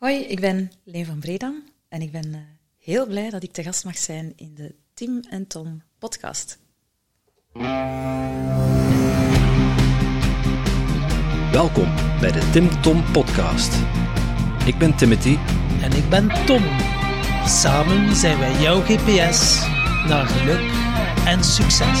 Hoi, ik ben Leen van Bredam en ik ben uh, heel blij dat ik te gast mag zijn in de Tim en Tom podcast. Welkom bij de Tim Tom podcast. Ik ben Timothy en ik ben Tom. Samen zijn wij jouw GPS naar geluk en succes.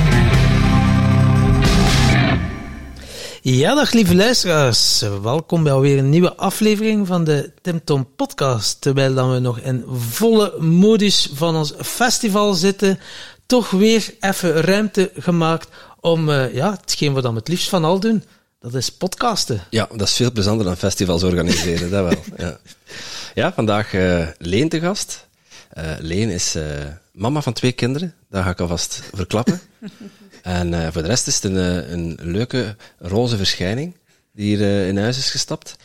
Ja, dag lieve luisteraars. Welkom bij alweer een nieuwe aflevering van de Tim Tom podcast. Terwijl dan we nog in volle modus van ons festival zitten, toch weer even ruimte gemaakt om, uh, ja, hetgeen we dan het liefst van al doen, dat is podcasten. Ja, dat is veel plezanter dan festivals organiseren, dat wel. Ja, ja vandaag uh, Leen te gast. Uh, Leen is mama van twee kinderen, dat ga ik alvast verklappen. En uh, voor de rest is het een, eh, een leuke roze verschijning die hier uh, in huis is gestapt.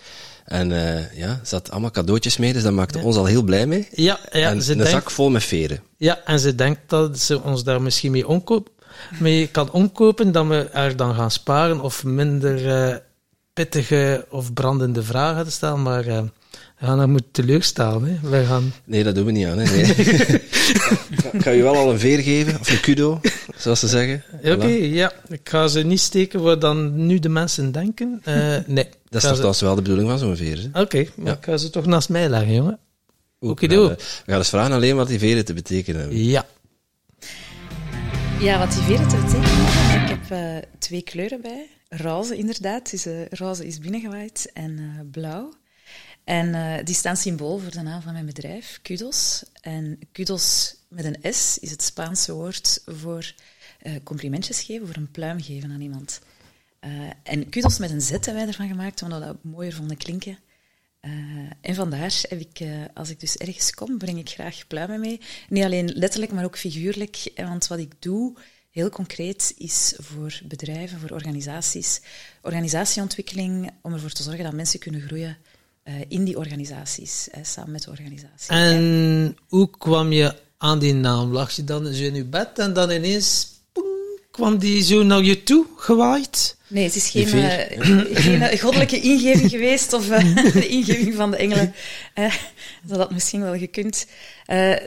En uh, ja, ze had allemaal cadeautjes mee, dus dat maakte ons al heel blij mee. Ja, ja. En ze een denkt, zak vol met veren. Ja, en ze denkt dat ze ons daar misschien mee, omkoop, mee kan omkopen, dat we er dan gaan sparen of minder pittige of brandende vragen te stellen. Maar we gaan dat moeten teleurstellen. Hè. Wij gaan... Nee, dat doen we niet aan. Hè. Nee. ik ga je wel al een veer geven, of een kudo, zoals ze zeggen. Oké, ja. Ik ga ze niet steken waar dan nu de mensen denken. Uh, nee. Dat is toch ze... wel de bedoeling van zo'n veer? Oké, okay, maar ja. ik ga ze toch naast mij leggen, jongen. Oké, doe. We gaan eens vragen alleen wat die veren te betekenen hebben. Ja. Ja, wat die veren te betekenen hebben. Ik heb uh, twee kleuren bij. Roze, inderdaad. Dus, uh, roze is binnengewaaid en blauw. En uh, die staan symbool voor de naam van mijn bedrijf, Kudos. En Kudos met een S is het Spaanse woord voor uh, complimentjes geven, voor een pluim geven aan iemand. Uh, en Kudos met een Z hebben wij ervan gemaakt, omdat we dat mooier vonden klinken. en vandaar heb ik, als ik dus ergens kom, breng ik graag pluimen mee. Niet alleen letterlijk, maar ook figuurlijk. Want wat ik doe, heel concreet, is voor bedrijven, voor organisaties, organisatieontwikkeling, om ervoor te zorgen dat mensen kunnen groeien in die organisaties, uh, samen met de organisatie. En hoe kwam je aan die naam? Lag je dan zo in je bed en dan ineens kwam die zo naar je toe gewaaid? Nee, het is geen, uh, geen goddelijke ingeving geweest of de ingeving van de engelen. dat had misschien wel gekund.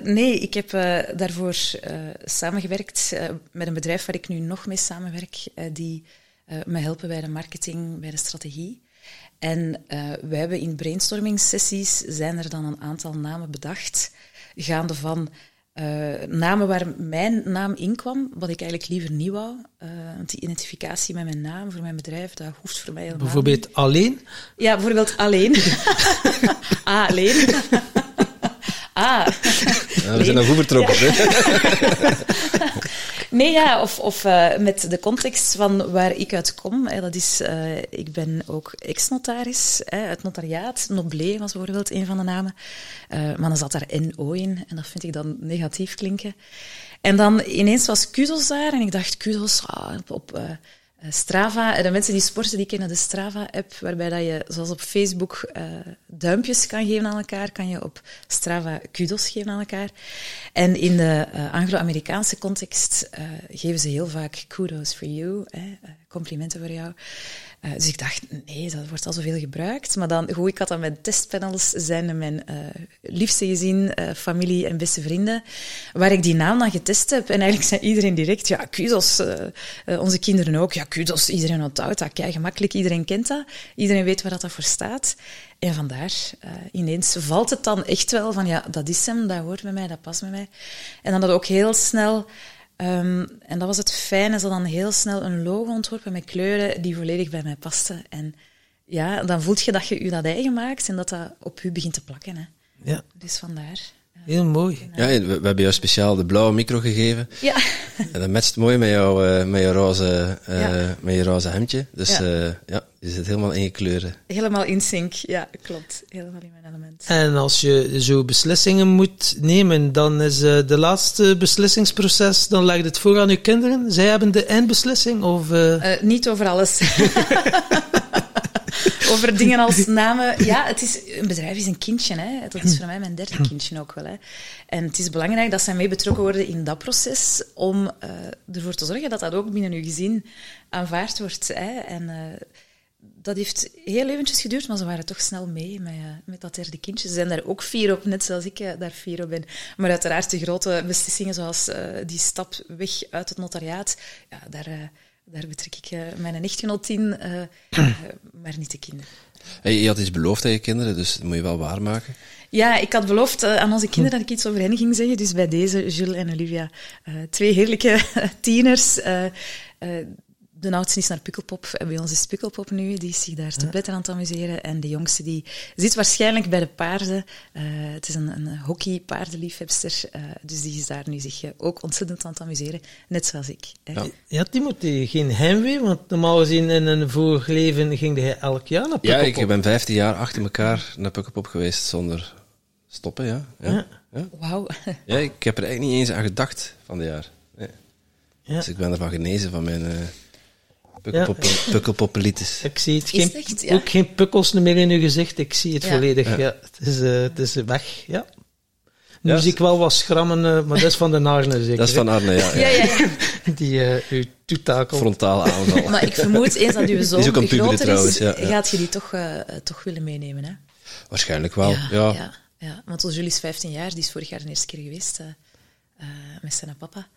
nee, ik heb daarvoor samengewerkt met een bedrijf waar ik nu nog mee samenwerk, die me helpen bij de marketing, bij de strategie. En uh, we hebben in brainstorming sessies zijn er dan een aantal namen bedacht, gaande van uh, namen waar mijn naam in kwam, wat ik eigenlijk liever niet wou. Uh, want die identificatie met mijn naam voor mijn bedrijf, dat hoeft voor mij helemaal Bijvoorbeeld alleen? Ja, bijvoorbeeld alleen. ah, alleen. ah. Ja, we zijn nog goed vertrokken. Nee, ja, of, of uh, met de context van waar ik uit kom. Hè, dat is, uh, ik ben ook ex-notaris uit notariaat. Noblé was bijvoorbeeld een van de namen. Uh, maar dan zat daar NO in en dat vind ik dan negatief klinken. En dan ineens was Kudos daar en ik dacht, Kudos, ah, op eh, Strava, de mensen die sporten, die kennen de Strava-app, waarbij dat je, zoals op Facebook, uh, duimpjes kan geven aan elkaar, kan je op Strava kudos geven aan elkaar. En in de uh, Anglo-Amerikaanse context geven ze heel vaak kudos for you, complimenten voor jou. Uh, dus ik dacht, nee, dat wordt al zoveel gebruikt. Maar dan, goed, ik had dan mijn testpanels, zijn mijn uh, liefste gezin, uh, familie en beste vrienden, waar ik die naam dan getest heb. En eigenlijk zei iedereen direct, ja, kudos. onze kinderen ook, ja, kudos. Iedereen onthoudt dat, kei gemakkelijk. Iedereen kent dat. Iedereen weet waar dat voor staat. En vandaar, ineens valt het dan echt wel van, ja, dat is hem, dat hoort bij mij, dat past bij mij. En dan dat ook heel snel Um, en dat was het fijne, ze dan heel snel een logo ontworpen met kleuren die volledig bij mij pasten. En ja, dan voelt je dat je je dat eigen maakt en dat dat op je begint te plakken. Hè. Ja, Dus vandaar. Heel mooi. Ja, we, we hebben jou speciaal de blauwe micro gegeven. Ja, En dat matcht mooi met, jou, eh, met, je roze, eh, Ja. met je roze hemdje. Dus Ja. ja, ja je zit helemaal in je kleuren. helemaal in sync. Ja, klopt. Helemaal in mijn element. En als je zo beslissingen moet nemen, dan is eh, de laatste beslissingsproces, dan leg je het voor aan je kinderen. Zij hebben de eindbeslissing? Of, eh, Eh, niet over alles. over dingen als namen. Ja, het is, een bedrijf is een kindje. Hè. Dat is voor mij mijn derde kindje ook wel. Hè. En het is belangrijk dat zij mee betrokken worden in dat proces om eh, ervoor te zorgen dat dat ook binnen uw gezin aanvaard wordt. Hè. En eh, dat heeft heel eventjes geduurd, maar ze waren toch snel mee met, eh, met dat derde kindje. Ze zijn daar ook fier op, net zoals ik daar fier op ben. Maar uiteraard de grote beslissingen, zoals die stap weg uit het notariaat, ja, daar, daar betrek ik eh, mijn echtgenoot in, eh, eh, maar niet de kinderen. Hey, je had iets beloofd aan je kinderen, dus dat moet je wel waarmaken. Ja, ik had beloofd aan onze kinderen dat ik iets over hen ging zeggen. Dus bij deze, Jules en Olivia, twee heerlijke tieners. De oudste is naar Pukkelpop. En bij ons is Pukkelpop nu. Die is zich daar te pletter aan het amuseren. En de jongste die zit waarschijnlijk bij de paarden. Eh, het is een, een hockey-paardenliefhebster. eh, dus die is daar nu zich eh, ook ontzettend aan het amuseren. Net zoals ik. Ja. ja, Timothy, geen heimwee, want normaal gezien in een vorig leven ging hij elk jaar naar Ja, Pukkelpop. ik ben 15 jaar achter elkaar naar Pukkelpop geweest zonder stoppen, ja. Ja, Ja. ja. Wauw. ja ik heb er eigenlijk niet eens aan gedacht van de jaar. Nee. Ja. Dus ik ben ervan genezen van mijn eh pukkelpop pukkelpoppelitis. Ik zie het, Is geen, het echt, ja? ook geen pukkels meer in uw gezicht. Ik zie het Ja. volledig. Ja. Het, is, eh, het is weg. Ja. Nu Ja. zie ik wel wat schrammen, eh, maar dat is van de Narne zeker. Dat is van Arne, ja. Ja, ja. ja, ja. hè? Die eh u toetakel. Frontale aanval. Maar ik vermoed, eens dat uw zoon ook een groter trouwens, is, ja, ja. gaat je die toch, eh, toch willen meenemen. Hè? Waarschijnlijk wel, ja. ja, ja. Want ons Julie is 15 jaar, die is vorig jaar de eerste keer geweest met zijn papa.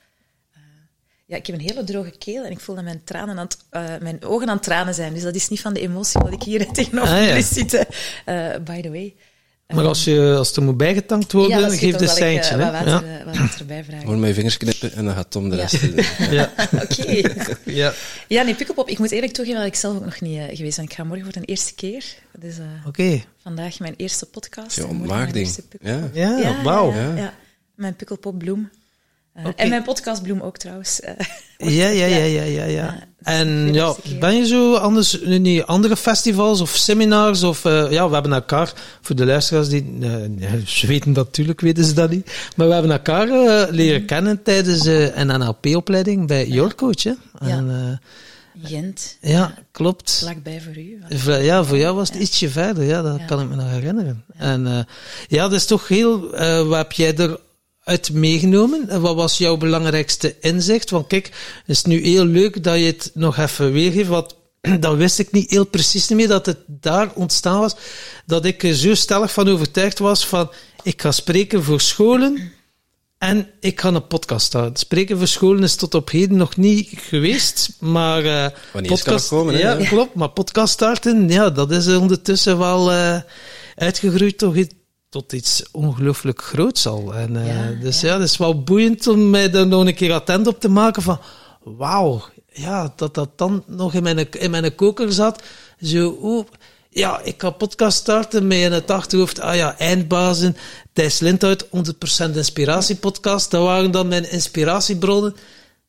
Ja, ik heb een hele droge keel en ik voel dat mijn, tranen aan het, eh, mijn ogen aan het tranen zijn. Dus dat is niet van de emotie wat ik hier tegenover Ah, ja. jullie zitten. Eh, by the way. Maar als, je, als er moet bijgetankt worden, ja, geef de een seintje. wat, hè? water, ja. eh, wat water erbij vragen. Gewoon met je vingers knippen en dan gaat Tom de Ja. rest doen. Ja. Oké. Ja. Ja, nee, Pukkelpop. Ik moet eerlijk toegeven dat ik zelf ook nog niet eh, geweest ben. Ik ga morgen voor de eerste keer. Dus eh, Oké. vandaag mijn eerste podcast. Mijn ontmaagding. Pukkelpop. Ja. Ja, wauw. Ja, Ja. ja. Mijn Pukkelpopbloem. Eh, Oké. En mijn podcastbloem ook trouwens. Eh, Ja, ja, ja, ja, ja, ja. En ja, ben je zo anders die andere festivals of seminars? Of, eh, ja, we hebben elkaar, voor de luisteraars die, eh, ja, ze weten dat natuurlijk, weten ze dat niet. Maar we hebben elkaar eh, leren kennen tijdens eh, een NLP-opleiding bij Your Coach. Hè? En, Gent. eh, ja, klopt. Vlakbij voor u. Ja, voor jou was het ietsje verder, ja, dat Ja. kan ik me nog herinneren. En eh, ja, dat is toch heel, eh, wat heb jij eruit meegenomen? En wat was jouw belangrijkste inzicht? Want kijk, het is nu heel leuk dat je het nog even weergeeft, want dat wist ik niet heel precies meer, dat het daar ontstaan was, dat ik er zo stellig van overtuigd was van, ik ga spreken voor scholen, en ik ga een podcast starten. Spreken voor scholen is tot op heden nog niet geweest, maar... eh Wanneer kan het komen? Ja, klopt. Maar podcast starten, ja, dat is ondertussen wel eh, uitgegroeid toch tot iets ongelooflijk groots al. En, Ja, dus ja. ja, het is wel boeiend om mij daar nog een keer attent op te maken van... Wauw, ja, dat dat dan nog in mijn, in mijn koker zat. Zo, oeh, ja, ik ga podcast starten met in het achterhoofd, ah ja, eindbazen, Thijs Lindhout, 100% inspiratiepodcast. Dat waren dan mijn inspiratiebronnen.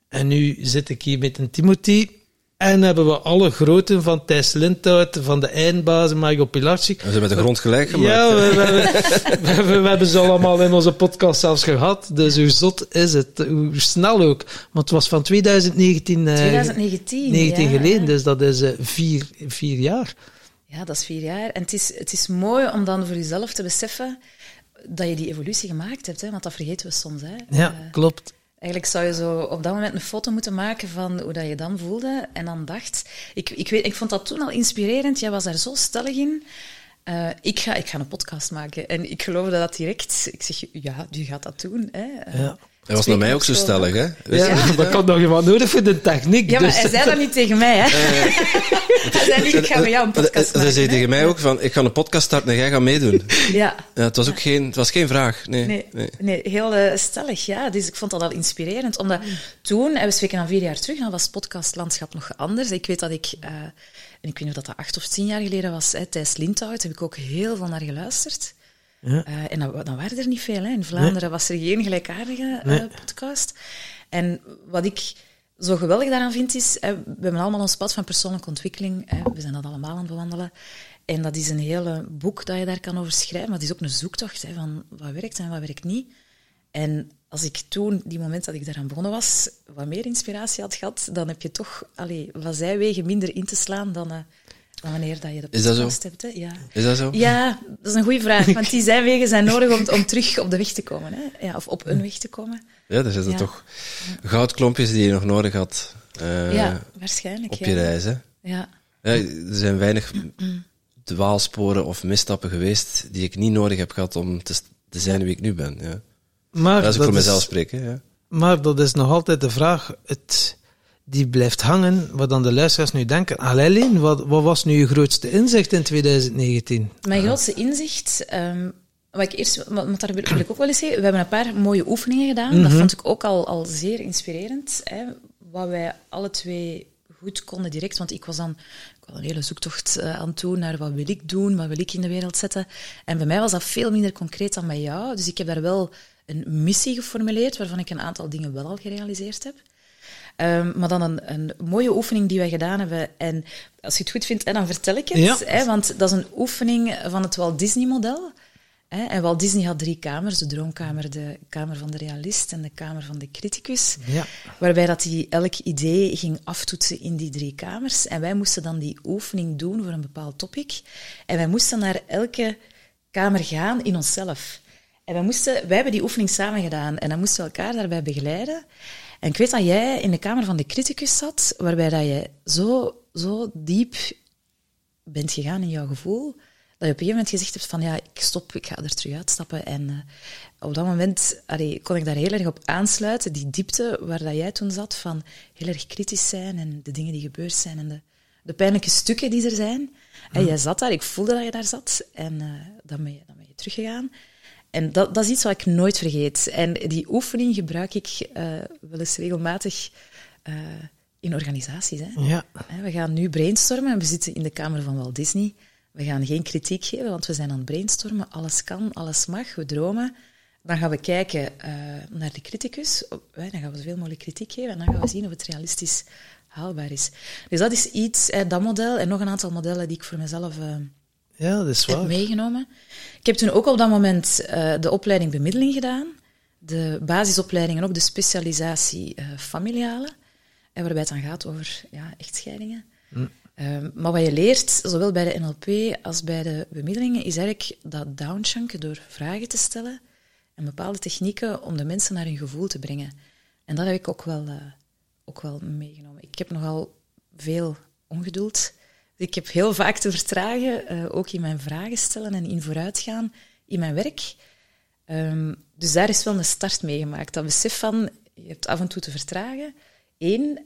En nu zit ik hier met een Timothy. En hebben we alle groten van Thijs Lindhout, van de eindbazen, Mario Pilarczyk. We zijn met de grond gelijk gemaakt. Ja, we, we, we, we hebben- we hebben ze allemaal in onze podcast zelfs gehad. Dus hoe zot is het? Hoe snel ook. Want het was van 2019, eh, 2019. 19 ja. geleden, dus dat is eh, vier, vier jaar. Ja, dat is vier jaar. En het is, het is mooi om dan voor jezelf te beseffen dat je die evolutie gemaakt hebt. Hè? Want dat vergeten we soms. Hè? Ja, Eh, klopt. Eigenlijk zou je zo op dat moment een foto moeten maken van hoe dat je dan voelde. En dan dacht... Ik, ik, weet, ik vond dat toen al inspirerend. Jij was daar zo stellig in. Eh, ik, ga, ik ga een podcast maken. En ik geloofde dat direct. Ik zeg, ja, die gaat dat doen. Hè? Eh, Ja. Hij was naar mij ook zo stellig, hè? Ja, dat kan nog iemand nodig voor de techniek. Ja, maar dus. hij zei dat niet tegen mij, hè? hij zei niet, ik ga met jou een podcast Hij maken. zei tegen mij ook van, ik ga een podcast starten en jij gaat meedoen. Ja, Ja, het was ook geen, het was geen vraag. Nee. Nee, nee. nee. heel eh, stellig, ja. Dus ik vond dat al inspirerend. Omdat toen, en we spreken dan vier jaar terug, dan was het podcastlandschap nog anders. Ik weet dat ik... eh, En ik weet niet of dat, dat acht of tien jaar geleden was. Hè, Thijs Lindhout heb ik ook heel veel naar geluisterd. Ja. Eh, en dan, dan waren er niet veel. Hè. In Vlaanderen was er geen gelijkaardige eh, podcast. En wat ik zo geweldig daaraan vind, is... We hebben allemaal ons pad van persoonlijke ontwikkeling. We zijn dat allemaal aan het bewandelen. En dat is een hele boek dat je daar kan over schrijven. Maar het is ook een zoektocht hè, van wat werkt en wat werkt niet. En als ik toen, die moment dat ik daaraan begonnen was, wat meer inspiratie had gehad, dan heb je toch allee, van zijwegen minder in te slaan dan, eh, dan wanneer dat je de Is dat zo? podcast hebt. Hè. Ja. Is dat zo? ja, dat is een goede vraag. Want die zijwegen zijn nodig om, om terug op de weg te komen. Hè. Ja, of op een weg te komen. Ja, er zitten Ja. toch goudklompjes die je nog nodig had eh, ja, waarschijnlijk. op ja. je reis. Hè? Ja. Ja, er zijn weinig dwaalsporen of misstappen geweest die ik niet nodig heb gehad om te, te zijn wie ik nu ben. Ja. Maar Dat is ook dat voor is- mezelf spreken. Ja. Maar dat is nog altijd de vraag, het, die blijft hangen, wat dan de luisteraars nu denken. Alleen, wat, wat was nu je grootste inzicht in 2019? Mijn grootste inzicht, ehm, wat ik eerst, wat, daar wil ik ook wel eens zeggen, we hebben een paar mooie oefeningen gedaan. Dat vond ik ook al, al zeer inspirerend. Hè, wat wij alle twee goed konden direct, want ik was dan ik was een hele zoektocht eh, aan het doen naar wat wil ik doen, wat wil ik in de wereld zetten. En bij mij was dat veel minder concreet dan bij jou. Dus ik heb daar wel een missie geformuleerd, waarvan ik een aantal dingen wel al gerealiseerd heb. Ehm, maar dan een, een mooie oefening die wij gedaan hebben. En als je het goed vindt, hè, dan vertel ik het. Ja. Hè, want dat is een oefening van het Walt Disney-model. Hè, En Walt Disney had drie kamers. De droomkamer, de kamer van de realist en de kamer van de criticus. Ja. Waarbij dat hij elk idee ging aftoetsen in die drie kamers. En wij moesten dan die oefening doen voor een bepaald topic. En wij moesten naar elke kamer gaan in onszelf. En wij, moesten, wij hebben die oefening samen gedaan. En dan moesten we elkaar daarbij begeleiden. En ik weet dat jij in de kamer van de criticus zat, waarbij dat je zo, zo diep bent gegaan in jouw gevoel, dat je op een gegeven moment gezegd hebt van ja, ik stop, ik ga er terug uitstappen. En eh, op dat moment allee, kon ik daar heel erg op aansluiten, die diepte waar dat jij toen zat, van heel erg kritisch zijn en de dingen die gebeurd zijn en de, de pijnlijke stukken die er zijn. En jij zat daar, ik voelde dat je daar zat en eh, dan, ben je, dan ben je teruggegaan. En dat, dat is iets wat ik nooit vergeet. En die oefening gebruik ik eh, wel eens regelmatig eh, in organisaties. Hè. Ja. We gaan nu brainstormen. We zitten in de kamer van Walt Disney. We gaan geen kritiek geven, want we zijn aan het brainstormen. Alles kan, alles mag. We dromen. Dan gaan we kijken eh, naar de criticus. Dan gaan we zoveel mogelijk kritiek geven. En dan gaan we zien of het realistisch haalbaar is. Dus dat is iets, hè, dat model. En nog een aantal modellen die ik voor mezelf ja, dat is heb waar. meegenomen. Ik heb toen ook op dat moment eh, de opleiding bemiddeling gedaan. De basisopleiding en ook de specialisatie eh, familiale. En waarbij het dan gaat over ja, echtscheidingen. Ehm, maar wat je leert, zowel bij de NLP als bij de bemiddelingen, is eigenlijk dat downchunken door vragen te stellen en bepaalde technieken om de mensen naar hun gevoel te brengen. En dat heb ik ook wel, eh, ook wel meegenomen. Ik heb nogal veel ongeduld. Ik heb heel vaak te vertragen, eh, ook in mijn vragen stellen en in vooruitgaan in mijn werk. Ehm, dus daar is wel een start mee gemaakt. Dat besef van, je hebt af en toe te vertragen, één.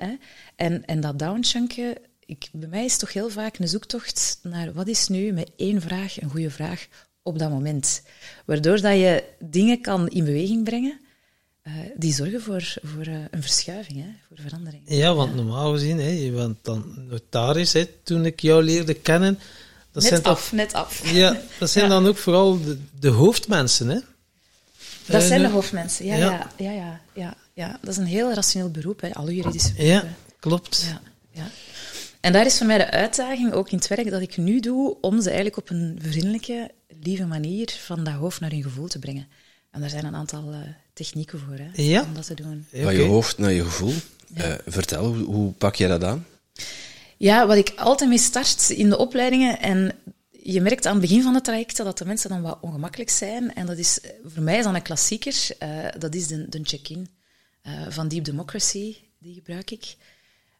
En, en dat downchunken, ik, bij mij is toch heel vaak een zoektocht naar wat is nu met één vraag een goede vraag op dat moment. Waardoor dat je dingen kan in beweging brengen eh, die zorgen voor, voor eh, een verschuiving, hè, voor verandering. Ja, want normaal gezien, hè, bent dan notaris, hè, toen ik jou leerde kennen. Dat zijn net toch- af, net af. Ja, dat zijn Ja. dan ook vooral de, de hoofdmensen, hè? Dat Eh, zijn de nu- hoofdmensen, ja, Ja. ja. Ja, ja, ja, ja. Dat is een heel rationeel beroep, hè. alle juridische Ja, beroepen. klopt. Ja, ja. En daar is voor mij de uitdaging, ook in het werk dat ik nu doe, om ze eigenlijk op een vriendelijke, lieve manier van dat hoofd naar hun gevoel te brengen. En daar zijn een aantal eh, technieken voor, hè, Ja. om dat te doen. Van je hoofd naar je gevoel. Eh, vertel, hoe, hoe pak je dat aan? Ja, wat ik altijd mee start in de opleidingen, en je merkt aan het begin van het traject dat de mensen dan wat ongemakkelijk zijn. En dat is, voor mij is dan een klassieker, eh, dat is de, de check-in eh, van Deep Democracy, die gebruik ik.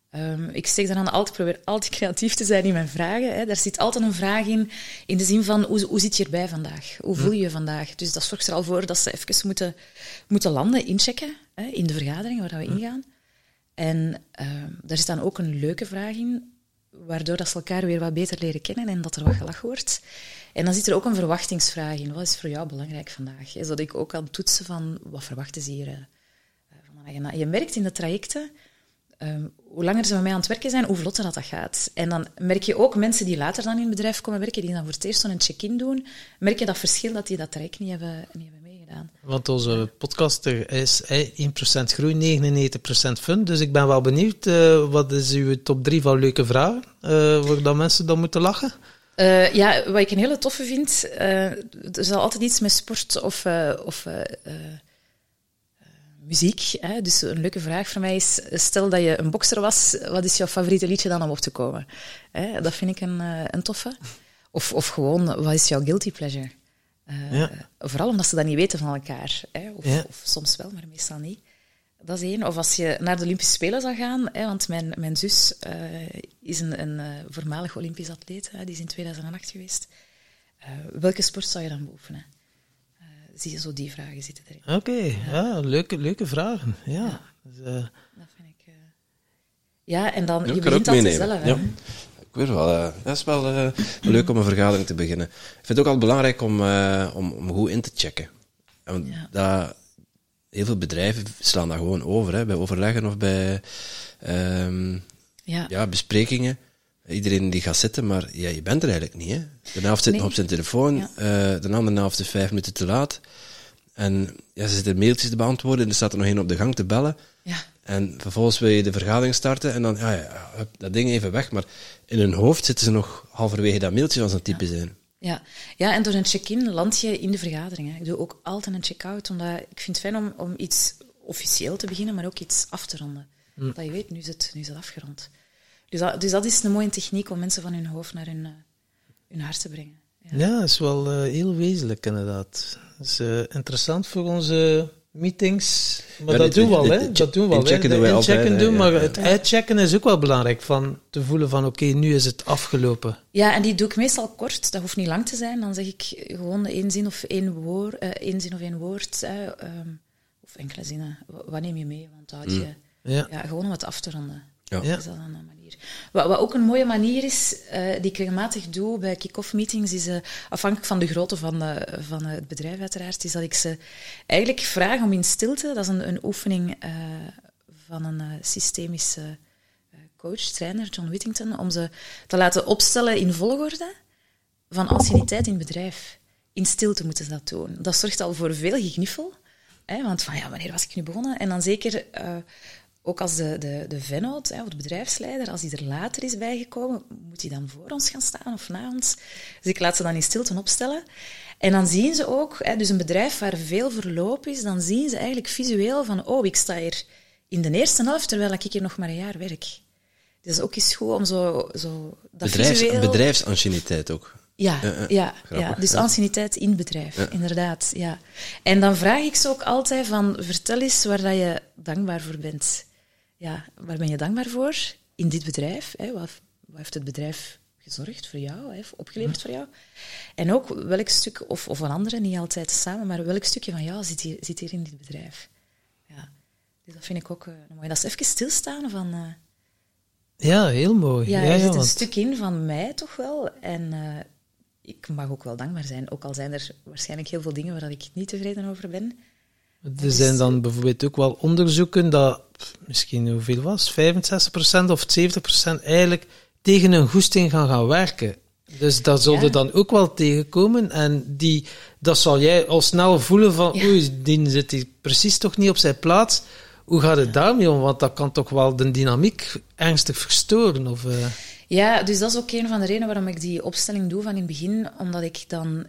Ehm, ik steek dan altijd, probeer altijd creatief te zijn in mijn vragen. Hè. Daar zit altijd een vraag in, in de zin van, hoe, hoe zit je erbij vandaag? Hoe voel je je vandaag? Dus dat zorgt er al voor dat ze even moeten, moeten landen, inchecken, hè, in de vergadering waar we ingaan. En ehm, daar zit dan ook een leuke vraag in, waardoor dat ze elkaar weer wat beter leren kennen en dat er wat gelachen wordt. En dan zit er ook een verwachtingsvraag in. Wat is voor jou belangrijk vandaag? Zodat ik ook kan toetsen van, wat verwachten ze hier eh, van een agenda? Je merkt in de trajecten ehm, hoe langer ze met mij aan het werken zijn, hoe vlotter dat, dat gaat. En dan merk je ook mensen die later dan in het bedrijf komen werken, die dan voor het eerst zo'n check-in doen, merk je dat verschil dat die dat traject niet hebben, niet hebben meegedaan. Want onze podcaster is eh, 1% groei, 99% fun. Dus ik ben wel benieuwd, eh, wat is uw top 3 van leuke vragen, uh, waar dat mensen dan moeten lachen? Uh, ja, wat ik een hele toffe vind, er zal altijd iets met sport of, of muziek. Hè? Dus een leuke vraag voor mij is, stel dat je een bokser was, wat is jouw favoriete liedje dan om op te komen? Hè? Dat vind ik een, een toffe. Of, of gewoon, wat is jouw guilty pleasure? Ja. Vooral omdat ze dat niet weten van elkaar. Hè? Of, ja. of soms wel, maar meestal niet. Dat is één. Of als je naar de Olympische Spelen zou gaan, hè, want mijn, mijn zus uh, is een, een uh, voormalig Olympisch atleet, hè, die is in 2008 geweest. Welke sport zou je dan beoefenen? Zie je zo die vragen zitten erin. Oké, okay, ja. ja. leuke, leuke vragen. Ja. ja. Dus, dat vind ik... ja, en dan, ja, je begint dat zelf. Ja. Ik weet wel, dat is wel leuk om een vergadering te beginnen. Ik vind het ook altijd belangrijk om, om, om goed in te checken. En dat heel veel bedrijven slaan dat gewoon over, hè, bij overleggen of bij um, ja. ja. besprekingen. Iedereen die gaat zitten, maar ja, je bent er eigenlijk niet. Hè. De helft zit nog op zijn telefoon, ja. uh, de andere helft is vijf minuten te laat. En ja, ze zitten mailtjes te beantwoorden en er staat er nog één op de gang te bellen. Ja. En vervolgens wil je de vergadering starten en dan, ja, ja, dat ding even weg. Maar in hun hoofd zitten ze nog halverwege dat mailtje van zo'n type zijn. Ja. ja, en door een check-in land je in de vergadering. Hè. Ik doe ook altijd een check-out, omdat ik vind het fijn om, om iets officieel te beginnen, maar ook iets af te ronden. Mm. Dat je weet, nu is het, nu is het afgerond. Dus dat, dus dat is een mooie techniek om mensen van hun hoofd naar hun, uh, hun hart te brengen. Ja, ja dat is wel uh, heel wezenlijk inderdaad. Dat is uh, interessant voor onze meetings. Maar ja, dat, doen we al, hè? dat doen we al. Inchecken doen wij altijd. Doen, maar het uitchecken is ook wel belangrijk. Van te voelen van, oké, okay, nu is het afgelopen. Ja, en die doe ik meestal kort. Dat hoeft niet lang te zijn. Dan zeg ik gewoon één zin of één woord. Uh, één zin of één woord. Uh, um, of enkele zinnen. Wat neem je mee? Want dat je... Mm. Ja. ja. gewoon om het af te ronden. Ja. Is dat een Wat, wat ook een mooie manier is, uh, die ik regelmatig doe bij kick-off meetings, is uh, afhankelijk van de grootte van, uh, van het bedrijf uiteraard, is dat ik ze eigenlijk vraag om in stilte, dat is een, een oefening van een systemische coach, trainer, John Whittington, om ze te laten opstellen in volgorde van anciëniteit in het bedrijf. In stilte moeten ze dat doen. Dat zorgt al voor veel gegniffel. Hè, want van ja, wanneer was ik nu begonnen? En dan zeker ook als de, de, de vennoot, of de bedrijfsleider, als die er later is bijgekomen, moet hij dan voor ons gaan staan of na ons? Dus ik laat ze dan in stilte opstellen. En dan zien ze ook, hè, dus een bedrijf waar veel verloop is, dan zien ze eigenlijk visueel van, oh, ik sta hier in de eerste helft, terwijl ik hier nog maar een jaar werk. Dus ook eens goed om zo... zo dat Bedrijfs, visueel... Bedrijfsanciëniteit ook. Ja, uh, ja, ja, dus anciëniteit in het bedrijf, inderdaad. Ja. En dan vraag ik ze ook altijd van, vertel eens waar dat je dankbaar voor bent ja, waar ben je dankbaar voor in dit bedrijf? Hè? Wat, wat heeft het bedrijf gezorgd voor jou, hè? opgeleverd voor jou? En ook welk stuk, of, of een andere, niet altijd samen, maar welk stukje van jou zit hier, zit hier in dit bedrijf? Ja. Dus dat vind ik ook uh, mooi. Dat is even stilstaan van... Uh, ja, heel mooi. Ja, er zit een stuk in van mij toch wel. En uh, ik mag ook wel dankbaar zijn. Ook al zijn er waarschijnlijk heel veel dingen waar ik niet tevreden over ben. Er zijn dan bijvoorbeeld ook wel onderzoeken dat misschien hoeveel was, 65% of 70% eigenlijk tegen een goesting gaan gaan werken. Dus dat zullen ja. dan ook wel tegenkomen. En die, dat zal jij al snel voelen van, ja. oei, die zit hier precies toch niet op zijn plaats. Hoe gaat het daarmee om? Want dat kan toch wel de dynamiek ernstig verstoren? Of, uh... Ja, dus dat is ook een van de redenen waarom ik die opstelling doe van in het begin. Omdat ik dan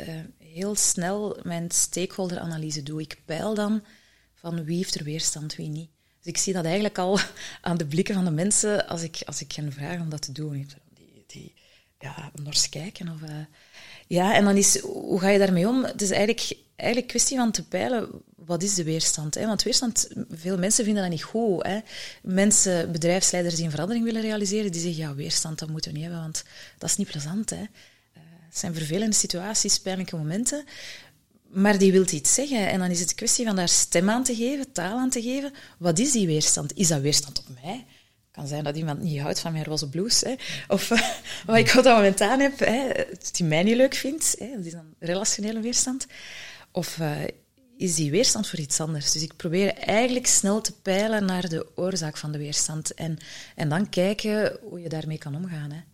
uh, heel snel mijn stakeholder-analyse doe. Ik peil dan van wie heeft er weerstand, wie niet. Dus ik zie dat eigenlijk al aan de blikken van de mensen als ik, als ik hen vraag om dat te doen. Die, die ja, nors kijken. Of, uh, ja, en dan is, hoe ga je daarmee om? Het is eigenlijk, eigenlijk kwestie van te peilen, wat is de weerstand? Hè? Want weerstand, veel mensen vinden dat niet goed. Hè? Mensen, bedrijfsleiders die een verandering willen realiseren, die zeggen, ja, weerstand, dat moeten we niet hebben, want dat is niet plezant. Hè? Het zijn vervelende situaties, pijnlijke momenten. Maar die wil iets zeggen. En dan is het een kwestie van daar stem aan te geven, taal aan te geven. Wat is die weerstand? Is dat weerstand op mij? Het kan zijn dat iemand niet houdt van mijn roze blouse. Of wat ik op dat moment aan heb, hè, die mij niet leuk vindt. Hè. Dat is dan relationele weerstand. Of uh, is die weerstand voor iets anders. Dus ik probeer eigenlijk snel te peilen naar de oorzaak van de weerstand. En, en dan kijken hoe je daarmee kan omgaan.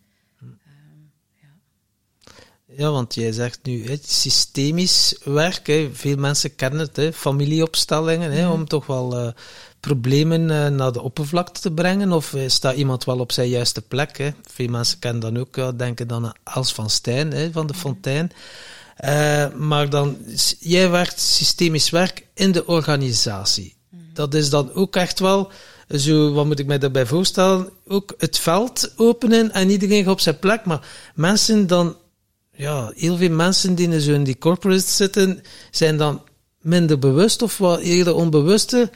Ja, want jij zegt nu systemisch werk. Hè. Veel mensen kennen het, hè, familieopstellingen, hè, om toch wel uh, problemen uh, naar de oppervlakte te brengen. Of uh, staat iemand wel op zijn juiste plek? Hè. Veel mensen kennen dan ook, denken dan aan Els van Stijn hè, van de Fontein. maar dan, jij werkt systemisch werk in de organisatie. Dat is dan ook echt wel zo, wat moet ik mij daarbij voorstellen? Ook het veld openen en iedereen gaat op zijn plek. Maar mensen dan ja, heel veel mensen die zo in die corporates zitten, zijn dan minder bewust of wat eerder onbewuste.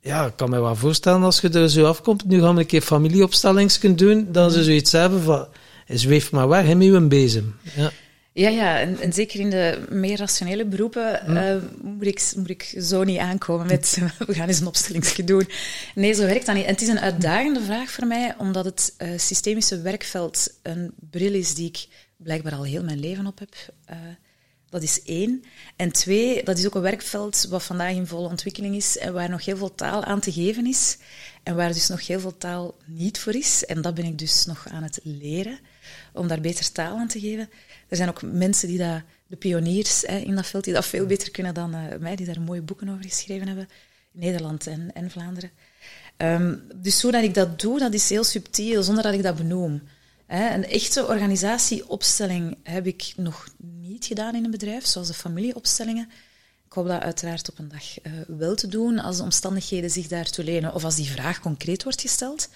Ja, ik kan me wel voorstellen als je er zo afkomt. Nu gaan we een keer familieopstellings doen, dan ze zoiets hebben van, zweef maar weg, met een bezem. Ja. Ja, ja en, en, zeker in de meer rationele beroepen hm. uh, moet, ik, moet ik zo niet aankomen met we gaan eens een opstellingsje doen. Nee, zo werkt dat niet. En het is een uitdagende vraag voor mij, omdat het uh, systemische werkveld een bril is die ik blijkbaar al heel mijn leven op heb. Uh, dat is één. En twee, dat is ook een werkveld wat vandaag in volle ontwikkeling is en waar nog heel veel taal aan te geven is. En waar dus nog heel veel taal niet voor is. En dat ben ik dus nog aan het leren, om daar beter taal aan te geven. Er zijn ook mensen die dat, de pioniers hè, in dat veld, die dat veel beter kunnen dan uh, mij, die daar mooie boeken over geschreven hebben. In Nederland en, en Vlaanderen. Um, dus hoe dat ik dat doe, dat is heel subtiel, zonder dat ik dat benoem. Een echte organisatieopstelling heb ik nog niet gedaan in een bedrijf, zoals de familieopstellingen. Ik hoop dat uiteraard op een dag uh, wel te doen als de omstandigheden zich daartoe lenen of als die vraag concreet wordt gesteld.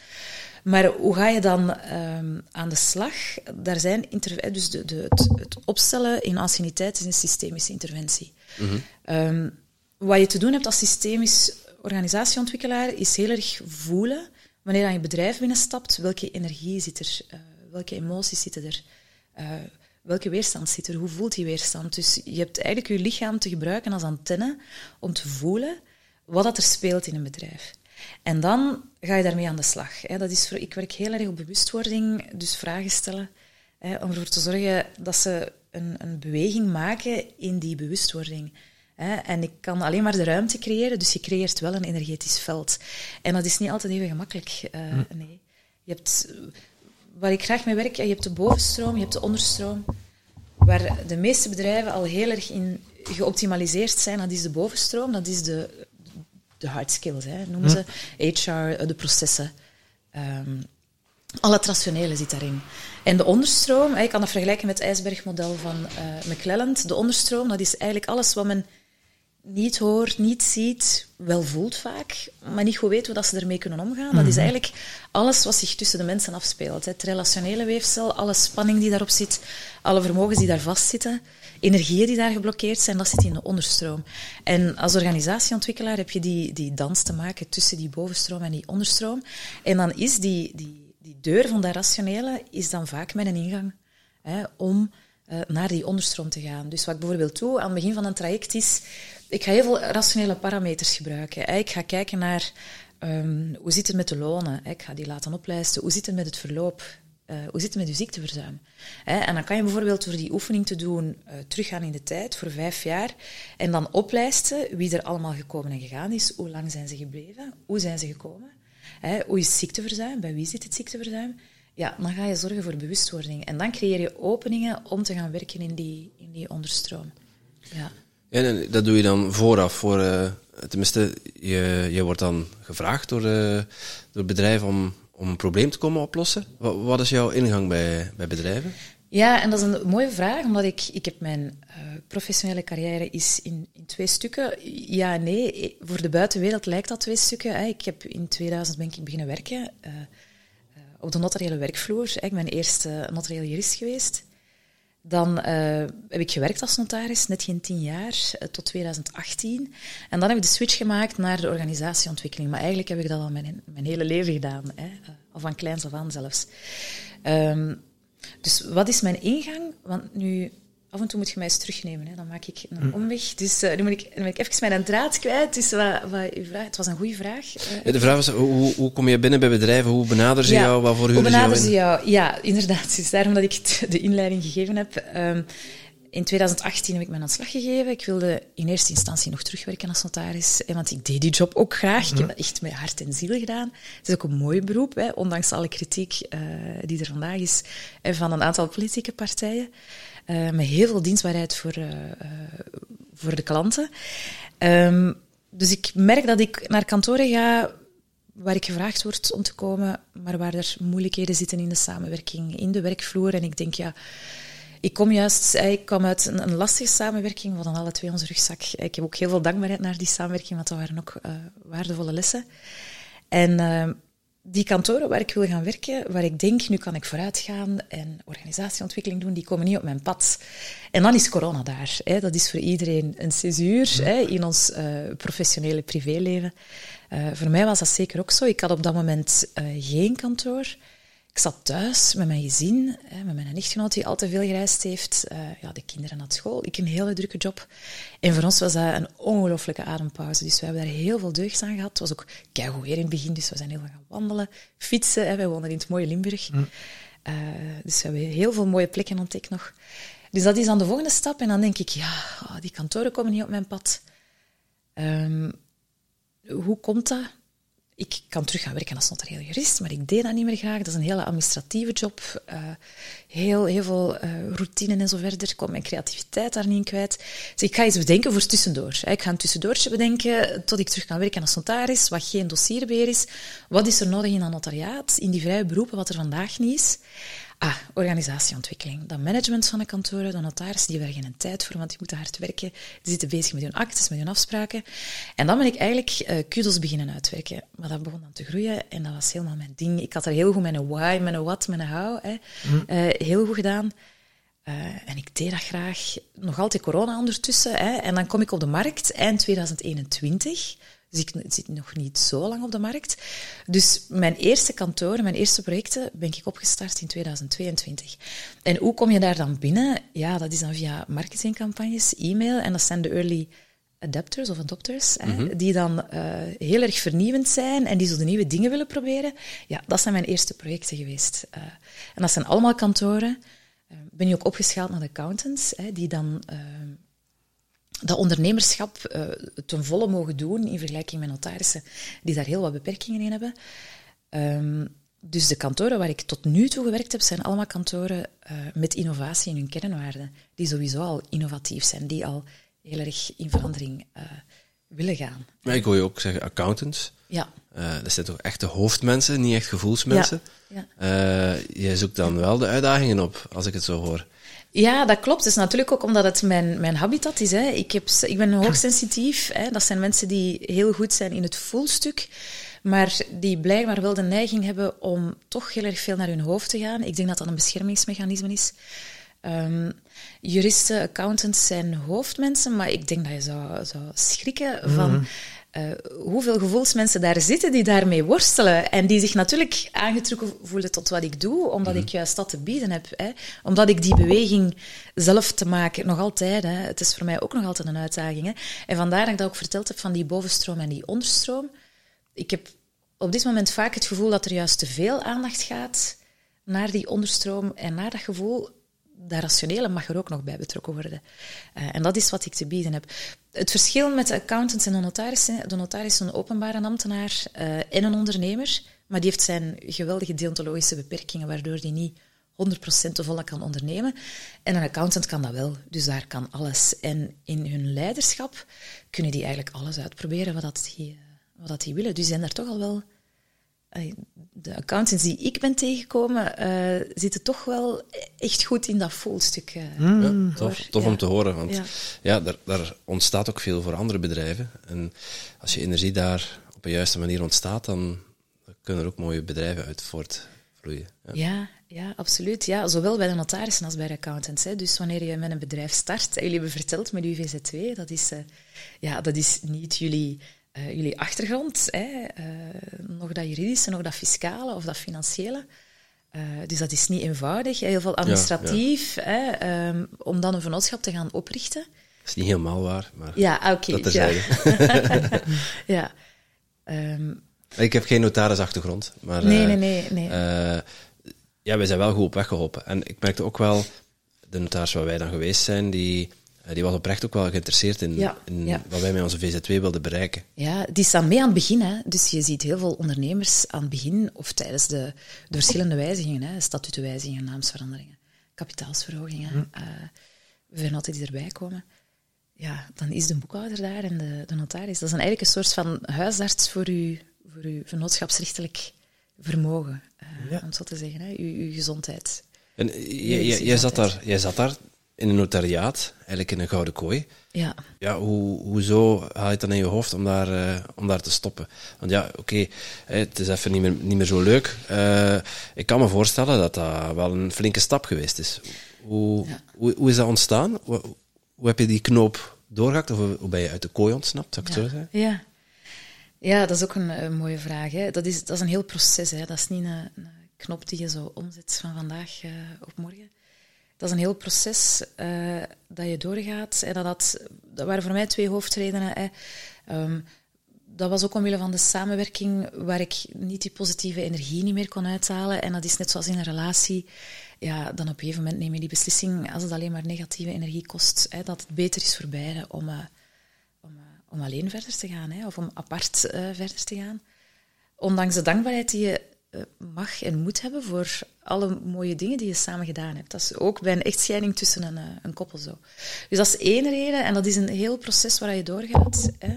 Maar hoe ga je dan um, aan de slag? Daar zijn dus de, de, het, het, opstellen in anciëniteit is een systemische interventie. Mm um, wat je te doen hebt als systemisch organisatieontwikkelaar is heel erg voelen wanneer je je bedrijf binnenstapt, welke energie zit er uh, welke emoties zitten er? Uh, welke weerstand zit er? Hoe voelt die weerstand? Dus je hebt eigenlijk je lichaam te gebruiken als antenne om te voelen wat dat er speelt in een bedrijf. En dan ga je daarmee aan de slag. Dat is voor, ik werk heel erg op bewustwording, dus vragen stellen, om ervoor te zorgen dat ze een, een beweging maken in die bewustwording. En ik kan alleen maar de ruimte creëren, dus je creëert wel een energetisch veld. En dat is niet altijd even gemakkelijk. Uh, nee. Je hebt waar ik graag mee werk, je hebt de bovenstroom, je hebt de onderstroom. Waar de meeste bedrijven al heel erg in geoptimaliseerd zijn, dat is de bovenstroom, dat is de, de hard skills, hè, noemen ze. HR, de processen. Um, al het rationele zit daarin. En de onderstroom, je kan dat vergelijken met het ijsbergmodel van uh, McClelland. De onderstroom, dat is eigenlijk alles wat men niet hoort, niet ziet, wel voelt vaak, maar niet goed weet hoe dat ze ermee kunnen omgaan. Dat is mhm. eigenlijk alles wat zich tussen de mensen afspeelt. Het relationele weefsel, alle spanning die daarop zit, alle vermogens die daar vastzitten, energieën die daar geblokkeerd zijn, dat zit in de onderstroom. En als organisatieontwikkelaar heb je die, die dans te maken tussen die bovenstroom en die onderstroom. En dan is die, die, die deur van dat rationele is dan vaak met een ingang hè, om uh, naar die onderstroom te gaan. Dus wat ik bijvoorbeeld doe aan het begin van een traject is ik ga heel veel rationele parameters gebruiken. Ik ga kijken naar um, hoe zit het met de lonen. Ik ga die laten oplijsten. Hoe zit het met het verloop? Uh, hoe zit het met uw ziekteverzuim? En dan kan je bijvoorbeeld door die oefening te doen uh, teruggaan in de tijd voor vijf jaar en dan oplijsten wie er allemaal gekomen en gegaan is. Hoe lang zijn ze gebleven? Hoe zijn ze gekomen? Hoe is ziekteverzuim? Bij wie zit het ziekteverzuim? Ja, dan ga je zorgen voor bewustwording. En dan creëer je openingen om te gaan werken in die, in die onderstroom. Ja. En dat doe je dan vooraf voor, uh, tenminste, je, je wordt dan gevraagd door, uh, door bedrijven om, om een probleem te komen oplossen. Wat, is jouw ingang bij, bij bedrijven? Ja, en dat is een mooie vraag, omdat ik, ik heb mijn uh, professionele carrière is in, in twee stukken. Ja nee. Voor de buitenwereld lijkt dat twee stukken. Ik heb in 2000 ben ik beginnen werken op de notariële werkvloer. Ik ben eerst notariële jurist geweest. Dan uh, heb ik gewerkt als notaris, net geen tien jaar, uh, tot 2018. En dan heb ik de switch gemaakt naar de organisatieontwikkeling. Maar eigenlijk heb ik dat al mijn, mijn hele leven gedaan, hè? Al van kleins af aan zelfs. Um, dus wat is mijn ingang? Want nu af en toe moet je mij eens terugnemen. Hè. Dan maak ik een hm. omweg. Dus uh, nu, moet ik, nu ben ik even mijn draad kwijt. Dus wat, wat u vraagt, het was een goede vraag. Uh, de vraag was, hoe, hoe kom je binnen bij bedrijven? Hoe benaderen ze jou? Wat voor hoe benaderen ze jou? Ja, inderdaad. Dus daarom dat ik de inleiding gegeven heb. Um, in 2018 heb ik mijn ontslag gegeven. Ik wilde in eerste instantie nog terugwerken als notaris, want ik deed die job ook graag. Ik heb dat echt met hart en ziel gedaan. Het is ook een mooi beroep, hè, ondanks alle kritiek uh, die er vandaag is hè, van een aantal politieke partijen. Uh, met heel veel dienstbaarheid voor, uh, voor de klanten. Um, dus ik merk dat ik naar kantoren ga waar ik gevraagd word om te komen, maar waar er moeilijkheden zitten in de samenwerking, in de werkvloer. En ik denk, ja, ik kom juist, ik kwam uit een, een lastige samenwerking, we hadden alle twee onze rugzak. Ik heb ook heel veel dankbaarheid naar die samenwerking, want dat waren ook waardevolle lessen. En uh, die kantoren waar ik wil gaan werken, waar ik denk, nu kan ik vooruit gaan en organisatieontwikkeling doen, die komen niet op mijn pad. En dan is corona daar. Hè. Dat is voor iedereen een césuur hè, in ons uh, professionele privéleven. Uh, voor mij was dat zeker ook zo. Ik had op dat moment uh, geen kantoor. Ik zat thuis met mijn gezin, hè, met mijn nichtgenoot die al te veel gereisd heeft. Uh, ja, de kinderen naar school. Ik een hele drukke job. En voor ons was dat een ongelooflijke adempauze. Dus we hebben daar heel veel deugd aan gehad. Het was ook keigoed weer in het begin, dus we zijn heel veel gaan wandelen, fietsen. Hè. Wij wonen in het mooie Limburg. Mm. Uh, dus we hebben heel veel mooie plekken ontdekt nog. Dus dat is dan de volgende stap. En dan denk ik, ja, oh, die kantoren komen niet op mijn pad. Um, hoe komt dat? Ik kan terug gaan werken als notarieel jurist, maar ik deed dat niet meer graag. Dat is een hele administratieve job. Uh, heel, heel veel uh, routine en zo verder. Ik mijn creativiteit daar niet in kwijt. Dus ik ga iets bedenken voor tussendoor. Ik ga een tussendoortje bedenken tot ik terug kan werken als notaris, wat geen dossierbeheer is. Wat is er nodig in een notariaat, in die vrije beroepen, wat er vandaag niet is. Ah, organisatieontwikkeling. Dat management van de kantoren, de notarissen, die hebben er geen tijd voor, want die moeten hard werken. Die zitten bezig met hun actes, met hun afspraken. En dan ben ik eigenlijk uh, kudos beginnen uitwerken. Maar dat begon dan te groeien en dat was helemaal mijn ding. Ik had er heel goed een why, een what, een how. Hè. Mm. Uh, heel goed gedaan. Uh, en ik deed dat graag. Nog altijd corona ondertussen. Hè. En dan kom ik op de markt eind 2021. Dus ik zit nog niet zo lang op de markt. Dus mijn eerste kantoor, mijn eerste projecten, ben ik opgestart in 2022. En hoe kom je daar dan binnen? Ja, dat is dan via marketingcampagnes, e-mail. En dat zijn de early adapters of adopters, mm -hmm. hè, die dan uh, heel erg vernieuwend zijn en die zo de nieuwe dingen willen proberen. Ja, dat zijn mijn eerste projecten geweest. Uh, en dat zijn allemaal kantoren. Uh, ben je ook opgeschaald naar de accountants, hè, die dan dat ondernemerschap uh, ten volle mogen doen in vergelijking met notarissen die daar heel wat beperkingen in hebben. Um, dus de kantoren waar ik tot nu toe gewerkt heb, zijn allemaal kantoren uh, met innovatie in hun kernwaarden, die sowieso al innovatief zijn, die al heel erg in verandering uh, willen gaan. Maar ik hoor je ook zeggen accountants. Ja. dat zijn toch echte hoofdmensen, niet echt gevoelsmensen. Ja. ja. je zoekt dan wel de uitdagingen op, als ik het zo hoor. Ja, dat klopt. Het is natuurlijk ook omdat het mijn, mijn habitat is. Hè. Ik, heb, ik ben hoogsensitief. Hè. Dat zijn mensen die heel goed zijn in het voelstuk, maar die blijkbaar wel de neiging hebben om toch heel erg veel naar hun hoofd te gaan. Ik denk dat dat een beschermingsmechanisme is. Um, juristen, accountants zijn hoofdmensen, maar ik denk dat je zou, zou schrikken van... Mm uh, hoeveel gevoelsmensen daar zitten die daarmee worstelen en die zich natuurlijk aangetrokken voelen tot wat ik doe, omdat ik juist dat te bieden heb. Hè. Omdat ik die beweging zelf te maken, nog altijd, hè. het is voor mij ook nog altijd een uitdaging. Hè. En vandaar dat ik dat ook verteld heb van die bovenstroom en die onderstroom. Ik heb op dit moment vaak het gevoel dat er juist te veel aandacht gaat naar die onderstroom en naar dat gevoel dat rationele mag er ook nog bij betrokken worden. Uh, en dat is wat ik te bieden heb. Het verschil met de accountants en de notaris, de notaris is een openbare ambtenaar uh, en een ondernemer, maar die heeft zijn geweldige deontologische beperkingen, waardoor die niet 100% te volle kan ondernemen. En een accountant kan dat wel, dus daar kan alles. En in hun leiderschap kunnen die eigenlijk alles uitproberen wat, dat die, wat dat die willen. Dus die zijn daar toch al wel de accountants die ik ben tegengekomen, uh, zitten toch wel echt goed in dat voelstuk. Uh, mm. ja, tof, tof om te horen, want ja, ja daar, daar, ontstaat ook veel voor andere bedrijven. En als je energie daar op een juiste manier ontstaat, dan kunnen er ook mooie bedrijven uit voortvloeien. Ja. ja. Ja, absoluut. Ja, zowel bij de notarissen als bij de accountants. Hè. Dus wanneer je met een bedrijf start, en jullie hebben verteld met uw VZ2, dat is, uh, ja, dat is niet jullie uh, jullie achtergrond, hè, uh, nog dat juridische, nog dat fiscale of dat financiële. Uh, dus dat is niet eenvoudig, heel veel administratief, ja, ja. Hè, um, om dan een vennootschap te gaan oprichten. Dat is niet helemaal waar, maar ja, oké. Okay, dat ja. ja. Um, ik heb geen notarisachtergrond, maar... Nee, nee, nee. nee. ja, wij zijn wel goed op weg geholpen. En ik merkte ook wel de notaris waar wij dan geweest zijn, die, eh, die was oprecht ook wel geïnteresseerd in, Ja, in ja. wat wij met onze VZW wilden bereiken. Ja, die staan mee aan het begin. Hè. Dus je ziet heel veel ondernemers aan het begin of tijdens de, de verschillende wijzigingen, hè, statutenwijzigingen, naamsveranderingen, kapitaalsverhogingen, eh vennoten die erbij komen. Ja, dan is de boekhouder daar en de, de notaris. Dat is dan eigenlijk een soort van huisarts voor uw, voor uw vennootschapsrechtelijk vermogen, eh, Ja. om het zo te zeggen, hè. Uw, uw gezondheid. En jij zat daar, jij zat daar in een notariaat, eigenlijk in een gouden kooi. Ja, Ja, hoe, hoezo haal je dan in je hoofd om daar, eh, om daar te stoppen? Want ja, oké, het is even niet meer, niet meer zo leuk. Eh, ik kan me voorstellen dat dat wel een flinke stap geweest is. Hoe, Ja. hoe, hoe is dat ontstaan? Hoe, hoe heb je die knoop doorgehakt? Of hoe, ben je uit de kooi ontsnapt, zou ik het zo zeggen? Ja. ja, dat is ook een, een mooie vraag. Hè. Dat, is, dat is een heel proces. Hè. Dat is niet een, een knop die je zo omzet van vandaag eh, op morgen. Dat is een heel proces eh, dat je doorgaat. En dat, dat waren voor mij twee hoofdredenen. Hè. Ehm, dat was ook omwille van de samenwerking waar ik niet die positieve energie niet meer kon uithalen. En dat is net zoals in een relatie. Ja, dan op een gegeven moment neem je die beslissing, als het alleen maar negatieve energie kost, hè, dat het beter is voor beiden om, eh, om, eh, om alleen verder te gaan, hè, of om apart verder te gaan. Ondanks de dankbaarheid die je mag en moet hebben voor alle mooie dingen die je samen gedaan hebt. Dat is ook bij een echtscheiding tussen een, eh, een koppel zo. Dus dat is één reden en dat is een heel proces waar je doorgaat. Hè.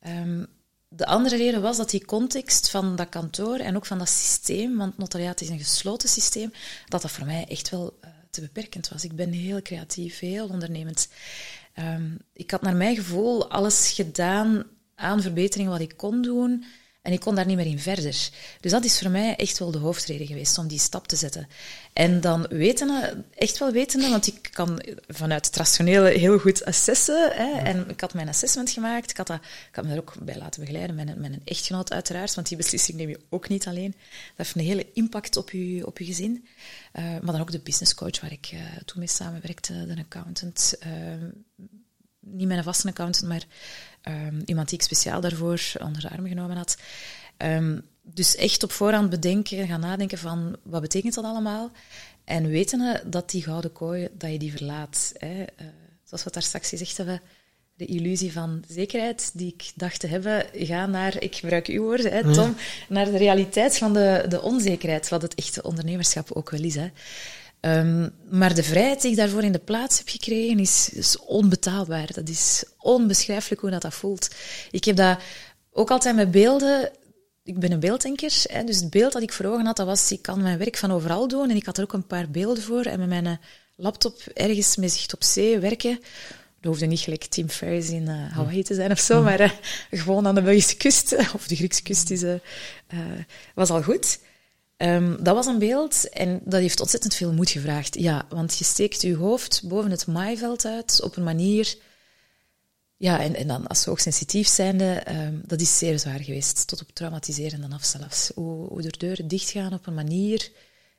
Ehm, de andere reden was dat die context van dat kantoor en ook van dat systeem, want notariaat is een gesloten systeem, dat dat voor mij echt wel eh, te beperkend was. Ik ben heel creatief, heel ondernemend. Ehm, ik had naar mijn gevoel alles gedaan aan verbeteringen wat ik kon doen. En ik kon daar niet meer in verder. Dus dat is voor mij echt wel de hoofdreden geweest om die stap te zetten. En dan weten, echt wel wetende, want ik kan vanuit het rationele heel goed assessen. Hè, en ik had mijn assessment gemaakt. Ik had, dat, ik had me daar ook bij laten begeleiden met een, met een echtgenoot uiteraard, want die beslissing neem je ook niet alleen. Dat heeft een hele impact op je, op je gezin. Uh, maar dan ook de business coach waar ik uh, toen mee samenwerkte, de accountant. Uh, niet mijn vaste accountant, maar um, iemand die ik speciaal daarvoor onder de arm genomen had. Um, dus echt op voorhand bedenken, gaan nadenken van wat betekent dat allemaal? En weten dat die gouden kooi, dat je die verlaat. Hè? Uh, zoals we daar straks gezegd hebben, de illusie van zekerheid die ik dacht te hebben, ga naar, ik gebruik uw woorden, hè, Tom, ja. naar de realiteit van de, de onzekerheid, wat het echte ondernemerschap ook wel is. Hè. Um, maar de vrijheid die ik daarvoor in de plaats heb gekregen, is, is onbetaalbaar. Dat is onbeschrijfelijk hoe dat, dat voelt. Ik heb dat ook altijd met beelden. Ik ben een beelddenker, hè, dus het beeld dat ik voor ogen had, dat was, ik kan mijn werk van overal doen. En ik had er ook een paar beelden voor. En met mijn laptop ergens met zicht op zee werken. Dat hoefde niet gelijk Tim Ferriss in uh, Hawaii te zijn of zo, maar uh, gewoon aan de Belgische kust, of de Griekse kust, is, uh, was al goed. Um, dat was een beeld en dat heeft ontzettend veel moed gevraagd. Ja, want je steekt je hoofd boven het maaiveld uit op een manier... Ja, en, en dan als hoogsensitief zijnde, um, dat is zeer zwaar geweest. Tot op traumatiserende af zelfs. Hoe, hoe de deuren dichtgaan op een manier...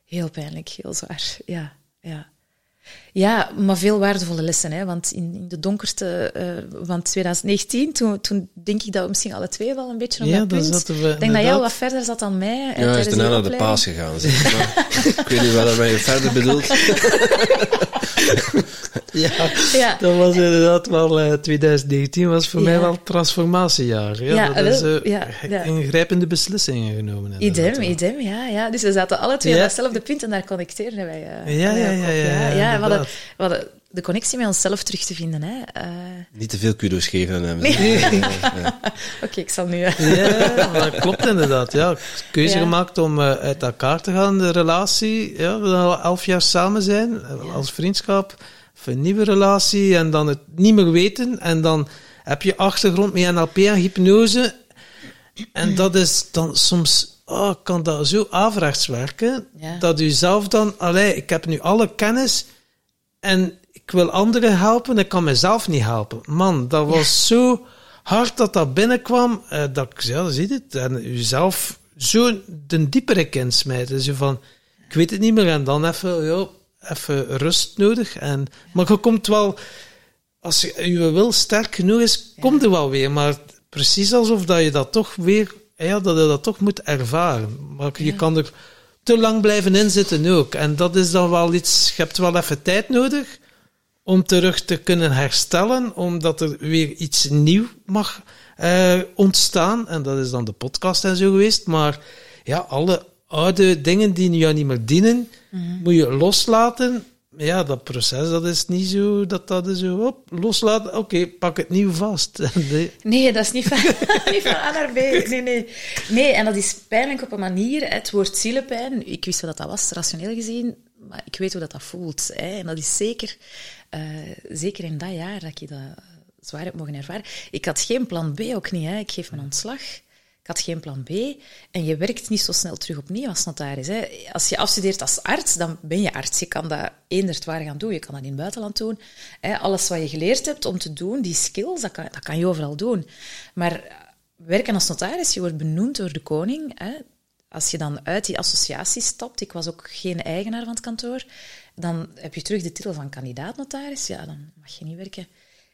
Heel pijnlijk, heel zwaar. Ja, ja. Ja, maar veel waardevolle lessen. Hè? Want in, in de donkerte uh, van 2019, toen, toen denk ik dat we misschien alle twee wel een beetje op ja, dat punt... We, ik denk inderdaad. dat jij wat verder zat dan mij. Ja, hij is daarna naar de paas gegaan. Zeg. maar, ik weet niet wat hij verder bedoelt. ja, ja, dat was inderdaad wel... Uh, 2019 was voor Ja. mij wel transformatiejaar. Ja, Ja, dat is uh, ingrijpende beslissingen genomen. Idem, ja. idem, ja, ja. Dus we zaten alle twee Ja. aan datzelfde punt en daar connecteerden wij. eh, Ja, ja, ja, op, ja, ja, we, hadden, inderdaad. we hadden de connectie met onszelf terug te vinden. Hè. Eh, Niet te veel kudo's geven aan hem. Nee. Oké, ik zal nu... eh, Ja, maar dat klopt inderdaad. Ja, keuze Ja. gemaakt om uh, uit elkaar te gaan, de relatie. Ja, we al elf jaar samen zijn, als vriendschap. Of een nieuwe relatie en dan het niet meer weten. En dan heb je achtergrond met NLP en hypnose. En dat is dan soms, oh, kan dat zo averechts werken. Ja. Dat u zelf dan, allee, ik heb nu alle kennis en ik wil anderen helpen, ik kan mezelf niet helpen. Man, dat was zo hard dat dat binnenkwam, eh, dat ik, ja, zie het, en jezelf zo de diepere kent smijten. Zo van, ik weet het niet meer, en dan even, ja, even rust nodig. En, maar je komt wel, als je, je wil sterk genoeg is, komt er wel weer, maar precies alsof dat je dat toch weer, ja, dat je dat toch moet ervaren. Maar je Ja. kan er te lang blijven inzitten ook. En dat is dan wel iets, je hebt wel even tijd nodig om terug te kunnen herstellen, omdat er weer iets nieuw mag uh, ontstaan. En dat is dan de podcast en zo geweest. Maar ja, alle oude dingen die nu niet meer dienen, mm moet je loslaten. Ja, dat proces, dat is niet zo dat dat is zo op, loslaten. Oké, pak het nieuw vast. nee, dat is niet van, niet van A naar B. Nee, nee. Nee, en dat is pijnlijk op een manier. Het woord zielepijn, ik wist wat dat was, rationeel gezien, maar ik weet hoe dat, dat voelt. Hè. En dat is zeker, uh, zeker in dat jaar dat ik dat zwaar heb mogen ervaren. Ik had geen plan B ook niet. Hè. Ik geef mijn ontslag. Ik had geen plan B. En je werkt niet zo snel terug opnieuw als notaris. Hè. Als je afstudeert als arts, dan ben je arts. Je kan dat eenderd waar gaan doen. Je kan dat in het buitenland doen. Hè. Alles wat je geleerd hebt om te doen, die skills, dat kan, dat kan je overal doen. Maar werken als notaris, je wordt benoemd door de koning. Hè. Als je dan uit die associatie stapt, ik was ook geen eigenaar van het kantoor, dan heb je terug de titel van kandidaat-notaris. Ja, dan mag je niet werken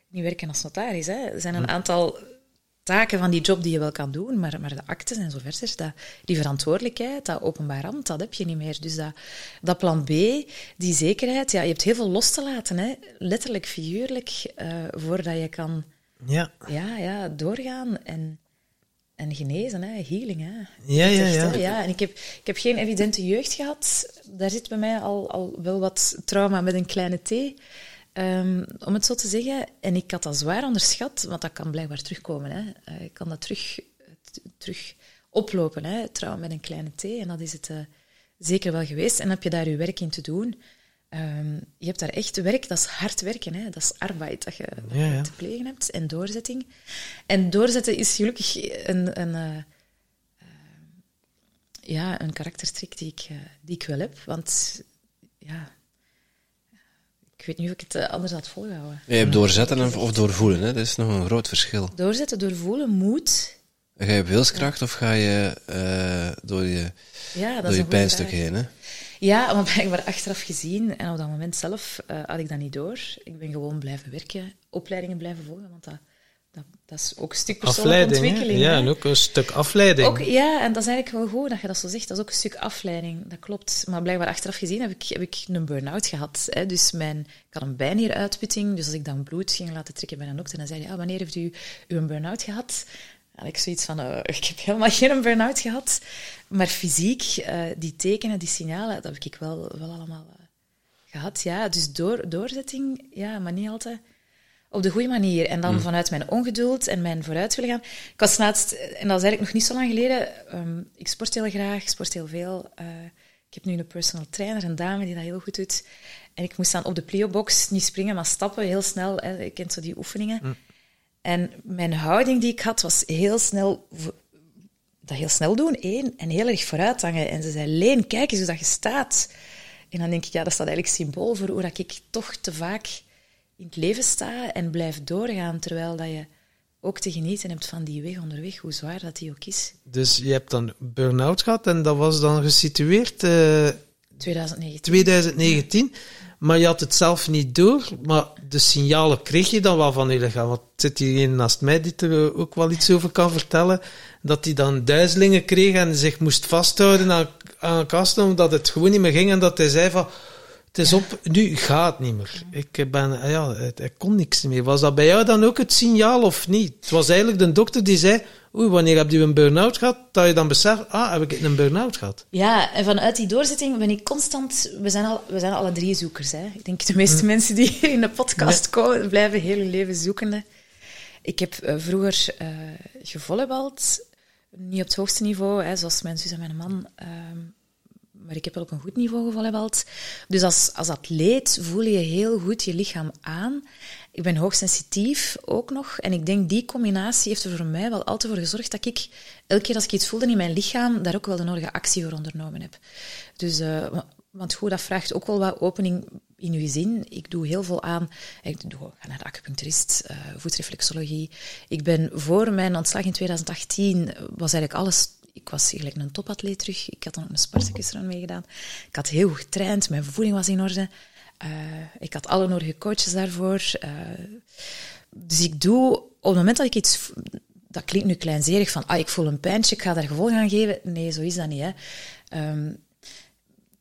niet werken als notaris. Hè. Er zijn een aantal taken van die job die je wel kan doen, maar, maar de actes en zo verder, dat, die verantwoordelijkheid, dat openbaar ambt, dat heb je niet meer. Dus dat, dat plan B, die zekerheid, ja, je hebt heel veel los te laten, hè. letterlijk, figuurlijk, uh, voordat je kan ja. Ja, ja, doorgaan en, en genezen, hè. healing. Hè. Ja, ja, ja. ja. En ik heb, ik heb geen evidente jeugd gehad. Daar zit bij mij al, al wel wat trauma met een kleine T. Um, om het zo te zeggen. En ik had dat zwaar onderschat, want dat kan blijkbaar terugkomen. Hè. Uh, ik kan dat terug, terug oplopen, hè. trouw met een kleine T. En dat is het uh, zeker wel geweest. En heb je daar je werk in te doen. Um, je hebt daar echt werk, dat is hard werken. Hè. Dat is arbeid dat je, ja, ja. te plegen hebt. En doorzetting. En doorzetten is gelukkig een, een, uh, ja, een karaktertrik die ik, die ik wel heb. Want ja, ik weet niet of ik het eh, anders had volgehouden. Je hebt doorzetten of doorvoelen, hè? dat is nog een groot verschil. Doorzetten, doorvoelen, moed. Ga je op wilskracht of ga je uh, door je, ja, door je pijnstuk heen? Hè? Ja, maar blijkbaar achteraf gezien, en op dat moment zelf uh, had ik dat niet door. Ik ben gewoon blijven werken, opleidingen blijven volgen, want dat dat, dat, is ook een stuk persoonlijke ontwikkeling. Ja, en ook een stuk afleiding. Ook, ja, en dat is eigenlijk wel goed dat je dat zo zegt. Dat is ook een stuk afleiding, dat klopt. Maar blijkbaar achteraf gezien heb ik, heb ik een burn-out gehad. Hè. Dus mijn, ik had een bijnieruitputting, dus als ik dan bloed ging laten trekken bij een dokter, dan zei hij, ah, wanneer heeft u een burn-out gehad? Had ik zoiets van, uh, ik heb helemaal geen burn-out gehad. Maar fysiek, uh, die tekenen, die signalen, dat heb ik wel, wel allemaal uh, gehad. Ja, dus door, doorzetting, ja, maar niet altijd op de goede manier. En dan mm. vanuit mijn ongeduld en mijn vooruit willen gaan. Ik was laatst, en dat is eigenlijk nog niet zo lang geleden, um, ik sport heel graag, ik sport heel veel. Ik heb nu een personal trainer, een dame die dat heel goed doet. En ik moest dan op de plio-box niet springen, maar stappen heel snel. Hè. Je kent zo die oefeningen. Mm. En mijn houding die ik had, was heel snel... Dat heel snel doen, één. En heel erg vooruit hangen. En ze zei, Leen, kijk eens hoe dat je staat. En dan denk ik, ja, dat staat eigenlijk symbool voor hoe dat ik toch te vaak in het leven sta en blijf doorgaan, terwijl dat je ook te genieten hebt van die weg onderweg, hoe zwaar dat die ook is. Dus je hebt dan burn-out gehad en dat was dan gesitueerd... Uh, 2019. 2019. Maar je had het zelf niet door, maar de signalen kreeg je dan wel van jullie gaan. Wat zit hier naast mij die er ook wel iets over kan vertellen? Dat hij dan duizelingen kreeg en zich moest vasthouden aan, aan kasten, omdat het gewoon niet meer ging. En dat hij zei van, het is op, nu gaat het niet meer. Ik ben, ah ja, het, kon niks meer. Was dat bij jou dan ook het signaal of niet? Het was eigenlijk de dokter die zei, oei, wanneer heb je een burn-out gehad? Dat je dan beseft, ah, heb ik een burn-out gehad? Ja, en vanuit die doorzetting ben ik constant, we zijn, al, we zijn alle drie zoekers. Hè. Ik denk de meeste hm. mensen die hier in de podcast komen, blijven heel hun leven zoekende. Ik heb uh, vroeger uh, gevolleybald, niet op het hoogste niveau, hè, zoals mijn zus en mijn man. Uh, maar ik heb wel op een goed niveau gevolleybald. Dus als, als atleet voel je heel goed je lichaam aan. Ik ben hoogsensitief ook nog. En ik denk die combinatie heeft er voor mij wel altijd voor gezorgd dat ik elke keer als ik iets voelde in mijn lichaam, daar ook wel de nodige actie voor ondernomen heb. Dus, uh, want goed, dat vraagt ook wel wat opening in je zin. Ik doe heel veel aan. Ik ga naar de acupuncturist, uh, voetreflexologie. Ik ben voor mijn ontslag in 2018 was eigenlijk alles ik was eigenlijk een topatleet terug. Ik had dan ook een Spartacus run meegedaan. Ik had heel goed getraind, mijn voeding was in orde. Uh, ik had alle nodige coaches daarvoor. Uh, dus ik doe, op het moment dat ik iets, dat klinkt nu kleinzerig, van ah, ik voel een pijntje, ik ga daar gevolg aan geven. Nee, zo is dat niet. Hè. Um,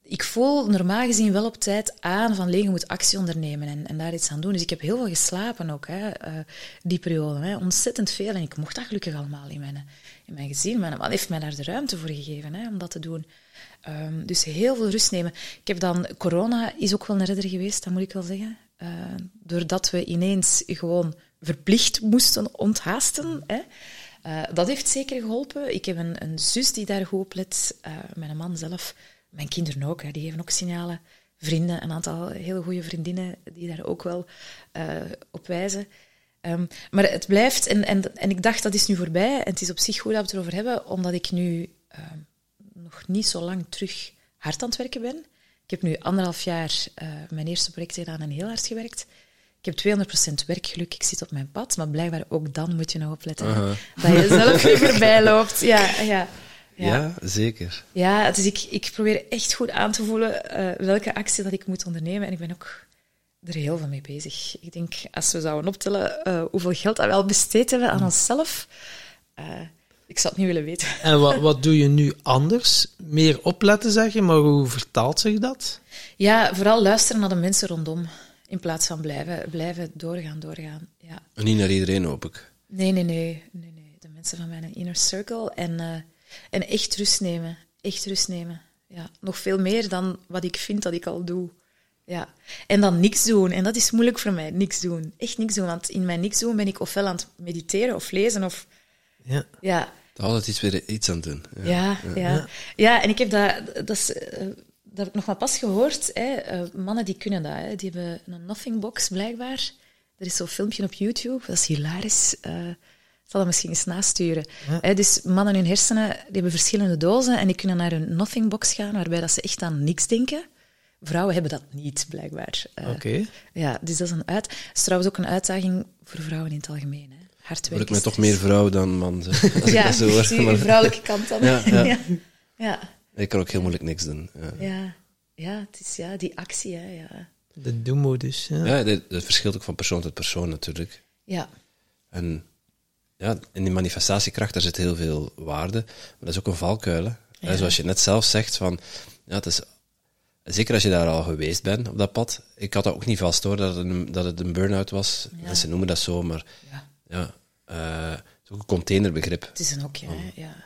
ik voel normaal gezien wel op tijd aan van je moet actie ondernemen en, en daar iets aan doen. Dus ik heb heel veel geslapen ook, hè, uh, die periode. Hè. Ontzettend veel. En ik mocht dat gelukkig allemaal in mijn, in mijn gezin. Mijn man heeft mij daar de ruimte voor gegeven hè, om dat te doen. Um, dus heel veel rust nemen. Ik heb dan... Corona is ook wel een redder geweest, dat moet ik wel zeggen. Uh, doordat we ineens gewoon verplicht moesten onthaasten. Hè. Uh, dat heeft zeker geholpen. Ik heb een, een zus die daar goed op let. mijn man zelf mijn kinderen ook, hè, die geven ook signalen. Vrienden, een aantal hele goede vriendinnen die daar ook wel uh, op wijzen. Um, maar het blijft, en, en, en ik dacht dat is nu voorbij, en het is op zich goed dat we het erover hebben, omdat ik nu uh, nog niet zo lang terug hard aan het werken ben. Ik heb nu anderhalf jaar uh, mijn eerste project gedaan en heel hard gewerkt. Ik heb 200% werkgeluk, ik zit op mijn pad, maar blijkbaar ook dan moet je nog opletten uh -huh. dat je zelf niet voorbij loopt. Ja, ja. Ja, ja zeker. Ja, dus ik, ik probeer echt goed aan te voelen uh, welke actie dat ik moet ondernemen. En ik ben ook er heel veel mee bezig. Ik denk, als we zouden optellen uh, hoeveel geld dat we al besteed hebben aan onszelf, uh, ik zou het niet willen weten. En wat, wat doe je nu anders? Meer opletten, zeg je, maar hoe vertaalt zich dat? Ja, vooral luisteren naar de mensen rondom, in plaats van blijven, blijven doorgaan, doorgaan. Ja. En niet naar iedereen, hoop ik. Nee, nee, nee. nee, nee. De mensen van mijn inner circle. En en echt rust nemen. Echt rust nemen. Ja, nog veel meer dan wat ik vind dat ik al doe. Ja. En dan niks doen. En dat is moeilijk voor mij, niks doen. Echt niks doen. Want in mijn niks doen ben ik ofwel aan het mediteren of lezen of... Ja. ja. Altijd iets weer iets aan het doen. Ja, ja. ja. ja. ja en ik heb dat... Dat, is, uh, dat heb ik nog maar pas gehoord. Hè. Uh, mannen die kunnen dat. Hè. Die hebben een nothing box, blijkbaar. Er is zo'n filmpje op YouTube. Dat is hilarisch. Uh, ik zal dat misschien eens nasturen. Ja. dus mannen hun hersenen die hebben verschillende dozen en die kunnen naar een nothing box gaan, waarbij dat ze echt aan niks denken. Vrouwen hebben dat niet, blijkbaar. Uh, Oké. Okay. Ja, dus dat is een uit. is trouwens ook een uitdaging voor vrouwen in het algemeen. Hè. Hard werken. Ik ben toch meer vrouw dan man. ja, zo hoor. zie je vrouwelijke kant dan. Ja, ja. ja. ja. Ik kan ook heel moeilijk niks doen. Ja, ja. ja het is ja, die actie. Hè, ja. De doemmodus. Ja, ja dat, dat verschilt ook van persoon tot persoon natuurlijk. Ja. En ja, in die manifestatiekracht, daar zit heel veel waarde. Maar dat is ook een valkuil. Ja. Zoals je net zelf zegt, van, ja, het is, zeker als je daar al geweest bent op dat pad. Ik had dat ook niet vast hoor, dat het een, dat het een burn-out was. Ja. Mensen noemen dat zo, maar ja, ja uh, het is ook een containerbegrip. Het is een hokje, ja.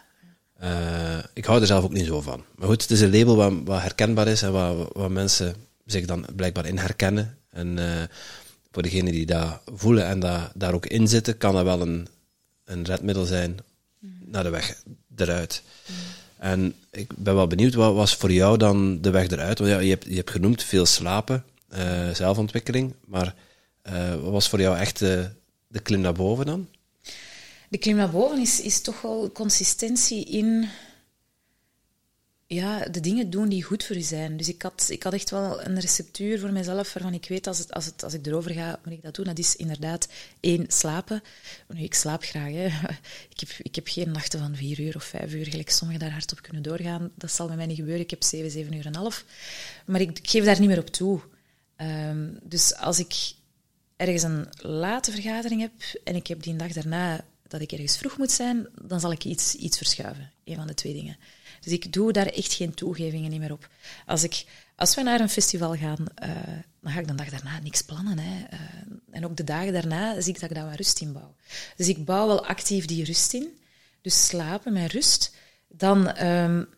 Uh, ik hou er zelf ook niet zo van. Maar goed, het is een label wat, wat herkenbaar is en waar, waar mensen zich dan blijkbaar in herkennen. En uh, voor degenen die dat voelen en dat, daar ook in zitten, kan dat wel een, een redmiddel zijn naar de weg eruit. En ik ben wel benieuwd, wat was voor jou dan de weg eruit? Want ja, je, hebt, je hebt genoemd veel slapen, uh, zelfontwikkeling, maar uh, wat was voor jou echt de, de klim naar boven dan? De klim naar boven is, is toch wel consistentie in ja, de dingen doen die goed voor je zijn. Dus ik had, ik had echt wel een receptuur voor mezelf waarvan ik weet als, het, als, het, als ik erover ga, moet ik dat doen. Dat is inderdaad één, slapen. Ik slaap graag. Hè. Ik, heb, ik heb geen nachten van vier uur of vijf uur, gelijk sommigen daar hard op kunnen doorgaan. Dat zal met mij niet gebeuren. Ik heb zeven, zeven uur en half. Maar ik, geef daar niet meer op toe. Um, dus als ik ergens een late vergadering heb en ik heb die dag daarna dat ik ergens vroeg moet zijn, dan zal ik iets, iets verschuiven. Een van de twee dingen. Dus ik doe daar echt geen toegevingen meer op. Als, ik, als we naar een festival gaan, uh, dan ga ik de dag daarna niks plannen. Hè. Uh, en ook de dagen daarna zie ik dat ik daar wat rust in bouw. Dus ik bouw wel actief die rust in. Dus slapen met rust. Dan, um,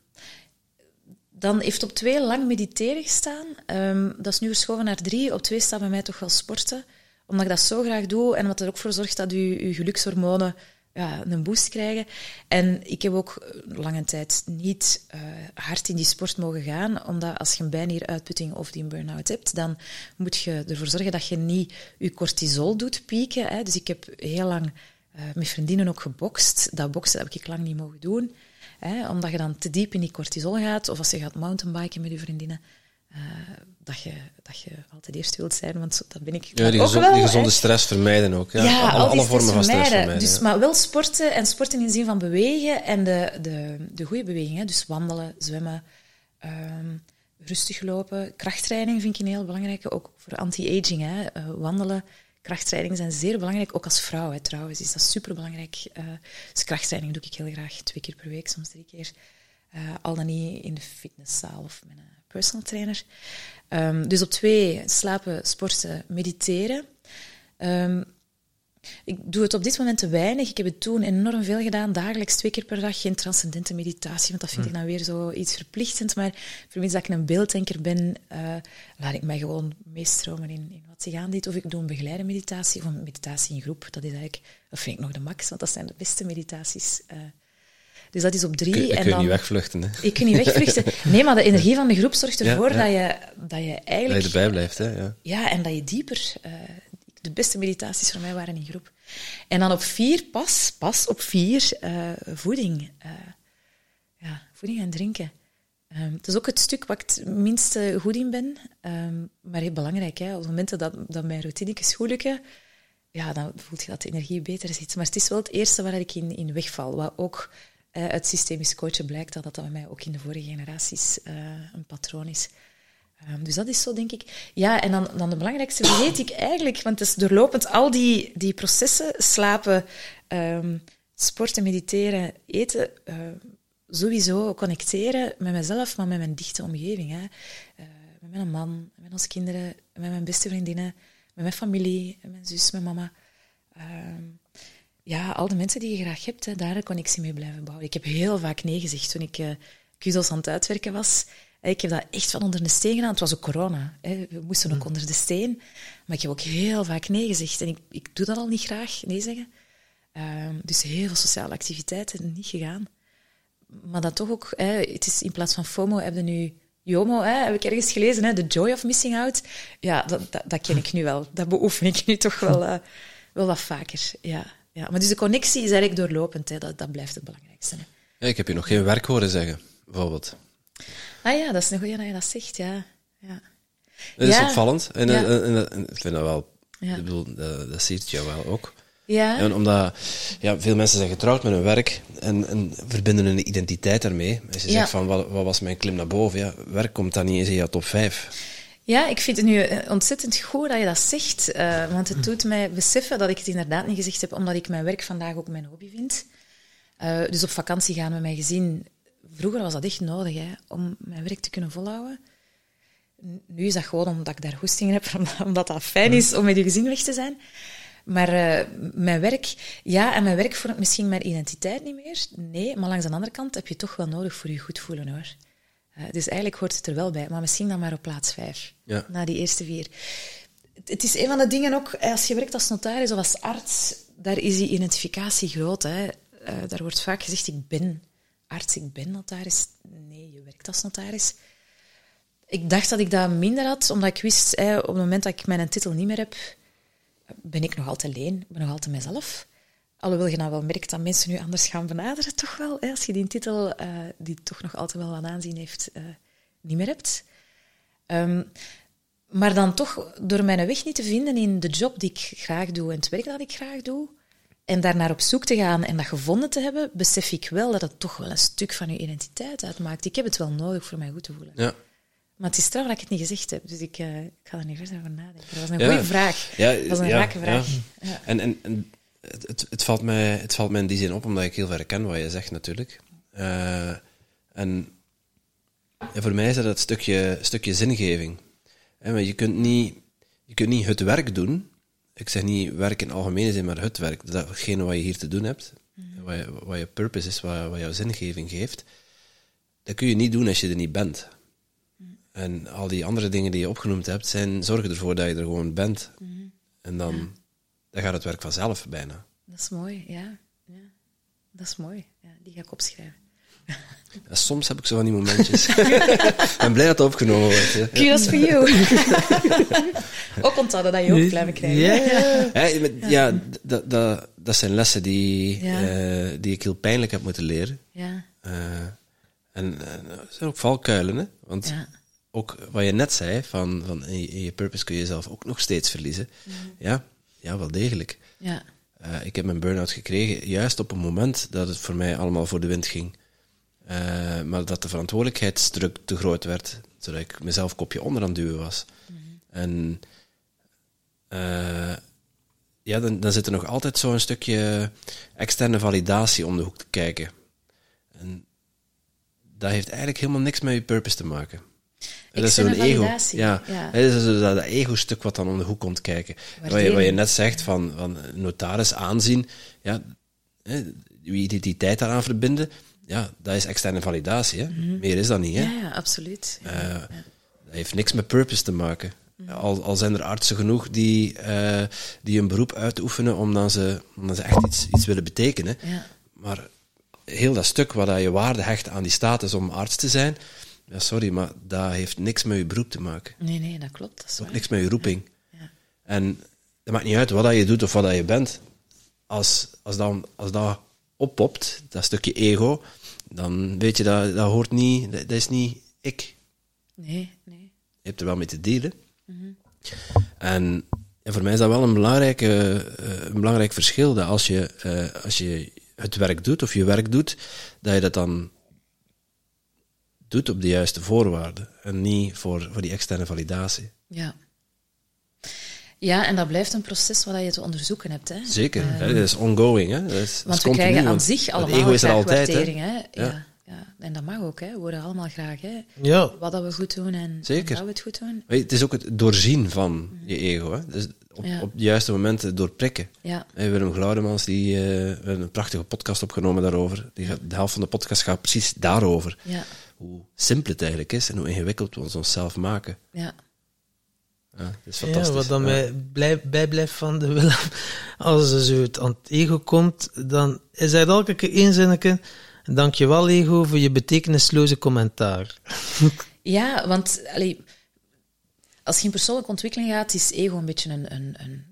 dan heeft op twee lang mediteren gestaan. Um, dat is nu verschoven naar drie. Op twee staat bij mij toch wel sporten. Omdat ik dat zo graag doe en wat er ook voor zorgt dat je, je gelukshormonen ja, een boost krijgen. En ik heb ook lange tijd niet uh, hard in die sport mogen gaan, omdat als je een bijnieruitputting of die een burn-out hebt, dan moet je ervoor zorgen dat je niet je cortisol doet pieken. Hè. Dus ik heb heel lang uh, met vriendinnen ook gebokst. Dat boksen heb ik lang niet mogen doen, hè, omdat je dan te diep in die cortisol gaat, of als je gaat mountainbiken met je vriendinnen. Uh, dat je, dat je altijd eerst wilt zijn, want dat ben ik ja, die, ook gezond, wel, die gezonde hè? stress vermijden ook. Ja, ja alle, alle vormen van stress vermijden. Dus, ja. Maar wel sporten, en sporten in de zin van bewegen en de, de, de goede bewegingen. Dus wandelen, zwemmen, um, rustig lopen. Krachttraining vind ik een heel belangrijke, ook voor anti-aging. Hè. Uh, wandelen, krachttraining zijn zeer belangrijk, ook als vrouw hè, trouwens is dat superbelangrijk. Uh, dus krachttraining doe ik heel graag twee keer per week, soms drie keer. Al dan niet in de fitnesszaal of met een personal trainer. Ehm, dus op twee, slapen, sporten, mediteren. Ehm, ik doe het op dit moment te weinig. Ik heb het toen enorm veel gedaan, dagelijks twee keer per dag. Geen transcendente meditatie, want dat vind ik dan weer zo iets verplichtend. Maar vermits dat ik een beelddenker ben, uh, laat ik mij gewoon meestromen in, in wat zich aandient. Of ik doe een begeleide meditatie of een meditatie in groep. Dat is eigenlijk, dat vind ik nog de max, want dat zijn de beste meditaties. Uh, dus dat is op drie. En kun dan, niet wegvluchten. Hè? Ik kun niet wegvluchten. Nee, maar de energie van de groep zorgt ervoor ja, ja. Dat, je, dat je eigenlijk... Dat je erbij blijft, hè? Ja, ja en dat je dieper... Uh, de beste meditaties voor mij waren in groep. En dan op vier, pas, pas op vier, uh, voeding. Uh, ja, voeding en drinken. Um, het is ook het stuk waar ik het minste goed in ben, um, maar heel belangrijk. Hè. Op momenten dat, dat mijn routines goed lukken, ja, dan voelt je dat de energie beter zit. Maar het is wel het eerste waar ik in, in wegval. Wat ook uh, uit systemisch coachen blijkt dat dat bij mij ook in de vorige generaties een patroon is. Um, dus dat is zo, denk ik. Ja, en dan, dan de belangrijkste vergeet ik eigenlijk, want het is doorlopend al die, die processen, slapen, um, sporten, mediteren, eten, uh, sowieso connecteren met mezelf, maar met mijn dichte omgeving. Hè. Met mijn man, met onze kinderen, met mijn beste vriendinnen, met mijn familie, met mijn zus, mijn mama. Um, ja, al de mensen die je graag hebt, hè, daar een connectie mee blijven bouwen. Ik heb heel vaak nee gezegd toen ik uh, aan het uitwerken was. Ik heb dat echt van onder de steen gedaan. Het was ook corona. Hè. We moesten ook mm. onder de steen. Maar ik heb ook heel vaak nee gezegd. En ik, ik doe dat al niet graag, nee zeggen. Um, dus heel veel sociale activiteiten niet gegaan. Maar dat toch ook, hè, het is in plaats van FOMO heb je nu JOMO, hè, heb ik ergens gelezen, hè, The Joy of Missing Out. Ja, dat, dat, dat ken ik nu wel. Dat beoefen ik nu toch wel, uh, wel wat vaker. Ja, ja. Maar dus de connectie is eigenlijk doorlopend. Hè. Dat, dat blijft het belangrijkste. Hè. Ja, ik heb je nog geen werk horen zeggen, bijvoorbeeld. Ah ja, dat is een goeie dat je dat zegt, ja. ja. Dat is opvallend. En, ja. en, en, en, ik vind dat wel... Ik bedoel, dat, dat ziet je wel ook. Ja. En omdat ja, veel mensen zijn getrouwd met hun werk en, en verbinden hun identiteit daarmee. Als je zegt van, wat, wat, was mijn klim naar boven? Ja, werk komt dan niet eens in je top 5. Ja, ik vind het nu ontzettend goed dat je dat zegt. Uh, want het doet mij beseffen dat ik het inderdaad niet gezegd heb, omdat ik mijn werk vandaag ook mijn hobby vind. Uh, dus op vakantie gaan met mijn gezin vroeger was dat echt nodig hè, om mijn werk te kunnen volhouden. Nu is dat gewoon omdat ik daar goesting heb, omdat dat fijn is om met je gezin weg te zijn. Maar uh, mijn werk, ja, en mijn werk vormt misschien mijn identiteit niet meer. Nee, maar langs de andere kant heb je toch wel nodig voor je goed voelen hoor. Uh, dus eigenlijk hoort het er wel bij, maar misschien dan maar op plaats vijf, ja. na die eerste vier. Het, het, is een van de dingen ook, als je werkt als notaris of als arts, daar is die identificatie groot. Hè. Uh, daar wordt vaak gezegd, ik ben arts, ik ben notaris. Nee, je werkt als notaris. Ik dacht dat ik dat minder had, omdat ik wist, hè, op het moment dat ik mijn titel niet meer heb, ben ik nog altijd alleen, ben nog altijd mezelf. Alhoewel je nou wel merkt dat mensen nu anders gaan benaderen, toch wel. Hè, als je die titel, uh, die toch nog altijd wel wat aanzien heeft, uh, niet meer hebt. Um, maar dan toch, door mijn weg niet te vinden in de job die ik graag doe en het werk dat ik graag doe, en daarnaar op zoek te gaan en dat gevonden te hebben, besef ik wel dat het toch wel een stuk van je identiteit uitmaakt. Ik heb het wel nodig voor mij goed te voelen. Ja. Maar het is trouw dat ik het niet gezegd heb, dus ik, uh, ik ga er niet verder over nadenken. Dat was een ja. goede vraag. Ja, dat was een ja, rake vraag. Ja. En, en, en het, het, het, valt mij, het valt mij in die zin op, omdat ik heel ver ken wat je zegt natuurlijk. Uh, en voor mij is dat het stukje, stukje zingeving. je, kunt niet, je kunt niet het werk doen ik zeg niet werk in algemene zin, maar het werk. Datgene wat je hier te doen hebt, mm. wat, je, wat je purpose is, wat, wat jouw zingeving geeft, dat kun je niet doen als je er niet bent. Mm. En al die andere dingen die je opgenoemd hebt, zijn, zorgen ervoor dat je er gewoon bent. Mm. En dan. Dan gaat het werk vanzelf bijna. Dat is mooi, ja. ja. Dat is mooi. Ja, die ga ik opschrijven. Ja, soms heb ik zo van die momentjes. ik ben blij dat het opgenomen wordt. Kudos for you. ook onthouden dat je ook blijven krijgen. Ja, ja. ja dat, dat, dat zijn lessen die, uh, die ik heel pijnlijk heb moeten leren. Ja. Uh, en uh, zijn ook valkuilen, hè? Want ook wat je net zei, van, van in, je, in je purpose kun je jezelf ook nog steeds verliezen. Mm. Ja, ja, wel degelijk. Ja. ik heb mijn burn-out gekregen juist op een moment dat het voor mij allemaal voor de wind ging. Uh, maar dat de verantwoordelijkheidsdruk te groot werd, zodat ik mezelf kopje onder aan het duwen was. Mm -hmm. En uh, ja, dan, dan zit er nog altijd zo'n stukje externe validatie om de hoek te kijken. En dat heeft eigenlijk helemaal niks met je purpose te maken. Dat is zo'n ego. Ja, ja. dat is zo dat, dat ego-stuk wat dan om de hoek komt kijken. Wat je, wat je net zegt van, van notaris aanzien, ja, hè, je identiteit daaraan verbinden, ja, dat is externe validatie. Hè. Meer is dat niet. Hè. Mhm. Ja, ja, absoluut. Ja. Eh, Dat heeft niks met purpose te maken. Al, al zijn er artsen genoeg die, eh, die een beroep uitoefenen omdat ze, omdat ze echt iets, iets willen betekenen. Ja. Maar heel dat stuk waar dat je waarde hecht aan die status om arts te zijn, ja, sorry, maar dat heeft niks met je beroep te maken. Nee, nee, dat klopt. Dat is Ook waar. niks met je roeping. Ja. En het maakt niet uit wat dat je doet of wat dat je bent. Als, als, dan, als dat oppopt, dat stukje ego, dan weet je dat dat hoort niet, dat, dat is niet ik. Nee, nee. Je hebt er wel mee te dealen. En ja, voor mij is dat wel een, belangrijke, eh, een belangrijk verschil. Dat als je, eh, als je het werk doet of je werk doet, dat je dat dan doet op de juiste voorwaarden. En niet voor, voor die externe validatie. Ja. Ja, en dat blijft een proces wat je te onderzoeken hebt. Hè? Zeker. hè, dat is ongoing. Hè? Dat is, dat Want is we continu, krijgen aan want zich allemaal ego is er altijd. Waardering. Hè? Ja. Ja. Ja. En dat mag ook. Hè? We horen allemaal graag hè? Ja, wat dat we goed doen en, Zeker. dat we het goed doen. Weet Het is ook het doorzien van je ego. Hè? Dus op, Ja. op de juiste momenten doorprikken. Ja, Hey, Willem Glaudemans die, eh, we hebben een prachtige podcast opgenomen daarover. Die gaat, de helft van de podcast gaat precies daarover. ja, Hoe simpel het eigenlijk is en hoe ingewikkeld we ons onszelf maken. ja. Ja, dat is ja fantastisch. wat dan Ja. mij blij, bijblijft van de Willem, als er zo het aan het ego komt, dan is hij elke keer één zinnetje, dankjewel ego voor je betekenisloze commentaar. Ja, want allee, als je in persoonlijke ontwikkeling gaat, is ego een beetje een, een, een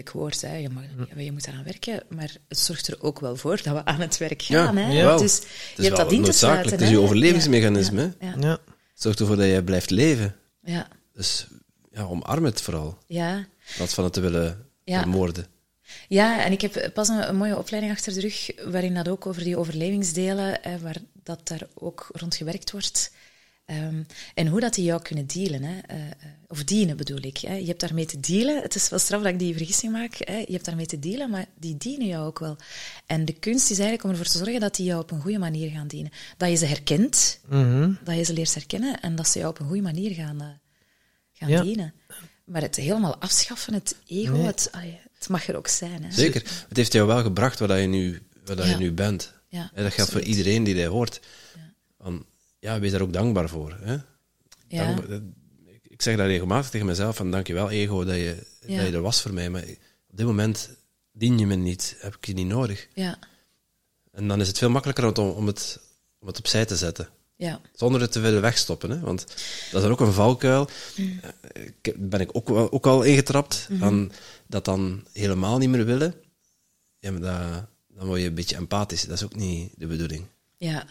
lelijk woord. Hè. Je, mag, je moet eraan werken, maar het zorgt er ook wel voor dat we aan het werk Ja, gaan. hè. Dus Het je is hebt dat in te sluiten. Het is je overlevingsmechanisme. Ja, hè. ja, Ja. Zorg ervoor dat je blijft leven. ja, Dus ja, omarm het vooral. ja. In plaats van het te willen Ja. vermoorden. Ja, en ik heb pas een, een mooie opleiding achter de rug, waarin dat ook over die overlevingsdelen, hè, waar dat daar ook rond gewerkt wordt. Ehm, en hoe dat die jou kunnen dealen, hè, eh, eh, of dienen bedoel ik. Hè. Je hebt daarmee te dealen. Het is wel straf dat ik die vergissing maak. Hè. Je hebt daarmee te dealen, maar die dienen jou ook wel. En de kunst is eigenlijk om ervoor te zorgen dat die jou op een goede manier gaan dienen. Dat je ze herkent, Mhm. dat je ze leert herkennen en dat ze jou op een goede manier gaan, eh, gaan Ja. dienen. Maar het helemaal afschaffen, het ego, Nee. het, allee, het mag er ook zijn. Hè. Zeker. Het heeft jou wel gebracht waar dat je nu, waar dat Ja. je nu bent. Ja, En dat geldt voor iedereen die dat hoort. Ja, wees daar ook dankbaar voor. Hè? Ja, Dankbaar- dat- ik- zeg dat regelmatig tegen mezelf, van dankjewel ego dat je, Ja. dat je er was voor mij, maar op dit moment dien je me niet, heb ik je niet nodig. ja, En dan is het veel makkelijker om, het- om, het, om het opzij te zetten. ja, Zonder het te willen wegstoppen. Hè? Want dat is ook een valkuil. Mm. Eh, Ik ben ik ook, wel- ook al ingetrapt. Van dat dan helemaal niet meer willen. Ja, maar dat, dan word je een beetje empathisch. Dat is ook niet de bedoeling. ja.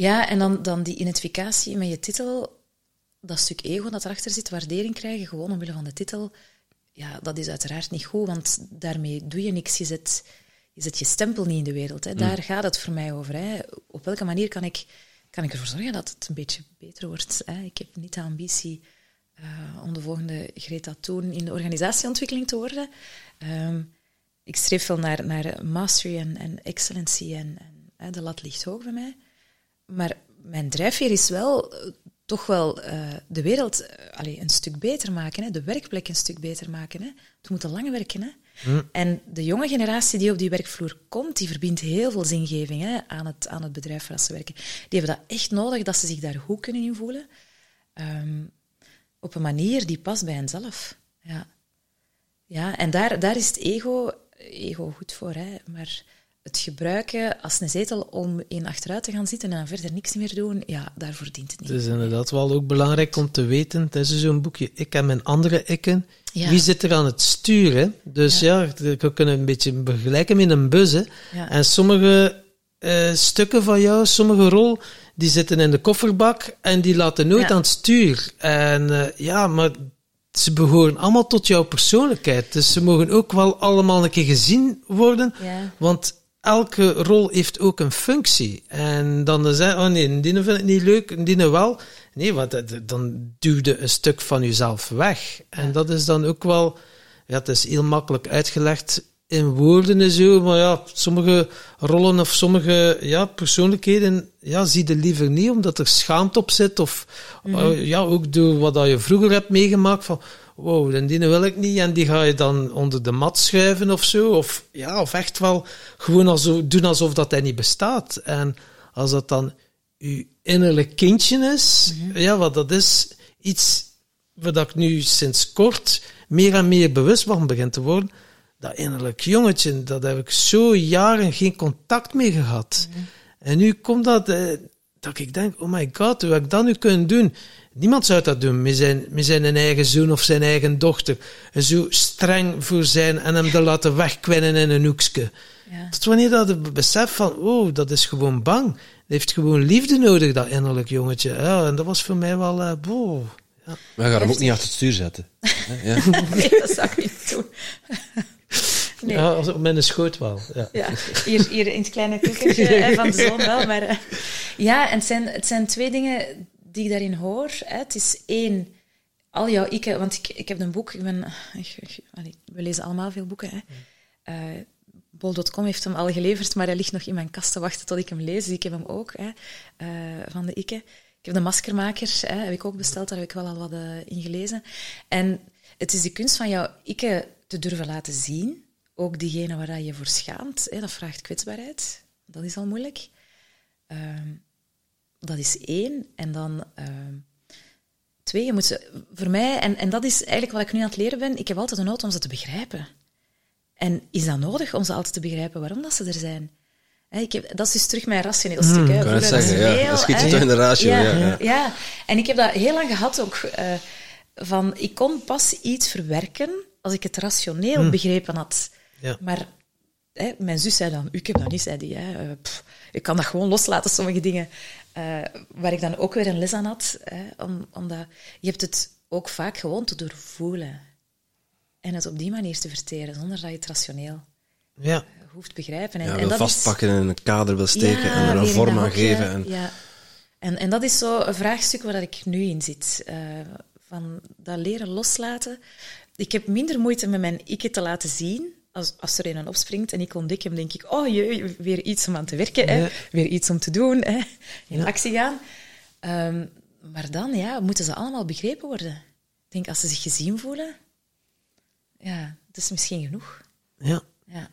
Ja, en dan, dan die identificatie met je titel, dat stuk ego dat erachter zit, waardering krijgen, gewoon omwille van de titel, ja, dat is uiteraard niet goed, want daarmee doe je niks. Je zet je, zet je stempel niet in de wereld. Hè. Daar gaat het voor mij over. Hè. Op welke manier kan ik, kan ik ervoor zorgen dat het een beetje beter wordt? Hè. Ik heb niet de ambitie eh, om de volgende Greta Thun in de organisatieontwikkeling te worden. Ehm, ik streef veel naar, naar mastery en, en excellency en, en hè, de lat ligt hoog bij mij. Maar mijn drijfveer is wel eh, toch wel eh, de wereld allee, een stuk beter maken, hè, de werkplek een stuk beter maken. Hè. We moeten lang werken. Hè. En de jonge generatie die op die werkvloer komt, die verbindt heel veel zingeving hè, aan, het, aan het bedrijf waar ze werken. Die hebben dat echt nodig, dat ze zich daar goed kunnen invoelen. Ehm, op een manier die past bij henzelf. Ja, ja en daar, daar is het ego, ego goed voor. Hè, maar het gebruiken als een zetel om in achteruit te gaan zitten en verder niks meer doen, ja, daarvoor dient het niet. Het is inderdaad wel ook belangrijk om te weten, het is zo'n boekje, ik en mijn andere ikken, Ja. wie zit er aan het sturen? Dus ja, we kunnen een beetje vergelijken met een bus. Hè. Ja. En sommige eh, stukken van jou, sommige rol, die zitten in de kofferbak en die laten nooit aan het stuur. En eh, ja, maar ze behoren allemaal tot jouw persoonlijkheid. Dus ze mogen ook wel allemaal een keer gezien worden. Want elke rol heeft ook een functie. En dan zeggen, oh nee, die vind ik niet leuk, die wel. Nee, want dan duw je een stuk van jezelf weg. En dat is dan ook wel, ja, het is heel makkelijk uitgelegd in woorden en zo, maar ja, sommige rollen of sommige ja, persoonlijkheden ja, zie je liever niet, omdat er schaamte op zit, of uh, ja, ook door wat dat je vroeger hebt meegemaakt, van wow, die wil ik niet, en die ga je dan onder de mat schuiven of zo, of, ja, of echt wel gewoon alsof, doen alsof dat hij niet bestaat. En als dat dan je innerlijk kindje is, ja, wat dat is iets wat ik nu sinds kort meer en meer bewust van begin te worden, dat innerlijk jongetje, dat heb ik zo jaren geen contact mee gehad. En nu komt dat, eh, dat ik denk, oh my god, hoe heb ik dat nu kunnen doen? Niemand zou dat doen met zijn, met zijn eigen zoon of zijn eigen dochter. En zo streng voor zijn en hem te laten wegkwinnen in een hoekje. Ja. Tot wanneer dat het besef van, oh, dat is gewoon bang. Dat heeft gewoon liefde nodig, dat innerlijk jongetje. Ja, en dat was voor mij wel, uh, boh. Ja. Maar je gaat hem ook niet achter het stuur zetten. ja. nee, dat zou ik niet doen. Nee. Ja, als op mijn schoot wel. Ja. ja. Hier, hier in het kleine kuchentje van de zon wel. Maar, uh, ja, en het zijn, het zijn twee dingen die ik daarin hoor. Hè. Het is één, al jouw ikke... Want ik, ik heb een boek... Ik ben, ik, ik, we lezen allemaal veel boeken. Hè. Uh, Bol.com heeft hem al geleverd, maar hij ligt nog in mijn kast te wachten tot ik hem lees. Dus ik heb hem ook, hè, uh, van de ikke. Ik heb de maskermaker, hè, heb ik ook besteld, daar heb ik wel al wat uh, in gelezen. En het is de kunst van jouw ikke te durven laten zien ook diegene waar je voor schaamt, hè, dat vraagt kwetsbaarheid. Dat is al moeilijk. Uh, dat is één. En dan uh, twee, je moet ze, voor mij, en, en dat is eigenlijk wat ik nu aan het leren ben, ik heb altijd een nood om ze te begrijpen. En is dat nodig om ze altijd te begrijpen waarom dat ze er zijn? Ik heb, dat is dus terug mijn rationeel stuk. Hmm, kan het zeggen, ja. Dat schiet je toch in de ratio. Ja, ja, ja. ja, en ik heb dat heel lang gehad ook. Uh, van, ik kon pas iets verwerken als ik het rationeel hmm. begrepen had. Ja. Maar hè, mijn zus zei dan, ik heb dat niet, zei die. Hè. Pff, ik kan dat gewoon loslaten, sommige dingen. Uh, waar ik dan ook weer een les aan had. Hè, om, omdat je hebt het ook vaak gewoon te doorvoelen. En het op die manier te verteren, zonder dat je het rationeel ja. hoeft begrijpen. En, ja, en dat vastpakken en in een kader wil steken ja, en er een vorm aan geven. En... Ja. En, en dat is zo een vraagstuk waar ik nu in zit. Uh, van dat leren loslaten. Ik heb minder moeite met mijn ikke te laten zien. Als, als er een opspringt en ik ontdek hem, denk ik, oh jee, weer iets om aan te werken. Hè? Weer iets om te doen. Hè? In Ja. actie gaan. Um, maar dan ja, moeten ze allemaal begrepen worden. Ik denk, als ze zich gezien voelen, ja, dat is misschien genoeg. Ja. Ja.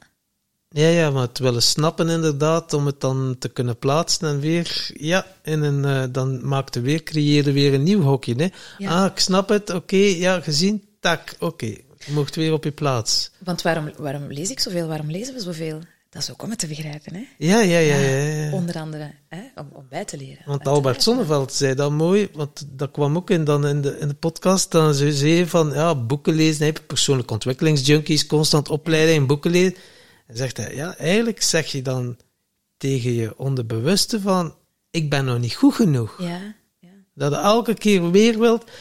Ja, ja, maar het willen snappen inderdaad, om het dan te kunnen plaatsen en weer, ja, in een, uh, dan maakte weer, creëerde weer een nieuw hokje. Hè? Ja. Ah, ik snap het, oké, okay, ja, gezien, tak, oké, okay. Je mocht weer op je plaats. Want waarom, waarom lees ik zoveel, waarom lezen we zoveel? Dat is ook om het te begrijpen, hè? Ja, ja, ja. ja, ja. Onder andere, hè? Om, om bij te leren. Want Albert Sonneveld zei dat mooi, want dat kwam ook in, dan in, de, in de podcast, dan ze zei van, ja, boeken lezen, hè, persoonlijke ontwikkelingsjunkies, constant opleiden in boeken lezen. En zegt hij, ja, eigenlijk zeg je dan tegen je onderbewuste van, ik ben nog niet goed genoeg. Ja, ja. Dat je elke keer weer wilt,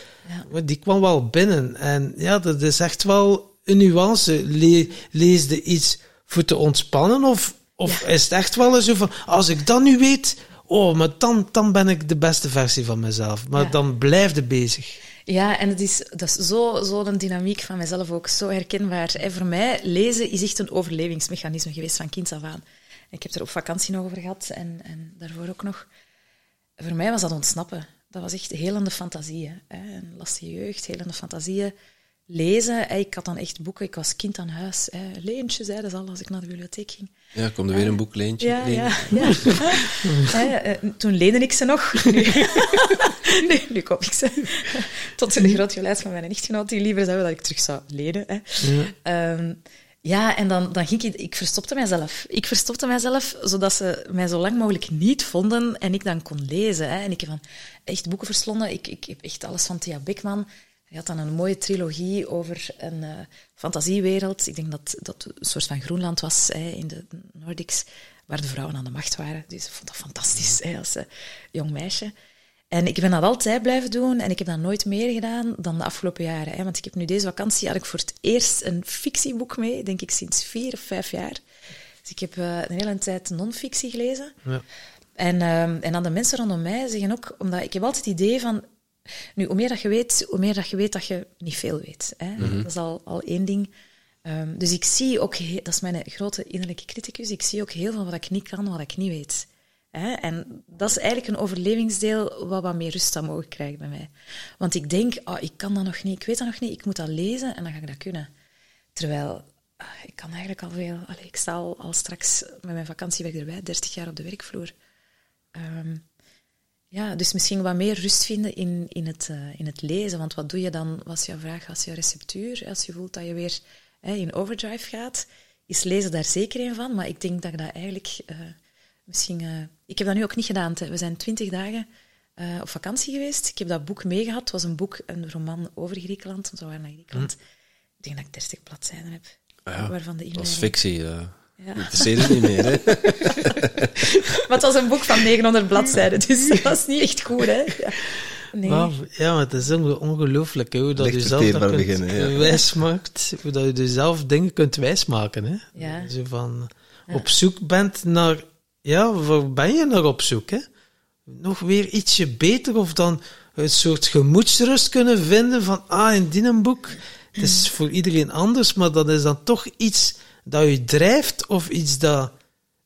Ja. die kwam wel binnen. En ja, dat is echt wel een nuance. Le lees je iets voor te ontspannen, of, of is het echt wel zo van, als ik dat nu weet, oh, maar dan, dan ben ik de beste versie van mezelf. Maar Ja. dan blijf je bezig. Ja, en het is, dat is zo, zo dynamiek van mezelf ook, zo herkenbaar. En voor mij, lezen is echt een overlevingsmechanisme geweest van kind af aan. Ik heb er op vakantie nog over gehad en, en daarvoor ook nog. Voor mij was dat ontsnappen. Dat was echt helende fantasieën. Hè. Een lastige jeugd, helende fantasieën. Lezen, ik had dan echt boeken. Ik was kind aan huis. Hè. Leentje, zeiden ze al als ik naar de bibliotheek ging. Ja, komt er weer een boek, Leentje? Ja, ja, ja. Hè, eh, toen leende ik ze nog. Nu, nu, nu koop ik ze. Tot de grote geleid van mijn echtgenoot, die liever zou dat ik terug zou lenen. Hè. Ehm, ja, en dan, dan ging ik... Ik verstopte mijzelf. Ik verstopte mijzelf, zodat ze mij zo lang mogelijk niet vonden en ik dan kon lezen. Hè. En ik heb van echt boeken verslonden. Ik, ik heb echt alles van Thea Beckman. Hij had dan een mooie trilogie over een uh, fantasiewereld. Ik denk dat dat een soort van Groenland was hè, in de Nordics, waar de vrouwen aan de macht waren. Dus ik vond dat fantastisch hè, als uh, jong meisje. En ik ben dat altijd blijven doen en ik heb dat nooit meer gedaan dan de afgelopen jaren. Hè. Want ik heb nu deze vakantie had ik voor het eerst een fictieboek mee, denk ik sinds vier of vijf jaar. Dus ik heb uh, een hele tijd non-fictie gelezen. Ja. En, um, en dan de mensen rondom mij zeggen ook, omdat ik heb altijd het idee van, nu, hoe meer dat je weet, hoe meer dat je weet dat je niet veel weet. Hè? Mhm. Dat is al, al één ding. Ehm, dus ik zie ook, dat is mijn grote innerlijke criticus, ik zie ook heel veel wat ik niet kan, wat ik niet weet. Hè? En dat is eigenlijk een overlevingsdeel wat wat meer rust aan mogen krijgen bij mij. Want ik denk, oh, ik kan dat nog niet, ik weet dat nog niet, ik moet dat lezen en dan ga ik dat kunnen. Terwijl, ah, ik kan eigenlijk al veel... Allee, ik sta al, al straks met mijn vakantiewerk erbij, 30 jaar op de werkvloer. Ehm, ja, dus misschien wat meer rust vinden in, in, het, eh, in het lezen. Want wat doe je dan, was jouw vraag, als je receptuur, als je voelt dat je weer hè, in overdrive gaat, is lezen daar zeker een van. Maar ik denk dat ik dat eigenlijk eh, misschien... eh, ik heb dat nu ook niet gedaan. hè. We zijn twintig dagen eh, op vakantie geweest. Ik heb dat boek meegehad. Het was een boek, een roman over Griekenland, want we waren naar Griekenland. Ik denk dat ik 30 bladzijden heb. Ah ja, waarvan de Dat is fictie. eh. Ja. Dat interesseert het niet meer, hè? Maar het was een boek van 900 bladzijden, dus dat was niet echt goed, hè? Ja. Nee. Maar, ja, maar het is onge- ongelooflijk hè, hoe dat je zelf dat kunt beginnen, ja. wijsmaakt. Hoe dat je dus zelf dingen kunt wijsmaken. Hè. Ja. Zo van op zoek bent naar... Ja, waar ben je naar op zoek? Hè? Nog weer ietsje beter of dan een soort gemoedsrust kunnen vinden van, ah, in die een boek, het is voor iedereen anders, maar dat is dan toch iets dat je drijft of iets dat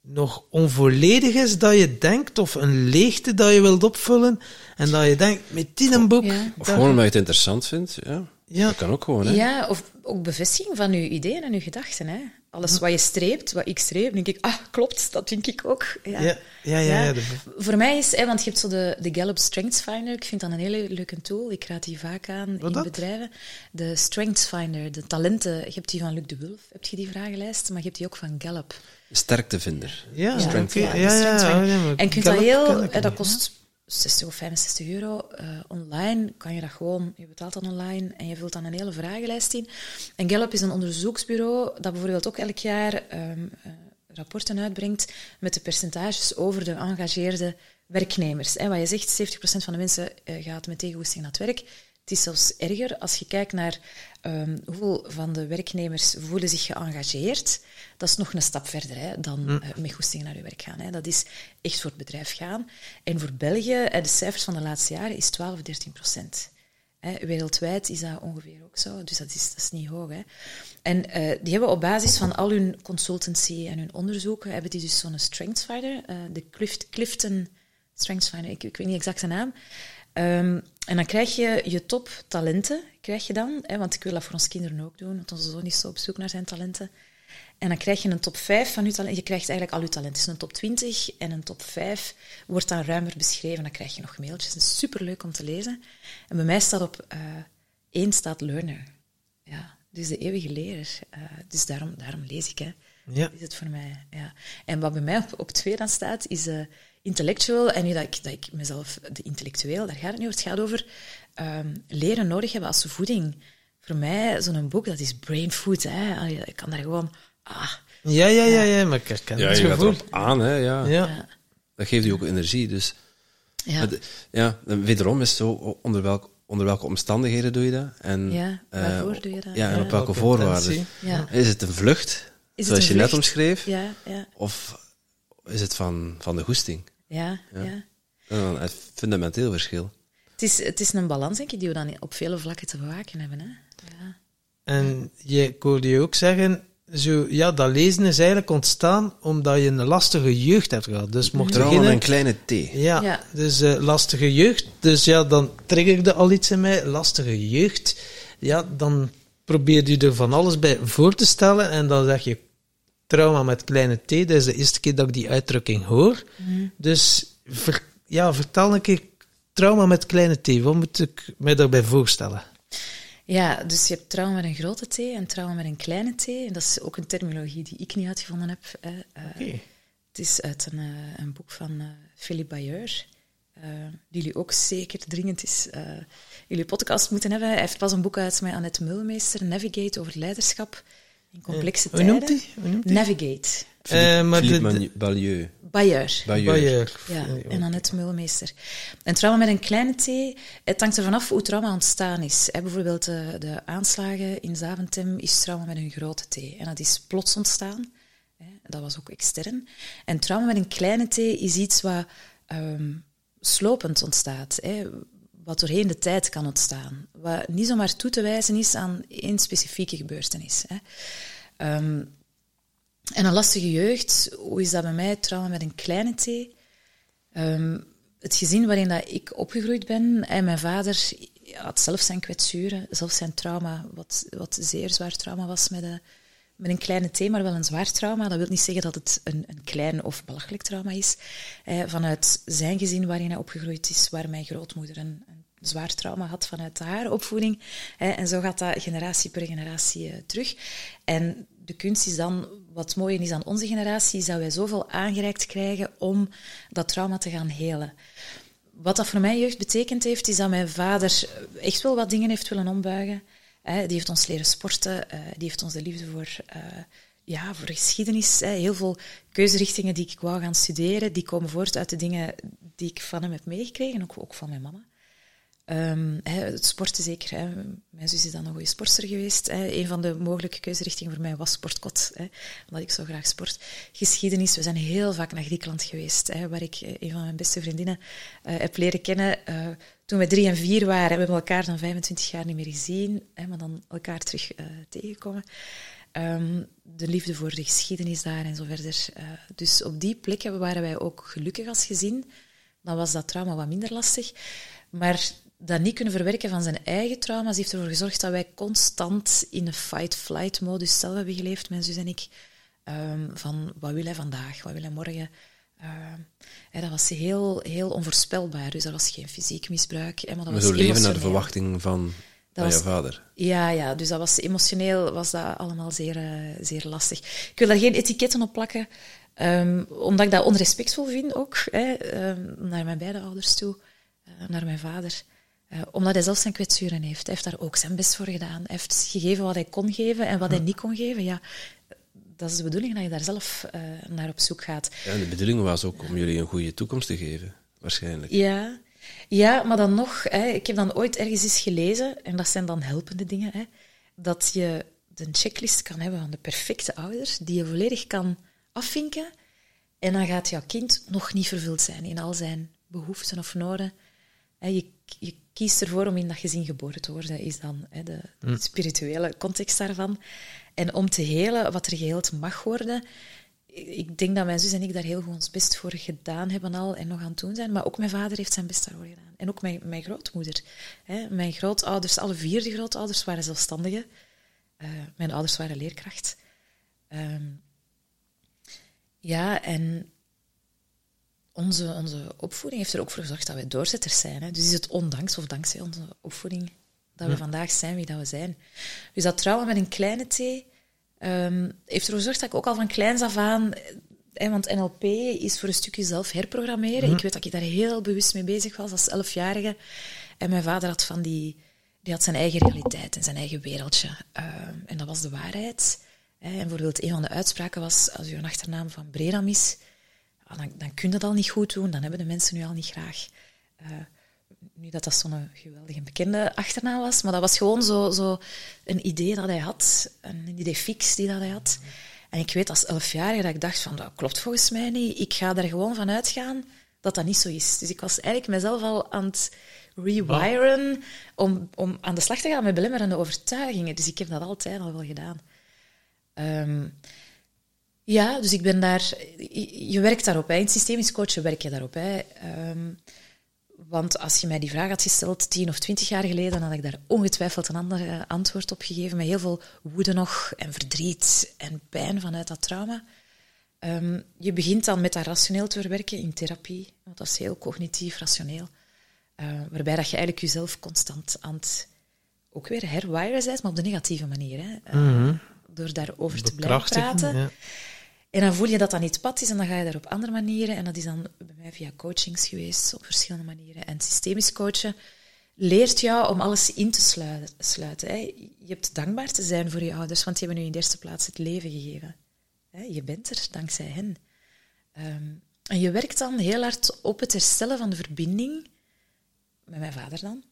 nog onvolledig is dat je denkt, of een leegte dat je wilt opvullen, en dat je denkt, met die een boek... Ja. Of gewoon omdat je het interessant vindt. Ja, Ja. dat kan ook gewoon, hè? Ja, of ook bevestiging van uw ideeën en uw gedachten. Hè? Alles wat je streept, wat ik streep, denk ik, ah, klopt, dat denk ik ook. Ja. Ja, ja, ja. ja, de- Voor mij is, hè, want je hebt zo de, de Gallup Strengths Finder, ik vind dat een hele leuke tool, ik raad die vaak aan Wat in dat? bedrijven. De Strengths Finder, de talenten, je hebt die van Luc de Wulf, heb je die vragenlijst, maar je hebt die ook van Gallup. Sterktevinder. Ja, Strength ja, ja, Finder. ja, maar En je kunt dat heel, dat kost 60 of 65 euro. eh, online kan je dat gewoon, je betaalt dat online en je vult dan een hele vragenlijst in. En Gallup is een onderzoeksbureau dat bijvoorbeeld ook elk jaar ehm, eh, rapporten uitbrengt met de percentages over de geëngageerde werknemers. Hè, wat je zegt, 70% van de mensen eh, gaat met tegenwoesting naar het werk. Het is zelfs erger als je kijkt naar ehm, hoeveel van de werknemers voelen zich geëngageerd. Dat is nog een stap verder hè, dan eh, met goesting naar je werk gaan. Hè. Dat is echt voor het bedrijf gaan. En voor België, eh, de cijfers van de laatste jaren, is 12 of 13 procent. Hè, wereldwijd is dat ongeveer ook zo, dus dat is, dat is niet hoog. Hè. En eh, die hebben op basis van al hun consultancy en hun onderzoeken, hebben die dus zo'n strengths finder, eh, de Clift, Clifton Strengths Finder, ik, ik weet niet exact de naam. Ehm, en dan krijg je je top talenten, krijg je dan, hè, want ik wil dat voor onze kinderen ook doen, want onze zoon is zo op zoek naar zijn talenten. En dan krijg je een top 5 van je talenten. Je krijgt eigenlijk al je talenten. Het is een top 20 en een top 5 wordt dan ruimer beschreven. Dan krijg je nog mailtjes. Het is superleuk om te lezen. En bij mij staat op eh één staat learner. Ja, dus de eeuwige leraar. Eh, dus daarom, daarom lees ik, hè. Ja. Is het voor mij, ja. En wat bij mij op, op twee dan staat, is eh, intellectual. En nu dat ik, dat ik mezelf, de intellectueel, daar gaat het niet over. Het gaat over ehm, leren nodig hebben als voeding. Voor mij, zo'n boek, dat is brain food. Hè. Ik kan daar gewoon... Ah, Ja, ja, ja, ja, maar ik herken Ja, het je gaat gevoel. erop aan, hè? Ja. Ja. ja. Dat geeft je ook energie. Dus Ja. De- wederom is het zo, onder, welk, onder welke omstandigheden doe je dat? En, Ja, eh, waarvoor doe je dat? Ja, en Ja. op welke Welke voorwaarden? Ja. Is het een vlucht, zoals een je net omschreef? Ja, ja, Of is het van, van de goesting? ja, ja. Een fundamenteel verschil. Het is, het is een balans, denk ik, die we dan op vele vlakken te bewaken hebben. Hè? Ja. En je, ik hoorde je ook zeggen, zo, ja, dat lezen is eigenlijk ontstaan omdat je een lastige jeugd hebt gehad. Dus mocht Trouwen beginnen... een kleine T. Ja, Ja. dus eh, lastige jeugd. Dus ja, dan triggerde al iets in mij. Lastige jeugd. Ja, dan probeer je er van alles bij voor te stellen. En dan zeg je trauma met kleine t. Dat is de eerste keer dat ik die uitdrukking hoor. Dus ver- ja, vertel een keer trauma met kleine t. Wat moet ik mij daarbij voorstellen? Ja, dus je hebt trauma met een grote T en trauma met een kleine T. En dat is ook een terminologie die ik niet uitgevonden heb. Hè. Eh, Het is uit een, eh, een boek van eh, Philippe Bayeur, eh, die jullie ook zeker dringend is eh, jullie podcast moeten hebben. Hij heeft pas een boek uit met Annette Mulmeester, Navigate over leiderschap in complexe tijden. Hoe noemt die? Navigate. Eh, maar Philippe de, Manu- Balieu. Bayeur. Ja, en Annette Mulmeester. En trauma met een kleine t, het hangt ervan af hoe trauma ontstaan is. Hè, bijvoorbeeld de, de aanslagen in Zaventem is trauma met een grote t. En dat is plots ontstaan. Hè, dat was ook extern. En trauma met een kleine t is iets wat ehm, slopend ontstaat. Hè. wat doorheen de tijd kan ontstaan. Wat niet zomaar toe te wijzen is aan één specifieke gebeurtenis. Hè. En een lastige jeugd, hoe is dat bij mij? Trauma met een kleine t. Ehm, het gezin waarin dat ik opgegroeid ben, en mijn vader had zelf zijn kwetsuren, zelf zijn trauma, wat, wat zeer zwaar trauma was met, de, met een kleine T, maar wel een zwaar trauma. Dat wil niet zeggen dat het een, een klein of belachelijk trauma is. Eh, vanuit zijn gezin waarin hij opgegroeid is, waar mijn grootmoeder een, een zwaar trauma had vanuit haar opvoeding. Eh, en zo gaat dat generatie per generatie eh, terug. En de kunst is dan, wat mooi is aan onze generatie, is dat wij zoveel aangereikt krijgen om dat trauma te gaan helen. Wat dat voor mijn jeugd betekend heeft, is dat mijn vader echt wel wat dingen heeft willen ombuigen. die heeft ons leren sporten, uh, die heeft ons de liefde voor, uh, ja, voor geschiedenis. heel veel keuzerichtingen die ik wou gaan studeren, die komen voort uit de dingen die ik van hem heb meegekregen, ook van mijn mama. Um, het sporten zeker. Mijn zus is dan een goede sportster geweest. Hè. Een van de mogelijke keuzerichtingen voor mij was sportkot, omdat ik zo graag sport. Geschiedenis, we zijn heel vaak naar Griekenland geweest, waar ik eh, een van mijn beste vriendinnen uh, heb leren kennen. Uh, toen we drie en vier waren, hebben we elkaar dan 25 jaar niet meer gezien, maar dan elkaar terug tegenkomen. Um, de liefde voor de geschiedenis daar en zo verder. dus op die plekken waren wij ook gelukkig als gezin. Dan was dat trauma wat minder lastig. Maar dat niet kunnen verwerken van zijn eigen trauma's heeft ervoor gezorgd dat wij constant in een fight-flight-modus zelf hebben geleefd, mijn zus en ik. Um, van wat wil hij vandaag, wat wil hij morgen. Uh, dat was heel, heel onvoorspelbaar, dus dat was geen fysiek misbruik. Maar dat was zo leven naar de verwachting van, van was, je vader. Ja, ja, dus dat was emotioneel was dat allemaal zeer, uh, zeer lastig. Ik wil daar geen etiketten op plakken, um, omdat ik dat onrespectvol vind ook, hè, um, naar mijn beide ouders toe, uh, naar mijn vader. Uh, omdat hij zelf zijn kwetsuren heeft. Hij heeft daar ook zijn best voor gedaan. Hij heeft gegeven wat hij kon geven en wat hij niet kon geven. Ja, dat is de bedoeling dat je daar zelf uh, naar op zoek gaat. Ja, de bedoeling was ook om jullie een goede toekomst te geven, waarschijnlijk. Ja, ja maar dan nog, hè, ik heb dan ooit ergens eens gelezen, en dat zijn dan helpende dingen, hè, dat je de checklist kan hebben van de perfecte ouders, die je volledig kan afvinken, en dan gaat jouw kind nog niet vervuld zijn in al zijn behoeften of noden. Je, je kiest ervoor om in dat gezin geboren te worden, is dan hè, de, de spirituele context daarvan. En om te helen wat er geheeld mag worden, ik denk dat mijn zus en ik daar heel goed ons best voor gedaan hebben al en nog aan het doen zijn. Maar ook mijn vader heeft zijn best daarvoor gedaan. En ook mijn, mijn grootmoeder. Hè. Mijn grootouders, alle vier de grootouders, waren zelfstandigen. Uh, mijn ouders waren leerkracht. Um, ja, en onze, onze opvoeding heeft er ook voor gezorgd dat wij doorzetters zijn. Hè. Dus is het ondanks of dankzij onze opvoeding dat we ja. vandaag zijn wie dat we zijn. Dus dat trouwen met een kleine t um, heeft ervoor gezorgd dat ik ook al van kleins af aan... Hè, want NLP is voor een stukje zelf herprogrammeren. Mm. Ik weet dat ik daar heel bewust mee bezig was als elfjarige. En mijn vader had van die... Die had zijn eigen realiteit en zijn eigen wereldje. Um, en dat was de waarheid. En bijvoorbeeld een van de uitspraken was, als u een achternaam van Bredam is dan, dan kun je dat al niet goed doen, dan hebben de mensen nu al niet graag. Uh, nu dat dat zo'n geweldige bekende achternaam was, maar dat was gewoon zo, zo een idee dat hij had, een idee fix die dat hij had. En ik weet als elfjarige dat ik dacht van, dat klopt volgens mij niet. Ik ga er gewoon van uitgaan dat dat niet zo is. Dus ik was eigenlijk mezelf al aan het rewiren om, om aan de slag te gaan met belemmerende overtuigingen. Dus ik heb dat altijd al wel gedaan. Um, ja, dus ik ben daar... Je werkt daarop. Hè. In systemisch coachen werk je daarop. Hè. Um, want als je mij die vraag had gesteld tien of twintig jaar geleden, had ik daar ongetwijfeld een ander antwoord op gegeven. Met heel veel woede nog en verdriet en pijn vanuit dat trauma. Um, je begint dan met dat rationeel te verwerken in therapie. Want dat is heel cognitief, rationeel. Uh, waarbij dat je eigenlijk jezelf constant aan het ook weer herwiren bent, maar op de negatieve manier. Hè. Uh, mm -hmm. Door daarover te blijven praten. Ja. En dan voel je dat dat niet pad is en dan ga je daar op andere manieren. En dat is dan bij mij via coachings geweest, op verschillende manieren. En systemisch coachen leert jou om alles in te sluiten. Je hebt dankbaar te zijn voor je ouders, want die hebben nu in de eerste plaats het leven gegeven. Je bent er dankzij hen. Um, en je werkt dan heel hard op het herstellen van de verbinding met mijn vader dan,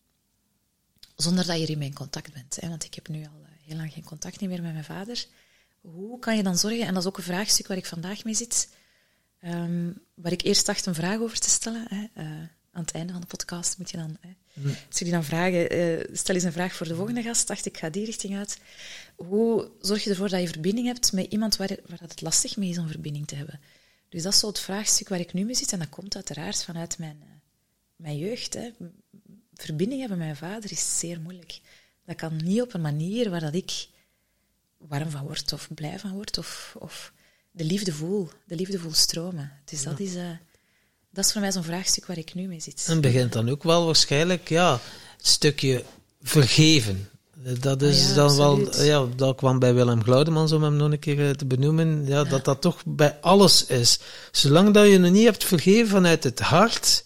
zonder dat je er in contact bent. Want ik heb nu al heel lang geen contact meer met mijn vader hoe kan je dan zorgen, en dat is ook een vraagstuk waar ik vandaag mee zit, um, waar ik eerst dacht een vraag over te stellen hè, uh, aan het einde van de podcast moet je dan... Hè, Als jullie dan vragen, eh, stel eens een vraag voor de volgende gast, dacht ik, ga die richting uit. Hoe zorg je ervoor dat je verbinding hebt met iemand waar, waar het lastig mee is om verbinding te hebben? Dus dat is zo het vraagstuk waar ik nu mee zit. En dat komt uiteraard vanuit mijn, uh, mijn jeugd. Hè. Verbinding hebben met mijn vader is zeer moeilijk. Dat kan niet op een manier waar dat ik warm van word of blij van word of, of de liefde voel. De liefde voel stromen. Dus dat, is, uh, dat is voor mij zo'n vraagstuk waar ik nu mee zit. En begint dan ook wel waarschijnlijk ja, het stukje vergeven. Dat is Ah ja, dan absoluut. wel, ja, dat kwam bij Willem Glaudemans om hem nog een keer eh, te benoemen, ja, dat dat toch bij alles is. Zolang dat je nog niet hebt vergeven vanuit het hart,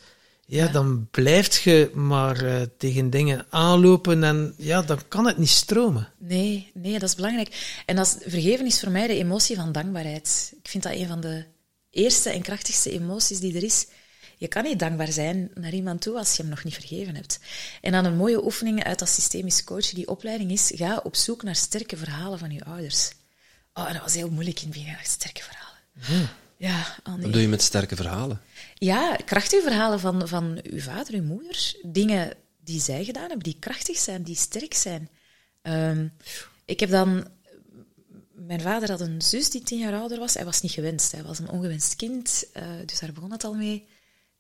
ja, dan blijft je maar eh, tegen dingen aanlopen en ja, dan kan het niet stromen. Nee, nee, dat is belangrijk. En dat is, vergeven is voor mij de emotie van dankbaarheid. Ik vind dat een van de eerste en krachtigste emoties die er is. Je kan niet dankbaar zijn naar iemand toe als je hem nog niet vergeven hebt. En dan een mooie oefening uit dat systemisch coachen, die opleiding is, ga op zoek naar sterke verhalen van je ouders. Oh, dat was heel moeilijk in het begin, sterke verhalen. Ja, oh nee. Wat doe je met sterke verhalen? Ja, krachtige verhalen van, van uw vader, uw moeder. Dingen die zij gedaan hebben, die krachtig zijn, die sterk zijn. Ehm, ik heb dan... Mijn vader had een zus die tien jaar ouder was. Hij was niet gewenst. Hij was een ongewenst kind. eh, dus daar begon het al mee.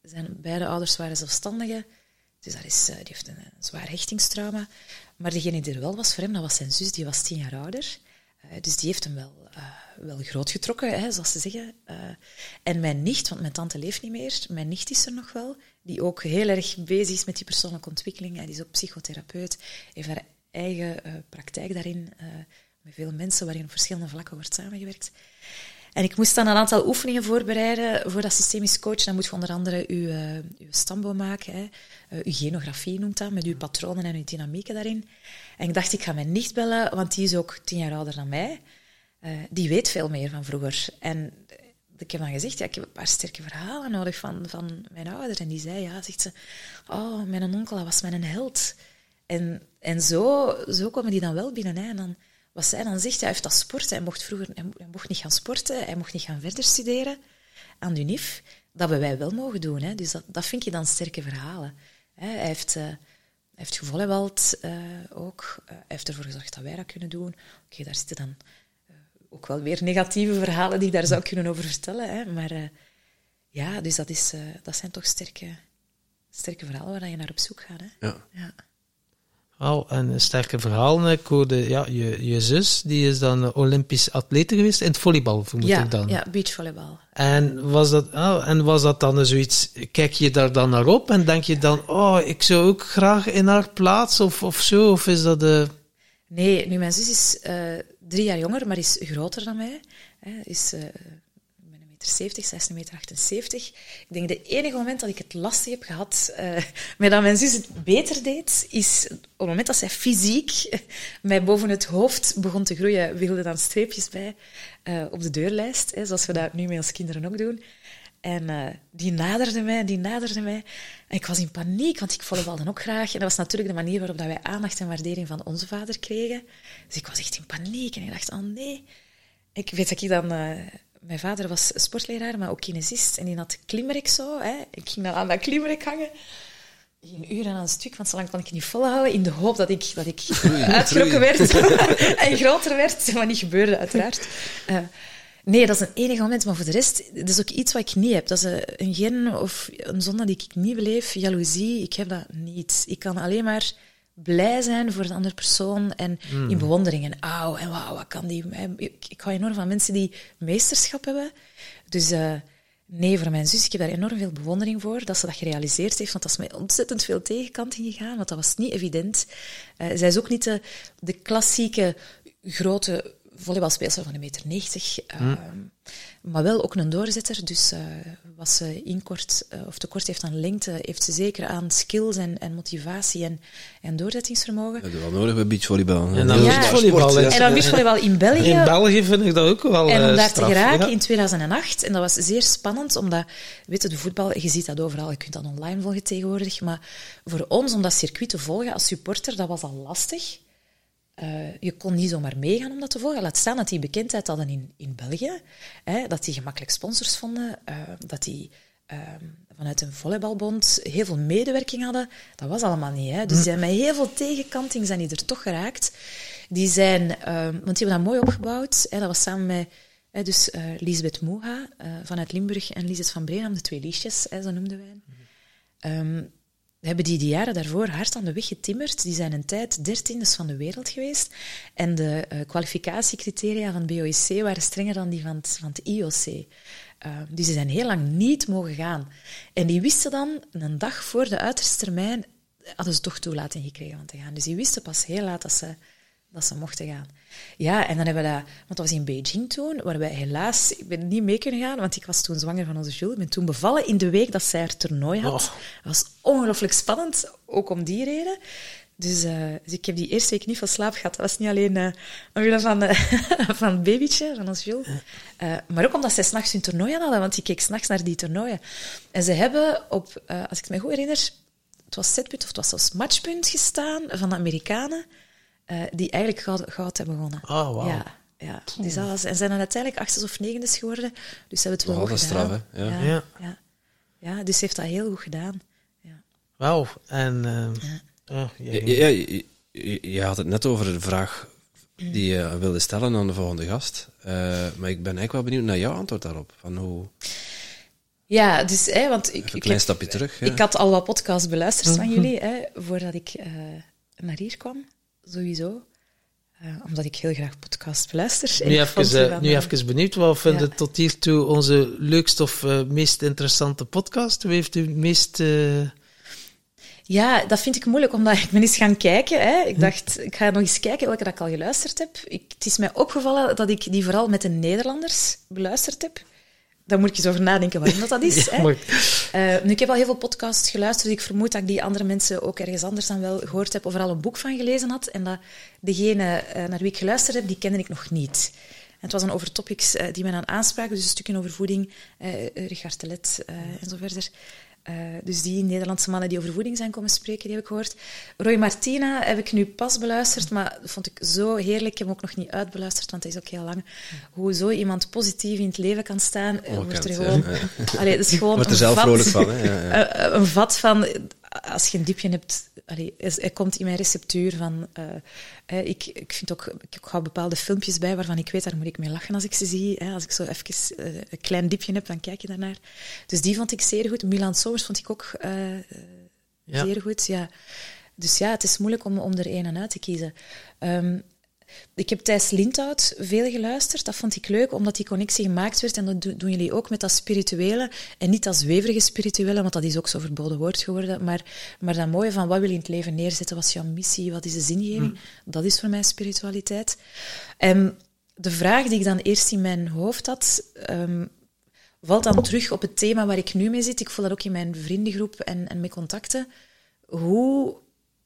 Zijn beide ouders waren zelfstandigen. Dus dat is, eh, die heeft een, een zwaar hechtingstrauma. Maar degene die er wel was voor hem, dat was zijn zus. Die was tien jaar ouder. Eh, dus die heeft hem wel, eh, wel grootgetrokken, hè, zoals ze zeggen. Eh, en mijn nicht, want mijn tante leeft niet meer, mijn nicht is er nog wel, die ook heel erg bezig is met die persoonlijke ontwikkeling. Hij is ook psychotherapeut, heeft haar eigen eh, praktijk daarin, met veel mensen waarin op verschillende vlakken wordt samengewerkt. En ik moest dan een aantal oefeningen voorbereiden voor dat systemisch coach. Dan moet je onder andere uw, uw stamboom maken. Uw genografie noemt dat, met uw patronen en uw dynamieken daarin. En ik dacht, ik ga mijn nicht bellen, want die is ook tien jaar ouder dan mij. Eh, die weet veel meer van vroeger. En eh, ik heb dan gezegd, ja, ik heb een paar sterke verhalen nodig van, van mijn ouder. En die zei, ja, zegt ze, oh, mijn onkel, was mijn held. En, en zo, zo komen die dan wel binnen. Hè. En dan, wat zij dan zegt, hij heeft dat sporten. Hij mocht vroeger hij mo- hij mocht niet gaan sporten, hij mocht niet gaan verder studeren aan de UNIF. Dat hebben wij wel mogen doen. Hè. Dus dat, dat vind je dan sterke verhalen. Hè. Hij heeft... eh, hij heeft ook. Hij heeft ervoor gezorgd dat wij dat kunnen doen. Oké, daar zitten dan ook wel weer negatieve verhalen die ik daar zou kunnen over vertellen. Hè. Maar eh, ja, dus dat, is, eh, dat zijn toch sterke, sterke verhalen waar je naar op zoek gaat. Hè. Ja. Ja. Oh, en een sterke verhaal. Ik hoorde, ja, je, je zus, die is dan Olympisch atlete geweest in het volleybal, vermoed Ja, ik dan. ja, beachvolleybal. En was dat, oh, en was dat dan zoiets, kijk je daar dan naar op en denk je dan, oh, ik zou ook graag in haar plaats of, of zo? Of is dat de... Nee, nu, mijn zus is eh, drie jaar jonger, maar is groter dan mij. Hè, is, ben een meter 70, zij is een meter 78. Ik denk de enige moment dat ik het lastig heb gehad eh, met dat mijn zus het beter deed, is op het moment dat zij fysiek mij boven het hoofd begon te groeien, wilde dan streepjes bij op de deurlijst, hè, zoals we dat nu met ons kinderen ook doen. En eh, die naderde mij, die naderde mij. En ik was in paniek, want ik volleybalde ook graag. En dat was natuurlijk de manier waarop dat wij aandacht en waardering van onze vader kregen. Dus ik was echt in paniek. En ik dacht, oh nee. Ik weet dat ik dan... eh, mijn vader was sportleraar, maar ook kinesist. En die had klimrek zo. Hè. Ik ging dan aan dat klimrek hangen. Geen uren aan een stuk, want zo lang kon ik het niet volhouden. In de hoop dat ik, dat ik uitgerokken werd en groter werd. Wat niet gebeurde, uiteraard. Eh, nee, dat is een enige moment. Maar voor de rest, dat is ook iets wat ik niet heb. Dat is een- een gen of een zonde die ik niet beleef. Jaloezie, ik heb dat niet. Ik kan alleen maar blij zijn voor de andere persoon en in bewondering. En auw, en wauw, wat kan die... Ik, ik hou enorm van mensen die meesterschap hebben. Dus... eh, Nee, voor mijn zus, ik heb daar enorm veel bewondering voor dat ze dat gerealiseerd heeft, want dat is mij ontzettend veel tegenkant ingegaan, want dat was niet evident. Eh, zij is ook niet de, de klassieke grote volleybalspeelster van een meter 90, maar wel ook een doorzetter. Dus eh, wat ze inkort eh, of tekort heeft aan lengte, heeft ze zeker aan skills en, en motivatie en, en doorzettingsvermogen. Dat hebben we wel nodig bij beachvolleybal. En dan Ja. beachvolleybal. En dan beachvolleybal in België. In België vind ik dat ook wel En om eh, daar straf, te geraken ja. in 2008, en dat was zeer spannend, omdat, weet je, de voetbal, je ziet dat overal, je kunt dat online volgen tegenwoordig, maar voor ons, om dat circuit te volgen als supporter, dat was al lastig. Eh, je kon niet zomaar meegaan om dat te volgen. Laat staan dat die bekendheid hadden in, in België, hè, dat die gemakkelijk sponsors vonden, eh, dat die ehm, vanuit een volleybalbond heel veel medewerking hadden. Dat was allemaal niet. Hè? Dus die zijn met heel veel tegenkanting zijn die er toch geraakt. Die zijn, ehm, want die hebben dat mooi opgebouwd. Hè? Dat was samen met hè, dus, eh Lisbeth Moeha eh, vanuit Limburg en Lisbeth van Breenham, de twee liesjes, zo noemden wij. Ehm, hebben die de jaren daarvoor hard aan de weg getimmerd. Die zijn een tijd dertiendes van de wereld geweest. En de eh, kwalificatiecriteria van BOIC waren strenger dan die van het, van IOC. Uh, dus die zijn heel lang niet mogen gaan. En die wisten dan, een dag voor de uiterste termijn, hadden ze toch toelating gekregen om te gaan. Dus die wisten pas heel laat dat ze, dat ze mochten gaan. Ja, en dan hebben we dat... Want dat was in Beijing toen, waar wij helaas... Ik ben niet mee kunnen gaan, want ik was toen zwanger van onze Jules. Ik ben toen bevallen in de week dat zij haar toernooi had. Oh. Dat was ongelooflijk spannend, ook om die reden. Dus, eh, dus ik heb die eerste week niet veel slaap gehad. Dat was niet alleen uh, omwille van, uh, van het babytje, van ons Jules. Uh, maar ook omdat zij s'nachts hun toernooien hadden, want ik keek s'nachts naar die toernooien. En ze hebben op, als ik het me goed herinner, het was setpunt of het was zelfs matchpunt gestaan van de Amerikanen, uh, die eigenlijk goud, goud hebben gewonnen. Oh, wow. Ja, ja. Dus dat was, en zijn dan uiteindelijk achtste of negendes geworden. Dus ze hebben het wel goed straf, gedaan. hè? Ja. Ja, Ja. ja. Ja, dus ze heeft dat heel goed gedaan. Ja. Wauw. En eh, Ja. oh, jij Ja, je, je- je had het net over de vraag die je wilde stellen aan de volgende gast. Eh, maar ik ben eigenlijk wel benieuwd naar jouw antwoord daarop. Van hoe, Ja, dus, hè, want ik, een ik, klein heb- stapje terug. Ja. ik had al wat podcasts beluisterd van jullie, hè, voordat ik eh, naar hier kwam, sowieso. Eh, omdat ik heel graag podcasts beluister. En Nu, even, eh, nu even benieuwd, wat vind je Ja. tot hiertoe onze leukste of eh, meest interessante podcast? Wie heeft u het meest... Ja, dat vind ik moeilijk, omdat ik ben eens gaan kijken. Hè. Hm. Ik dacht, ik ga nog eens kijken welke dat ik al geluisterd heb. Ik, het is mij opgevallen dat ik die vooral met de Nederlanders beluisterd heb. Daar moet ik eens over nadenken waarom dat, dat is. Ja, hè. Eh, nu, ik heb al heel veel podcasts geluisterd, dus ik vermoed dat ik die andere mensen ook ergens anders dan wel gehoord heb, of er al een boek van gelezen had. En dat degene eh, naar wie ik geluisterd heb, die kende ik nog niet. En het was dan over topics eh, die mij aan aanspraken, dus een stukje over voeding, eh, eh, Richard Telet eh, en zo verder. Eh, dus die Nederlandse mannen die over voeding zijn komen spreken, die heb ik gehoord. Roy Martina heb ik nu pas beluisterd, maar dat vond ik zo heerlijk. Ik heb hem ook nog niet uitbeluisterd, want hij is ook heel lang. Hoe zo iemand positief in het leven kan staan, eh, wordt er Ongekend, gewoon... ja. Allee, het is gewoon Wordt er zelf vat- vrolijk van. Hè? Ja, ja. eh, een vat van, als je een diepje hebt, allee, komt in mijn receptuur van, eh, ik, ik vind ook, ik hou bepaalde filmpjes bij waarvan ik weet, daar moet ik mee lachen als ik ze zie. Hè. Als ik zo even eh, een klein diepje heb, dan kijk je daarnaar. Dus die vond ik zeer goed. Milan Somers vond ik ook eh, Ja. zeer goed, ja. Dus ja, het is moeilijk om, om er een en uit te kiezen. Ehm, ik heb Thijs Lindhout veel geluisterd. Dat vond ik leuk, omdat die connectie gemaakt werd. En dat do- doen jullie ook met dat spirituele. En niet dat zweverige spirituele, want dat is ook zo verboden woord geworden. Maar, maar dat mooie van wat wil je in het leven neerzetten? Wat is jouw missie? Wat is de zingeving? Dat is voor mij spiritualiteit. En de vraag die ik dan eerst in mijn hoofd had, ehm, valt dan terug op het thema waar ik nu mee zit. Ik voel dat ook in mijn vriendengroep en, en met contacten. Hoe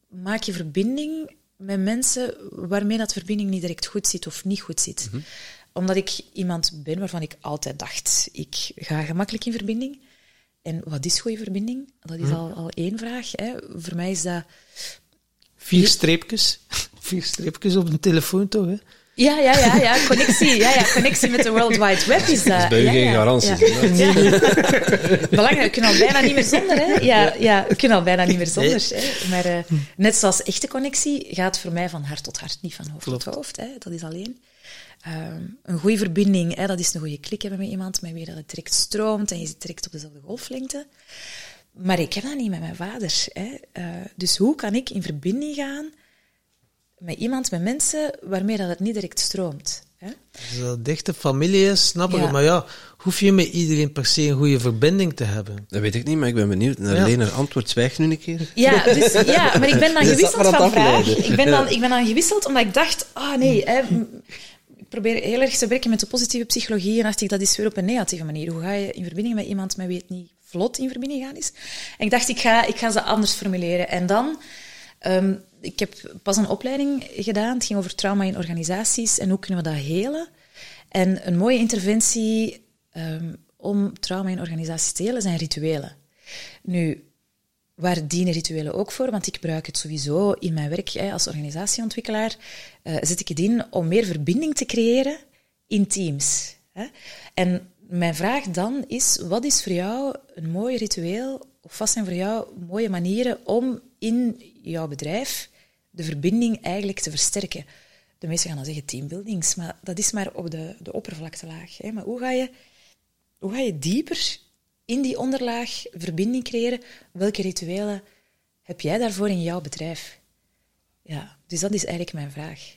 maak je verbinding met mensen waarmee dat verbinding niet direct goed zit of niet goed zit? Omdat ik iemand ben waarvan ik altijd dacht, ik ga gemakkelijk in verbinding. En wat is goede verbinding? Dat is al, al één vraag. Hè. Voor mij is dat... Vier streepjes. Vier streepjes op een telefoon, toch? Hè? Ja, ja, ja, ja, connectie. Ja, ja, connectie met de World Wide Web is dat. Dat is bij u ja, geen ja, garantie. Belangrijk, we kunnen al bijna niet meer zonder. Hè? Ja, ja, we kunnen al bijna niet meer zonder. Hè? Maar eh, net zoals echte connectie gaat voor mij van hart tot hart, niet van hoofd Klopt. tot hoofd. Hè? Dat is alleen. Ehm, een goede verbinding, hè? dat is een goede klik hebben met iemand met wie dat het direct stroomt en je zit direct op dezelfde golflengte. Maar ik heb dat niet met mijn vader. Hè? Eh, dus hoe kan ik in verbinding gaan met iemand, met mensen waarmee dat het niet direct stroomt? Hè? Als dat dichte familie is, snap ik Ja. Maar ja, hoef je met iedereen per se een goede verbinding te hebben? Dat weet ik niet, maar ik ben benieuwd. Naar Ja. Lena antwoord, zwijg nu een keer. Ja, dus, ja, maar ik ben dan gewisseld van vraag. Ik ben, dan, ik ben dan gewisseld omdat ik dacht, ah nee, hè, ik probeer heel erg te werken met de positieve psychologie en dacht ik, dat is weer op een negatieve manier. Hoe ga je in verbinding met iemand met wie het niet vlot in verbinding gaan is? En ik dacht, ik ga, ik ga ze anders formuleren. En dan, ehm, ik heb pas een opleiding gedaan, het ging over trauma in organisaties en hoe kunnen we dat helen. En een mooie interventie ehm, om trauma in organisaties te helen zijn rituelen. Nu, Waar dienen rituelen ook voor? Want ik gebruik het sowieso in mijn werk als organisatieontwikkelaar. eh, zet ik het in om meer verbinding te creëren in teams. Hè? En mijn vraag dan is, wat is voor jou een mooi ritueel, of wat zijn voor jou mooie manieren om in jouw bedrijf de verbinding eigenlijk te versterken? De meesten gaan dan zeggen teambuildings, maar dat is maar op de, de oppervlaktelaag. Hè. Maar hoe ga, je, hoe ga je dieper in die onderlaag verbinding creëren? Welke rituelen heb jij daarvoor in jouw bedrijf? Ja, dus dat is eigenlijk mijn vraag.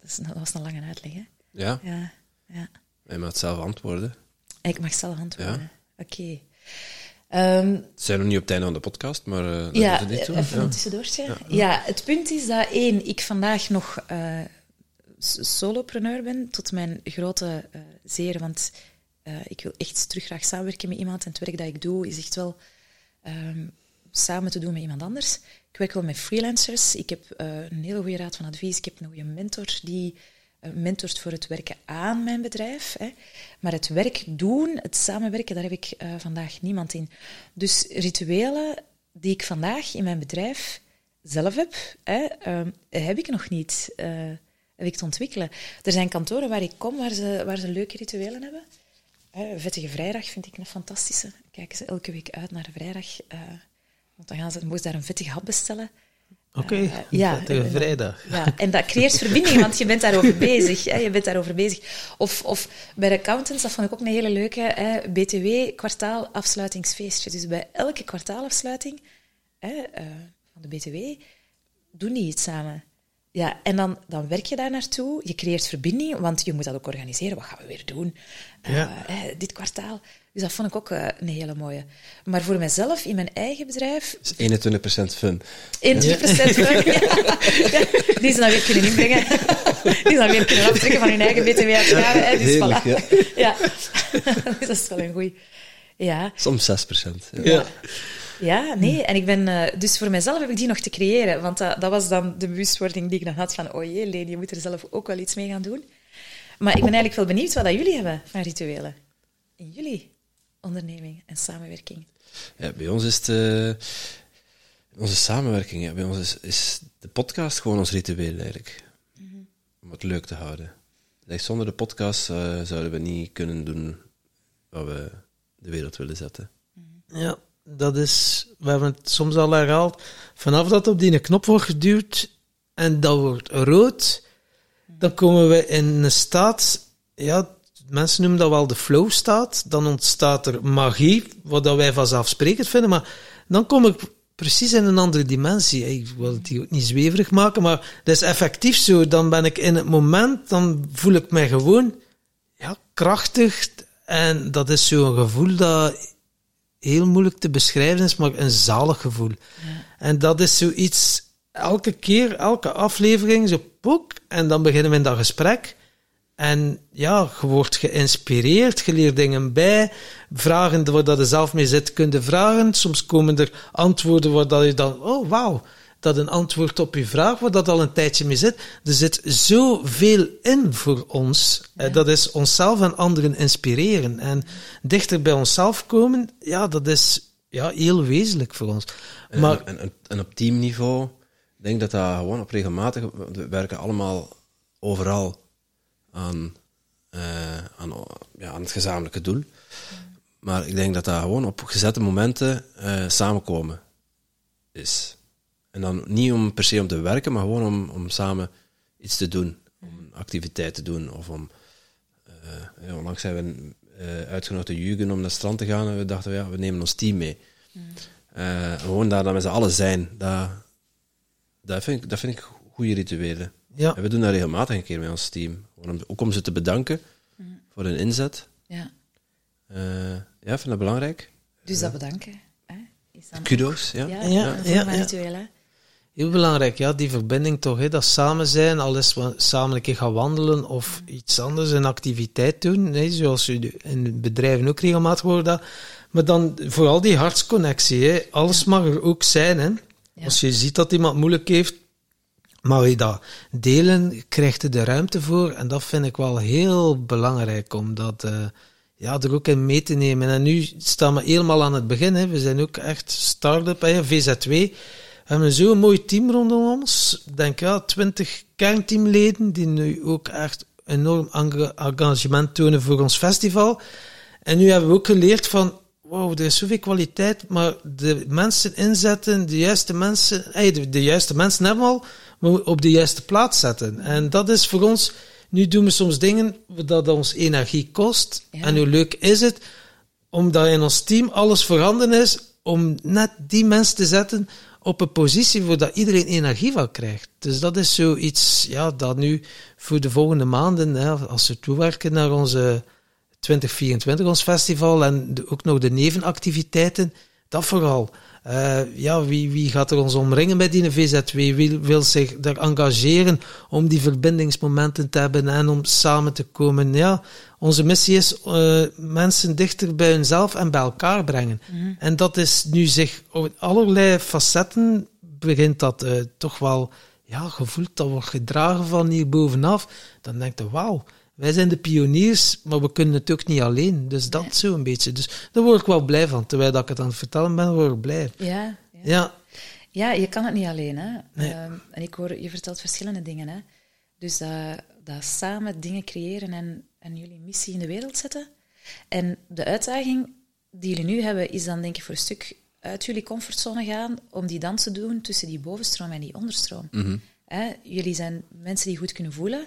Dat, is, dat was een lange uitleg, hè? Ja, Ja, ja. je mag het zelf antwoorden. Ik mag zelf antwoorden. Ja. Oké. We zijn nog niet op het einde van de podcast, maar eh dat ja, doet er niet toe. even Ja. een tussendoortje. Ja. het punt is dat één, ik vandaag nog eh, s- solopreneur ben, tot mijn grote eh zeer, want eh, ik wil echt terug graag samenwerken met iemand en het werk dat ik doe is echt wel ehm, samen te doen met iemand anders. Ik werk wel met freelancers. Ik heb eh, een hele goede raad van advies. Ik heb een goede mentor die eh, mentort voor het werken aan mijn bedrijf. Hè. Maar het werk doen, het samenwerken, daar heb ik eh, vandaag niemand in. Dus rituelen die ik vandaag in mijn bedrijf zelf heb, hè, ehm, heb ik nog niet. eh, heb ik te ontwikkelen. Er zijn kantoren waar ik kom waar ze, waar ze leuke rituelen hebben. Vettige Vrijdag vind ik een fantastische. Kijken ze elke week uit naar vrijdag. eh, want dan gaan ze, ze daar een vettige hap bestellen. Oké, Eh, ja, tegen en- vrijdag. Ja, en dat creëert verbinding, want je bent daarover bezig. Hè, je bent daarover bezig. Of, of bij de accountants, dat vond ik ook een hele leuke, hè, BTW kwartaalafsluitingsfeestje. Dus bij elke kwartaalafsluiting hè, eh, van de BTW doen die iets samen. Ja, en dan, dan werk je daar naartoe, je creëert verbinding, want je moet dat ook organiseren. Wat gaan we weer doen eh, Ja. dit kwartaal? Dus dat vond ik ook eh, een hele mooie. Maar voor mezelf, in mijn eigen bedrijf, is 21% fun. 21% fun. Ja. Ja, Die ze dan weer kunnen inbrengen. Die ze dan weer kunnen aftrekken van hun eigen btw-uitgaven. Dus Heerlijk, voilà. Ja. Dus dat is wel een goeie. Ja, Soms 6%. Ja. Ja. ja, nee. En ik ben... eh, dus voor mezelf heb ik die nog te creëren. Want dat, dat was dan de bewustwording die ik dan had van... Oh jee, Leen, je moet er zelf ook wel iets mee gaan doen. Maar ik ben eigenlijk wel benieuwd wat dat jullie hebben van rituelen. In jullie onderneming en samenwerking. Ja, bij ons is het... eh, onze samenwerking, ja, bij ons is, is de podcast gewoon ons ritueel eigenlijk. Om het leuk te houden. Zonder de podcast eh, zouden we niet kunnen doen wat we de wereld willen zetten. Ja, dat is, we hebben het soms al herhaald. Vanaf dat op die knop wordt geduwd en dat wordt rood, dan komen we in een staat, ja, mensen noemen dat wel de flow staat. Dan ontstaat er magie, wat dat wij vanzelfsprekend vinden, maar dan kom ik precies in een andere dimensie. Ik wil het hier ook niet zweverig maken, maar dat is effectief zo. Dan ben ik in het moment, dan voel ik mij gewoon ja, krachtig. En dat is zo'n gevoel dat heel moeilijk te beschrijven is, maar een zalig gevoel. En dat is zoiets, elke keer, elke aflevering, zo poek, en dan beginnen we in dat gesprek. En ja, je wordt geïnspireerd, je leert dingen bij, vragen waar dat je zelf mee zit, kun je vragen. Soms komen er antwoorden waar dat je dan, oh wauw, dat een antwoord op je vraag, waar dat al een tijdje mee zit. Er zit zoveel in voor ons. Eh, Dat is onszelf en anderen inspireren. En dichter bij onszelf komen, ja, dat is ja, heel wezenlijk voor ons. En, Maar en, en, en op teamniveau, ik denk dat dat gewoon op regelmatig, we werken allemaal overal aan, eh, aan, ja, aan het gezamenlijke doel. Maar ik denk dat dat gewoon op gezette momenten eh, samenkomen is. En dan niet om per se om te werken, maar gewoon om, om samen iets te doen. Om een activiteit te doen. Of om, eh, ja, onlangs zijn we eh, uitgenodigd Jugend om naar het strand te gaan. En we dachten, ja, we nemen ons team mee. Gewoon daar dan met z'n allen zijn, dat, dat, vind ik, dat vind ik goede rituelen. ja, En we doen dat regelmatig een keer met ons team. Gewoon om, ook om ze te bedanken voor hun inzet. Ja. Eh, ja, ik vind dat belangrijk. Dus dat bedanken. Hè? Is Kudo's, ja. Ja, Ja, ja? Heel belangrijk, ja, die verbinding toch, hè, dat samen zijn, al is we samen een keer gaan wandelen of iets anders, een activiteit doen, hè, zoals je in bedrijven ook regelmatig hoort dat. Maar dan vooral die hartsconnectie, hè, alles mag er ook zijn. Hè. Ja. Als je ziet dat iemand moeilijk heeft, mag je dat delen, krijgt je de ruimte voor. En dat vind ik wel heel belangrijk, om dat eh, ja, er ook in mee te nemen. En nu staan we helemaal aan het begin, hè. we zijn ook echt start-up, hè, VZ2. We hebben zo'n mooi team rondom ons. Denk ja, twintig kernteamleden die nu ook echt enorm enga- engagement tonen voor ons festival. En nu hebben we ook geleerd van, wow, er is zoveel kwaliteit, maar de mensen inzetten, de juiste mensen, hey, de, de juiste mensen hebben we al, maar we op de juiste plaats zetten. En dat is voor ons, nu doen we soms dingen dat ons energie kost. Ja. En hoe leuk is het, omdat in ons team alles voorhanden is, om net die mensen te zetten op een positie waar dat iedereen energie van krijgt. Dus dat is zoiets, ja, dat nu voor de volgende maanden, hè, als we toewerken naar onze 2024, ons festival, en de- ook nog de nevenactiviteiten, dat vooral. Eh, ja, wie, wie gaat er ons omringen met die VZW? Wie wil zich daar engageren om die verbindingsmomenten te hebben en om samen te komen? Ja, onze missie is eh, mensen dichter bij hunzelf en bij elkaar brengen. En dat is nu zich op allerlei facetten begint dat eh, toch wel ja, gevoeld, dat wordt gedragen van hier bovenaf. Dan denk je, wauw, wij zijn de pioniers, maar we kunnen het ook niet alleen. Dus dat Nee. zo een beetje. Dus daar word ik wel blij van. Terwijl dat ik het aan het vertellen ben, word ik blij. Ja, ja. Ja, Ja, je kan het niet alleen. Hè? Nee. Ehm, en ik hoor, je vertelt verschillende dingen. Hè? Dus dat, dat samen dingen creëren en, en jullie missie in de wereld zetten. En de uitdaging die jullie nu hebben, is dan denk ik voor een stuk uit jullie comfortzone gaan om die dans te doen tussen die bovenstroom en die onderstroom. Hè? Jullie zijn mensen die goed kunnen voelen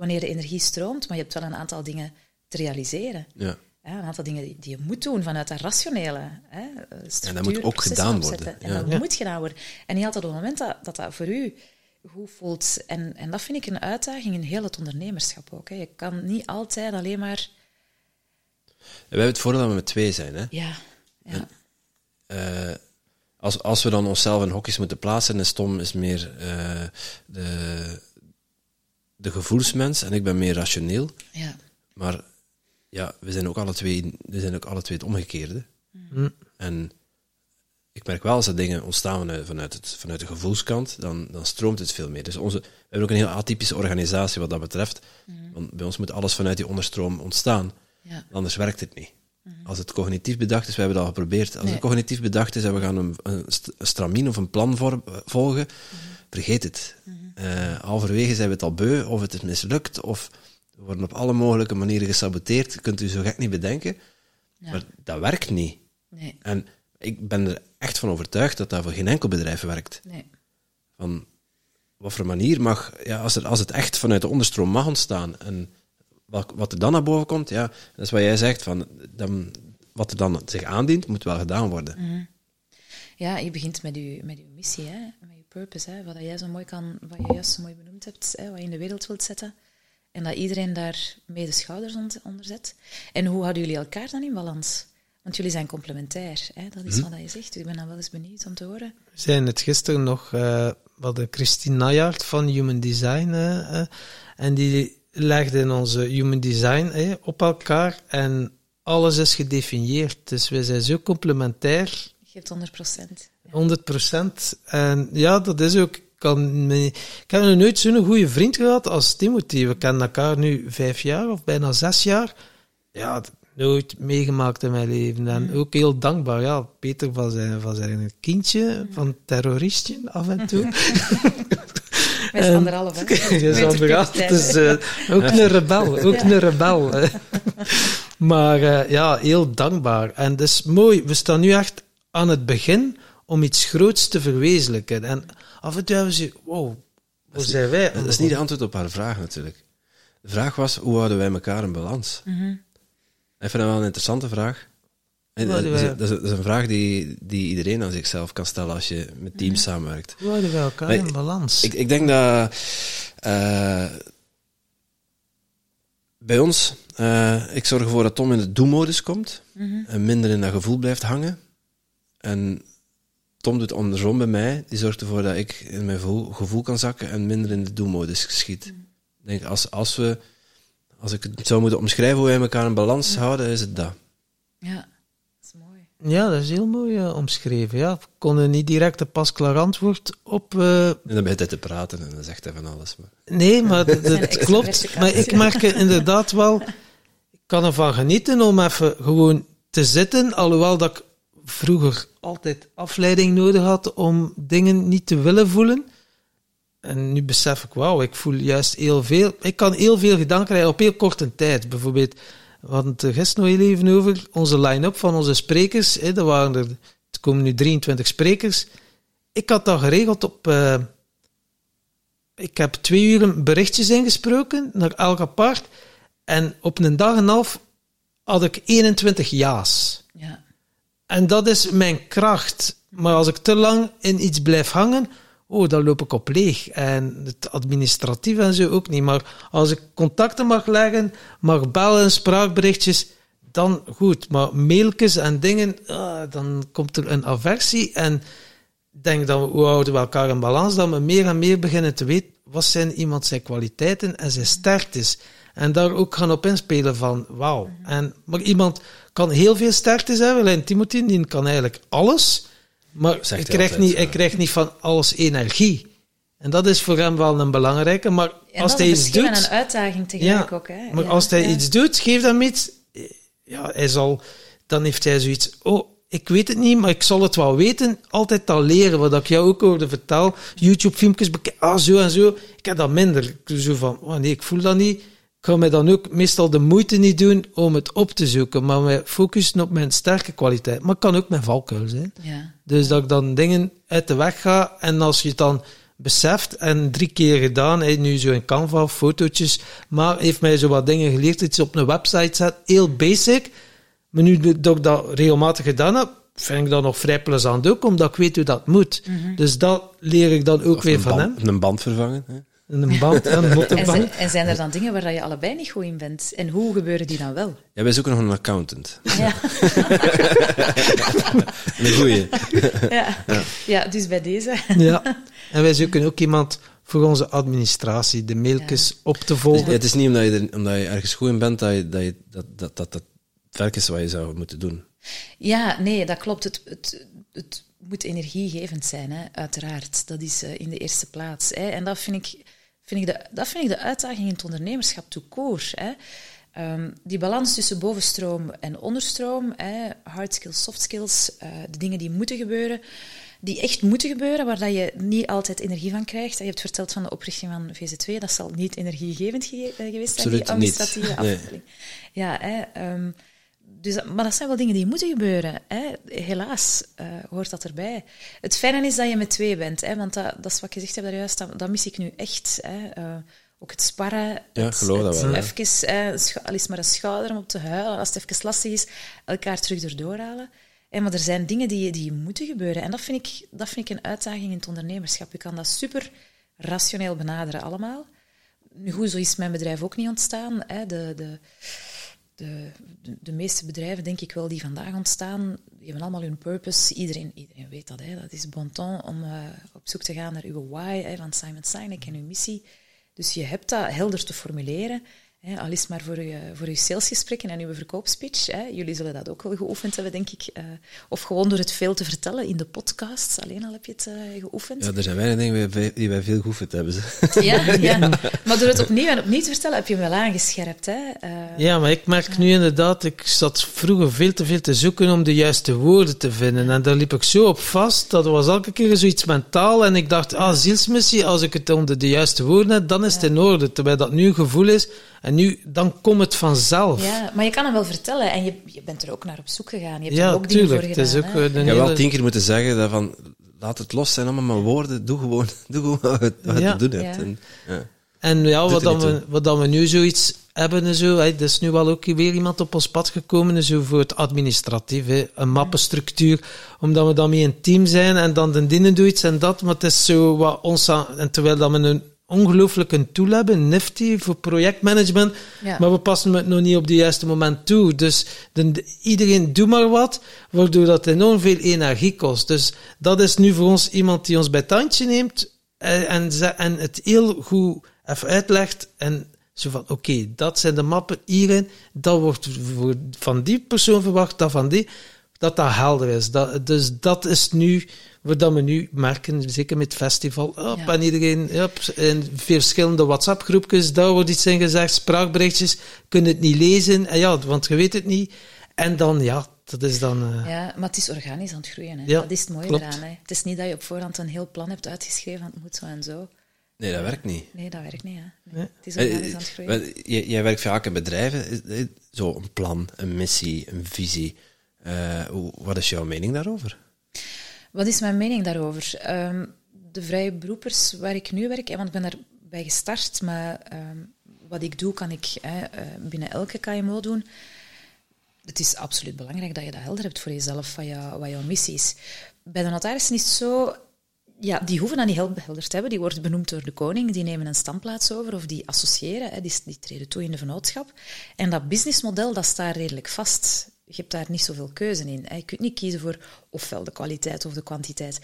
wanneer de energie stroomt, maar je hebt wel een aantal dingen te realiseren. Ja. Ja, een aantal dingen die, je moet doen vanuit dat rationele. Hè, eh, structuur, moet ook gedaan opzetten. worden, En dat Ja. moet gedaan worden. En niet altijd op het moment dat dat, dat voor u goed voelt. En, en dat vind ik een uitdaging in heel het ondernemerschap ook. Hè. Je kan niet altijd alleen maar... En wij hebben het voordeel dat we met twee zijn. Hè? Ja, ja, Eh, als, als we dan onszelf in hokjes moeten plaatsen, is Tom is meer eh, de, de gevoelsmens en ik ben meer rationeel. ja. Maar ja, we zijn ook alle twee, we zijn ook alle twee het omgekeerde. Hm. En ik merk wel als er dingen ontstaan vanuit, vanuit, het, vanuit de gevoelskant, dan, dan stroomt het veel meer. Dus onze, we hebben ook een heel atypische organisatie wat dat betreft. Want bij ons moet alles vanuit die onderstroom ontstaan. ja. Anders werkt het niet. Als het cognitief bedacht is, we hebben het al geprobeerd. Als Nee. het cognitief bedacht is en we gaan een, een, st- een stramien of een plan voor, volgen, vergeet het. Eh, halverwege zijn we het al beu, of het is mislukt, of we worden op alle mogelijke manieren gesaboteerd. Kunt u zo gek niet bedenken. Ja. Maar dat werkt niet. Nee, En ik ben er echt van overtuigd dat dat voor geen enkel bedrijf werkt. nee. Van wat voor manier mag, ja, als, er, als het echt vanuit de onderstroom mag ontstaan en wat, wat er dan naar boven komt, ja, dat is wat jij zegt, van, dan, wat er dan zich aandient, moet wel gedaan worden. Ja, je begint met je, met je missie, hè? Purpose. Hè? Wat jij zo mooi kan, wat je juist zo mooi benoemd hebt, hè? wat je in de wereld wilt zetten. En dat iedereen daar mee de schouders on- onder zet. En hoe houden jullie elkaar dan in balans? Want jullie zijn complementair, hè? dat is wat je zegt. Ik ben dan wel eens benieuwd om te horen. We zijn het gisteren nog, eh we hadden Christine Najaard van Human Design, eh, eh, en die legde in onze Human Design op elkaar en alles is gedefinieerd. Dus we zijn zo complementair, Je geeft 100 procent. 100%. En ja, dat is ook. Ik Kan me, ik heb nog nooit zo'n goede vriend gehad als Timothy. We kennen elkaar nu vijf jaar of bijna zes jaar. Ja, nooit meegemaakt in mijn leven. En ook heel dankbaar. Ja, Peter van zijn, van zijn kindje, van terroristje af en toe. Met En- anderhalf, hè? Het is hè. eh, ook een rebel, ook een rebel. maar eh, ja, heel dankbaar. En dat is mooi, we staan nu echt aan het begin om iets groots te verwezenlijken. En af en toe hebben ze, wow, hoe zijn wij? Dat is niet de antwoord op haar vraag natuurlijk. De vraag was, hoe houden wij elkaar in balans? Mhm. Ik vind dat wel een interessante vraag. En Hoe Dat is, wij- dat is- dat is een vraag die, die iedereen aan zichzelf kan stellen als je met teams samenwerkt. Hoe houden wij elkaar Maar in balans? Ik, ik denk dat eh, bij ons, eh, ik zorg ervoor dat Tom in de do-modus komt en minder in dat gevoel blijft hangen. En Tom doet andersom bij mij, die zorgt ervoor dat ik in mijn gevoel, gevoel kan zakken en minder in de do-modus geschiet. Ik denk, als, als, we, als ik het zou moeten omschrijven hoe wij elkaar in balans houden, is het dat. Ja, dat is mooi. Ja, dat is heel mooi eh, omschreven. Ja, we konden niet direct een pasklaar antwoord op... eh, En dan begint hij te praten en dan zegt hij van alles. Maar. Nee, maar extra klopt. Maar ik merk er inderdaad wel, ik kan ervan genieten om even gewoon te zitten, alhoewel dat ik vroeger altijd afleiding nodig had om dingen niet te willen voelen. En nu besef ik, wauw, ik voel juist heel veel. Ik kan heel veel gedaan krijgen op heel korte tijd. Bijvoorbeeld We hadden het er gisteren nog even over. Onze line-up van onze sprekers. Hè, er waren er, er komen nu 23 sprekers. Ik had dat geregeld op. eh, ik heb twee uur berichtjes ingesproken naar elk apart. En op een dag en half had ik 21 ja's. En dat is mijn kracht. Maar als ik te lang in iets blijf hangen, oh, dan loop ik op leeg. En het administratief en zo ook niet. Maar als ik contacten mag leggen, mag bellen, spraakberichtjes, dan goed. Maar mailtjes en dingen, ah, dan komt er een aversie. En ik denk dat we, hoe houden we elkaar in balans, dat we meer en meer beginnen te weten wat zijn iemand zijn kwaliteiten en zijn sterktes. En daar ook gaan op inspelen van, wauw. En, maar iemand kan heel veel sterktes hebben. En Timothy, die kan eigenlijk alles. Maar Zegt hij hij krijgt, altijd, niet, hij krijgt niet van alles energie. En dat is voor hem wel een belangrijke. Maar En als dat hij iets doet... een uitdaging tegelijk ook. Hè? Maar Ja, als hij ja. iets doet, geef hem iets. Ja, hij zal, dan heeft hij zoiets. Oh, ik weet het niet, maar ik zal het wel weten. Altijd al leren, wat ik jou ook hoorde vertellen. YouTube-filmpjes bekijken. Ah, zo en zo. Ik heb dat minder. Zo van, oh nee, ik voel dat niet. Ik ga mij dan ook meestal de moeite niet doen om het op te zoeken, maar mij focussen op mijn sterke kwaliteit. Maar het kan ook mijn valkuil zijn. Ja. Dus dat ik dan dingen uit de weg ga. En als je het dan beseft en drie keer gedaan, hij nu zo in Canva, fotootjes, maar heeft mij zo wat dingen geleerd, iets op een website zet, heel basic. Maar nu dat ik dat regelmatig gedaan heb, vind ik dat nog vrij plezant ook, omdat ik weet hoe dat moet. Dus dat leer ik dan ook Of weer van band, hem. een band vervangen. Hè? Een band, een En, zijn, en zijn er dan dingen waar je allebei niet goed in bent? En hoe gebeuren die dan wel? Ja, wij zoeken nog een accountant. Ja, Een goeie. ja. ja dus bij deze. Ja. En wij zoeken ook iemand voor onze administratie, de mailtjes op te volgen. Het is niet omdat je, er, omdat je ergens goed in bent dat je, dat, je, dat, dat, dat, dat het werk is wat je zou moeten doen. Ja, nee, dat klopt. Het, het, het moet energiegevend zijn, hè, uiteraard. Dat is eh, in de eerste plaats. Hè. En dat vind, ik, vind ik de, dat vind ik de uitdaging in het ondernemerschap court. Hè. Ehm, die balans tussen bovenstroom en onderstroom, hè, hard skills, soft skills, eh, de dingen die moeten gebeuren, die echt moeten gebeuren, waar dat je niet altijd energie van krijgt. Je hebt verteld van de oprichting van VZ2, dat zal niet energiegevend ge- eh, geweest zijn, die Absoluut niet. administratieve Nee. afdeling. Ja, hè, ehm, dus, maar dat zijn wel dingen die moeten gebeuren. Hè. Helaas eh, hoort dat erbij. Het fijne is dat je met twee bent, hè, want dat, dat is wat ik gezegd heb daar juist, dat, dat mis ik nu echt. Hè. Eh, ook het sparren, Ja, het, geloof dat wel, even, al is maar een schouder om op te huilen, als het even lastig is, elkaar terug erdoor halen. Hè, maar er zijn dingen die, die moeten gebeuren. En dat vind, ik, dat vind ik een uitdaging in het ondernemerschap. Je kan dat super rationeel benaderen allemaal. Nu goed, zo is mijn bedrijf ook niet ontstaan. Hè. De, de, de, de, de meeste bedrijven, denk ik wel, die vandaag ontstaan, die hebben allemaal hun purpose. Iedereen, iedereen weet dat. Hè. Dat is bon ton om eh, op zoek te gaan naar uw why hè, van Simon Sinek en uw missie. Dus je hebt dat helder te formuleren. Hè, al is het maar voor uw, voor uw salesgesprekken en uw verkoopspeech. Hè. Jullie zullen dat ook wel geoefend hebben, denk ik. eh, of gewoon door het veel te vertellen in de podcasts. Alleen al heb je het eh, geoefend. Ja, er zijn weinig dingen die wij- die wij veel geoefend hebben. Ze. Ja, ja. Maar door het opnieuw en opnieuw te vertellen, heb je hem wel aangescherpt. Hè? Eh, Ja, maar ik merk nu inderdaad, ik zat vroeger veel te veel te zoeken om de juiste woorden te vinden. En daar liep ik zo op vast, dat was elke keer zoiets mentaal. En ik dacht, ah, zielsmissie, als ik het onder de juiste woorden heb, dan is het in orde. Terwijl dat nu een gevoel is, en nu, dan komt het vanzelf. Ja, maar je kan hem wel vertellen en je, je bent er ook naar op zoek gegaan. Je hebt Ja, er ook dingen tuurlijk. voor Het is gedaan. ook hè. eh, de Ik heb wel hele- tien keer moeten zeggen dat van, laat het los zijn, allemaal maar woorden. Doe gewoon, doe gewoon wat je, Ja. te doen hebt. Ja. En, ja. En ja, wat, dan we, wat dan we nu zoiets hebben en zo, hè, er is nu wel ook weer iemand op ons pad gekomen, en zo voor het administratief, hè, een mappenstructuur, omdat we dan mee een team zijn en dan de dienen doet iets en dat, maar het is zo wat ons aan, en terwijl dat we een ongelooflijke tool hebben, Nifty, voor projectmanagement, Ja. maar we passen het nog niet op het juiste moment toe. Dus de, de- iedereen doet maar wat, waardoor dat enorm veel energie kost. Dus dat is nu voor ons iemand die ons bij het handje neemt eh, en, en het heel goed even uitlegt en zo van, oké, dat zijn de mappen hierin, dat wordt voor, van die persoon verwacht, dat van die, dat dat helder is. Dat, dus dat is nu, wat we nu merken, zeker met het festival, hop, Ja. en iedereen, hop, in verschillende WhatsApp-groepjes, daar wordt iets in gezegd, spraakberichtjes, kun je het niet lezen, en ja, want je weet het niet. En dan, ja, dat is dan... eh, Ja, maar het is organisch aan het groeien. Hè. Ja, dat is het mooie klopt. eraan. Hè. Het is niet dat je op voorhand een heel plan hebt uitgeschreven, van het moet zo en zo. Nee, dat werkt niet. Nee, dat werkt niet. Hè. Nee. Nee. Het is Eh, organisch aan het groeien. wel, Jij, jij werkt vaak in bedrijven. Zo een plan, een missie, een visie. Eh, wat is jouw mening daarover? Wat is mijn mening daarover? Ehm, de vrije beroepers waar ik nu werk, want ik ben daarbij gestart, maar ehm, wat ik doe, kan ik hè, eh, binnen elke KMO doen. Het is absoluut belangrijk dat je dat helder hebt voor jezelf, wat, jou, wat jouw missie is. Bij de notarissen is het zo, ja, die hoeven dat niet helder te hebben. Die worden benoemd door de koning, die nemen een standplaats over of die associëren, hè, die, die treden toe in de vennootschap. En dat businessmodel, dat staat redelijk vast. Je hebt daar niet zoveel keuze in. Je kunt niet kiezen voor ofwel de kwaliteit of de kwantiteit.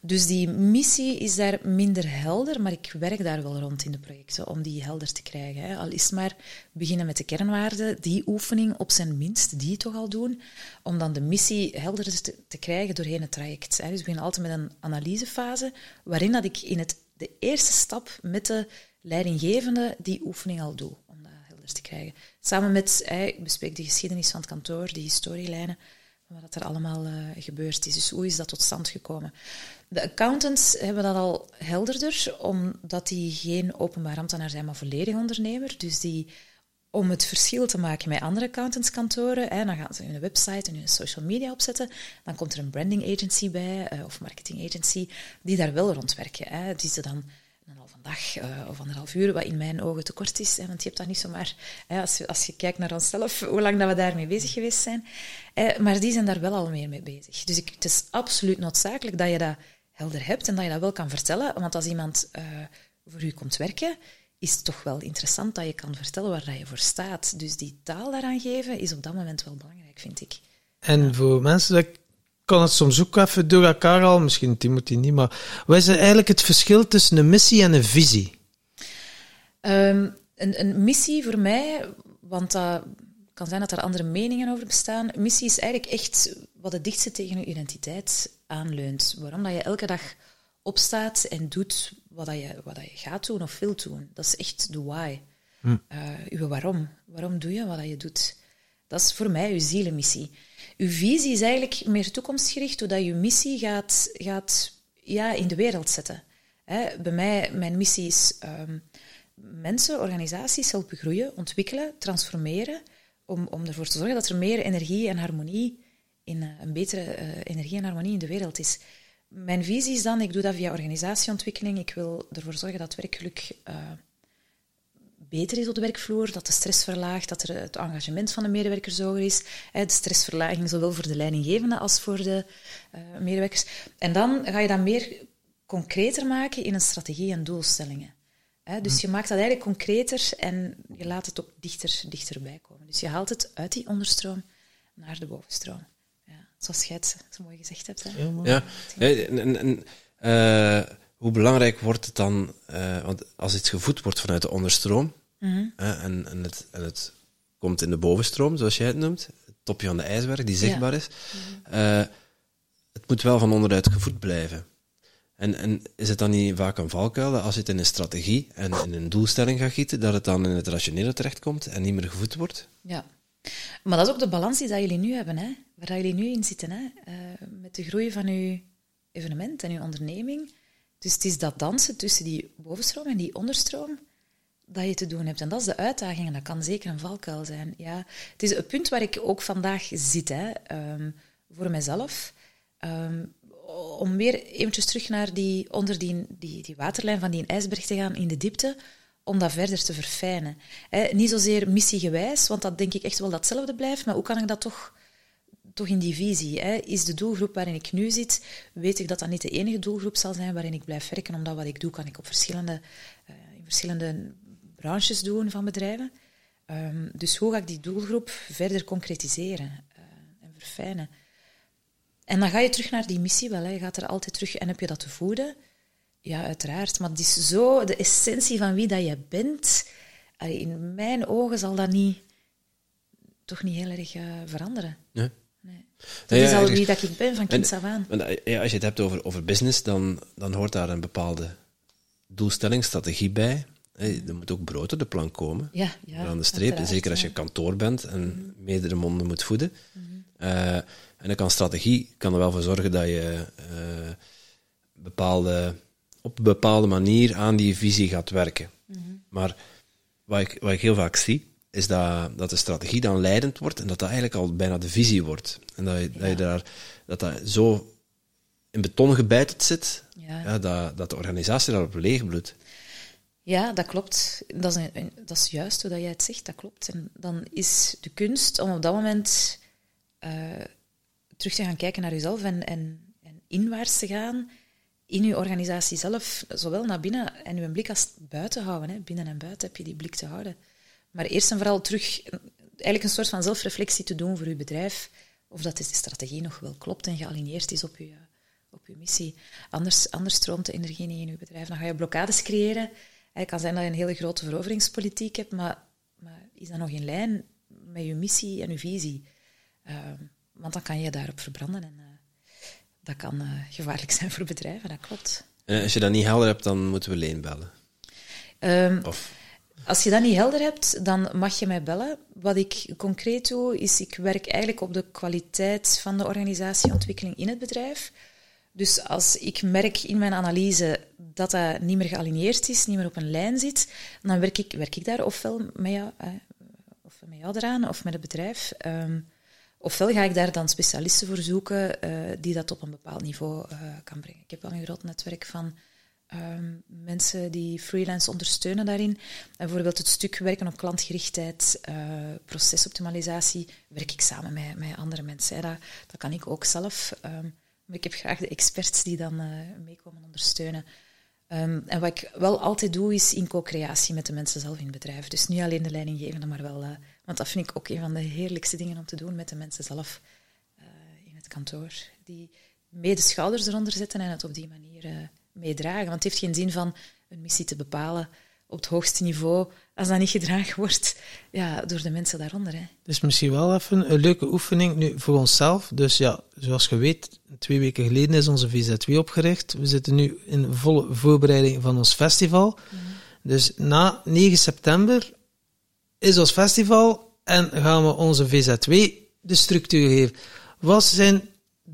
Dus die missie is daar minder helder, maar ik werk daar wel rond in de projecten om die helder te krijgen. Al is het maar beginnen met de kernwaarden, die oefening op zijn minst, die toch al doen, om dan de missie helder te, krijgen doorheen het traject. Dus we beginnen altijd met een analysefase, waarin dat ik in het, de eerste stap met de leidinggevende die oefening al doe, helder te krijgen. Samen met, ik bespreek de geschiedenis van het kantoor, de historielijnen, wat er allemaal eh, gebeurd is. Dus hoe is dat tot stand gekomen? De accountants hebben dat al helderder, omdat die geen openbaar ambtenaar zijn, maar volledig ondernemer. Dus die, om het verschil te maken met andere accountantskantoren, hè, dan gaan ze hun website en hun social media opzetten. Dan komt er een branding agency bij, eh, of marketing agency, die daar wel rond werken. Hè, die ze dan dag eh, of anderhalf uur, wat in mijn ogen te kort is. Hè, want je hebt dat niet zomaar... Hè, als, je, als je kijkt naar onszelf, hoe lang dat we daarmee bezig geweest zijn. Eh, maar die zijn daar wel al meer mee bezig. Dus ik, het is absoluut noodzakelijk dat je dat helder hebt en dat je dat wel kan vertellen. Want als iemand eh, voor u komt werken, is het toch wel interessant dat je kan vertellen waar dat je voor staat. Dus die taal daaraan geven is op dat moment wel belangrijk, vind ik. En voor mensen, dat kan het soms ook even door elkaar al, misschien Timothy niet, maar wat is eigenlijk het verschil tussen een missie en een visie? Ehm, een, een missie voor mij, want dat kan zijn dat er andere meningen over bestaan. Missie is eigenlijk echt wat het dichtste tegen je identiteit aanleunt. Waarom dat je elke dag opstaat en doet wat, dat je, wat dat je gaat doen of wilt doen. Dat is echt de why. Eh, uw waarom. Waarom doe je wat dat je doet? Dat is voor mij uw zielenmissie. Uw visie is eigenlijk meer toekomstgericht, doordat je missie gaat, gaat ja, in de wereld zetten. Hè, bij mij, mijn missie is ehm, mensen, organisaties helpen groeien, ontwikkelen, transformeren, om, om ervoor te zorgen dat er meer energie en harmonie, in, eh, een betere eh, energie en harmonie in de wereld is. Mijn visie is dan, ik doe dat via organisatieontwikkeling, ik wil ervoor zorgen dat werkgeluk eh, beter is op de werkvloer, dat de stress verlaagt, dat er het engagement van de medewerkers hoger is. Hè, De stressverlaging zowel voor de leidinggevende als voor de eh, medewerkers. En dan ga je dat meer concreter maken in een strategie en doelstellingen. Hè, dus je maakt dat eigenlijk concreter en je laat het ook dichter, dichterbij komen. Dus je haalt het uit die onderstroom naar de bovenstroom. Ja, zoals jij het zo mooi gezegd hebt. Hè? Ja. Ja, En, en, en, eh, hoe belangrijk wordt het dan, eh, want als iets gevoed wordt vanuit de onderstroom Mhm. en, en, het, en het komt in de bovenstroom, zoals jij het noemt, het topje van de ijsberg die zichtbaar is, eh, het moet wel van onderuit gevoed blijven. En, en is het dan niet vaak een valkuil dat als je het in een strategie en in een doelstelling gaat gieten, dat het dan in het rationele terechtkomt en niet meer gevoed wordt? Ja. Maar dat is ook de balans die dat jullie nu hebben, hè? waar jullie nu in zitten. Hè? Eh, met de groei van uw evenement en uw onderneming. Dus het is dat dansen tussen die bovenstroom en die onderstroom dat je te doen hebt. En dat is de uitdaging en dat kan zeker een valkuil zijn. Ja, het is het punt waar ik ook vandaag zit, hè, ehm, voor mezelf. Ehm, om weer eventjes terug naar die, onder die, die, waterlijn van die ijsberg te gaan in de diepte, om dat verder te verfijnen. Niet zozeer missiegewijs, want dat denk ik echt wel datzelfde blijft, maar hoe kan ik dat toch, toch in die visie? Hè? Is de doelgroep waarin ik nu zit, weet ik dat dat niet de enige doelgroep zal zijn waarin ik blijf werken, omdat wat ik doe, kan ik op verschillende, eh, in verschillende branches doen van bedrijven. Ehm, dus hoe ga ik die doelgroep verder concretiseren eh, en verfijnen? En dan ga je terug naar die missie wel. Hè. Je gaat er altijd terug en heb je dat te voeden? Ja, uiteraard. Maar het is zo de essentie van wie dat je bent. Allee, In mijn ogen zal dat niet, toch niet heel erg eh, veranderen. Nee. Nee. Dat Ja, is al wie dat ik ben, van kinds En- af aan. Eh, ja, als je het hebt over, over business, dan, dan hoort daar een bepaalde doelstelling, strategie bij. Hè, Er moet ook brood op de plank komen. Ja, ja, aan de streep. uiteraard, Zeker als je kantoor bent en meerdere monden moet voeden. Eh, en dan kan strategie kan er wel voor zorgen dat je eh, bepaalde op een bepaalde manier aan die visie gaat werken. Maar wat ik, wat ik heel vaak zie, is dat, dat de strategie dan leidend wordt en dat dat eigenlijk al bijna de visie wordt. En dat je, dat, je daar, dat, dat zo in beton gebeiteld zit, dat, dat de organisatie daarop leeg bloedt. Ja, dat klopt. Dat is, een- dat is juist hoe dat jij het zegt, dat klopt. En dan is de kunst om op dat moment eh, terug te gaan kijken naar jezelf en, en, en inwaarts te gaan in je organisatie zelf, zowel naar binnen en je blik als buiten houden. Hè. Binnen en buiten heb je die blik te houden. Maar eerst en vooral terug eigenlijk een soort van zelfreflectie te doen voor je bedrijf, of dat de strategie nog wel klopt en gealigneerd is op je, op je missie. Anders, anders stroomt de energie niet in je bedrijf. Dan ga je blokkades creëren. Het kan zijn dat je een hele grote veroveringspolitiek hebt, maar, maar is dat nog in lijn met je missie en je visie? Ehm, want dan kan je daarop verbranden en eh, dat kan eh, gevaarlijk zijn voor bedrijven, dat klopt. En als je dat niet helder hebt, dan moeten we Leen bellen. Ehm, Of, Als je dat niet helder hebt, dan mag je mij bellen. Wat ik concreet doe, is ik werk eigenlijk op de kwaliteit van de organisatieontwikkeling in het bedrijf. Dus als ik merk in mijn analyse dat dat niet meer gealigneerd is, niet meer op een lijn zit, dan werk ik, werk ik daar ofwel met jou, eh, of met jou eraan of met het bedrijf. Ehm, ofwel ga ik daar dan specialisten voor zoeken eh, die dat op een bepaald niveau eh, kan brengen. Ik heb wel een groot netwerk van ehm, mensen die freelance ondersteunen daarin. En bijvoorbeeld het stuk werken op klantgerichtheid, eh, procesoptimalisatie, werk ik samen met, met andere mensen. Dat, dat kan ik ook zelf. ehm, ik heb graag de experts die dan eh meekomen ondersteunen. Ehm, en wat ik wel altijd doe, is in co-creatie met de mensen zelf in het bedrijf. Dus niet alleen de leidinggevende, maar wel... eh, want dat vind ik ook een van de heerlijkste dingen om te doen met de mensen zelf eh, in het kantoor. Die mee de schouders eronder zetten en het op die manier meedragen. Want het heeft geen zin van een missie te bepalen op het hoogste niveau, als dat niet gedragen wordt ja, door de mensen daaronder. Hè. Is misschien wel even een leuke oefening nu voor onszelf. Dus ja, zoals je weet, twee weken geleden is onze VZ2 opgericht. We zitten nu in volle voorbereiding van ons festival. Dus na 9 september is ons festival en gaan we onze VZ2 de structuur geven. Wat zijn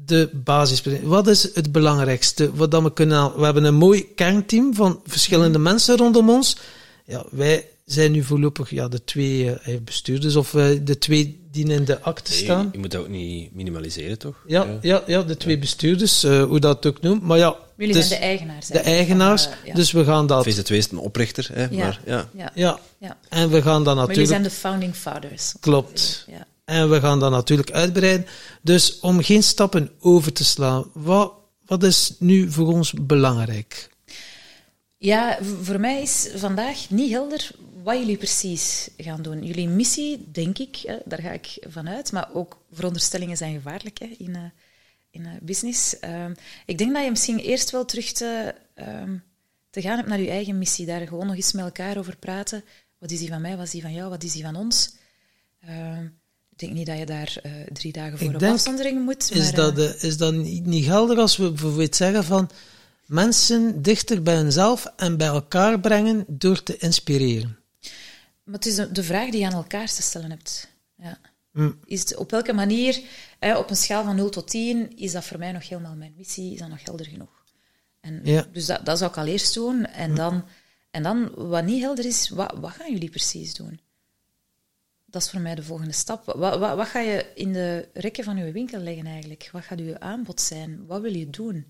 de basispunten? Wat is het belangrijkste? Wat dat we, kunnen, we hebben een mooi kernteam van verschillende mensen rondom ons. Ja, wij zijn nu voorlopig ja, de twee eh, bestuurders of eh, de twee die in de akte Nee, staan. je moet dat ook niet minimaliseren, toch? Ja, ja, ja, de twee bestuurders, eh, hoe dat ook noemt. Maar ja, Jullie is zijn de eigenaars. de van, eigenaars. eh, ja. Dus we gaan dat. VZ2 is een oprichter, hè, Ja. maar ja. ja. Ja, Ja. en we gaan dat Maar jullie natuurlijk. zijn de founding fathers. Klopt. Ja. En we gaan dat natuurlijk uitbreiden. Dus om geen stappen over te slaan, wat, wat is nu voor ons belangrijk? Ja, voor mij is vandaag niet helder wat jullie precies gaan doen. Jullie missie, denk ik, daar ga ik vanuit, maar ook veronderstellingen zijn gevaarlijk hè, in, eh, in eh, business. Ehm, ik denk dat je misschien eerst wel terug te, ehm, te gaan hebt naar je eigen missie, daar gewoon nog eens met elkaar over praten. Wat is die van mij, wat is die van jou, wat is die van ons? Ik denk niet dat je daar eh, drie dagen voor Ik op denk, afzondering moet. Is maar, dat, eh, is dat niet, niet geldig als we bijvoorbeeld zeggen van mensen dichter bij hunzelf en bij elkaar brengen door te inspireren? Maar het is de, de vraag die je aan elkaar te stellen hebt. Ja. Mm. Is het, op welke manier, hè, op een schaal van 0 tot 10, is dat voor mij nog helemaal mijn missie? Is dat nog helder genoeg? En, Ja. Dus dat, dat zou ik al eerst doen. En, dan, en dan, wat niet helder is, wat, wat gaan jullie precies doen? Dat is voor mij de volgende stap. Wat, wat, wat ga je in de rekken van je winkel leggen eigenlijk? Wat gaat uw aanbod zijn? Wat wil je doen?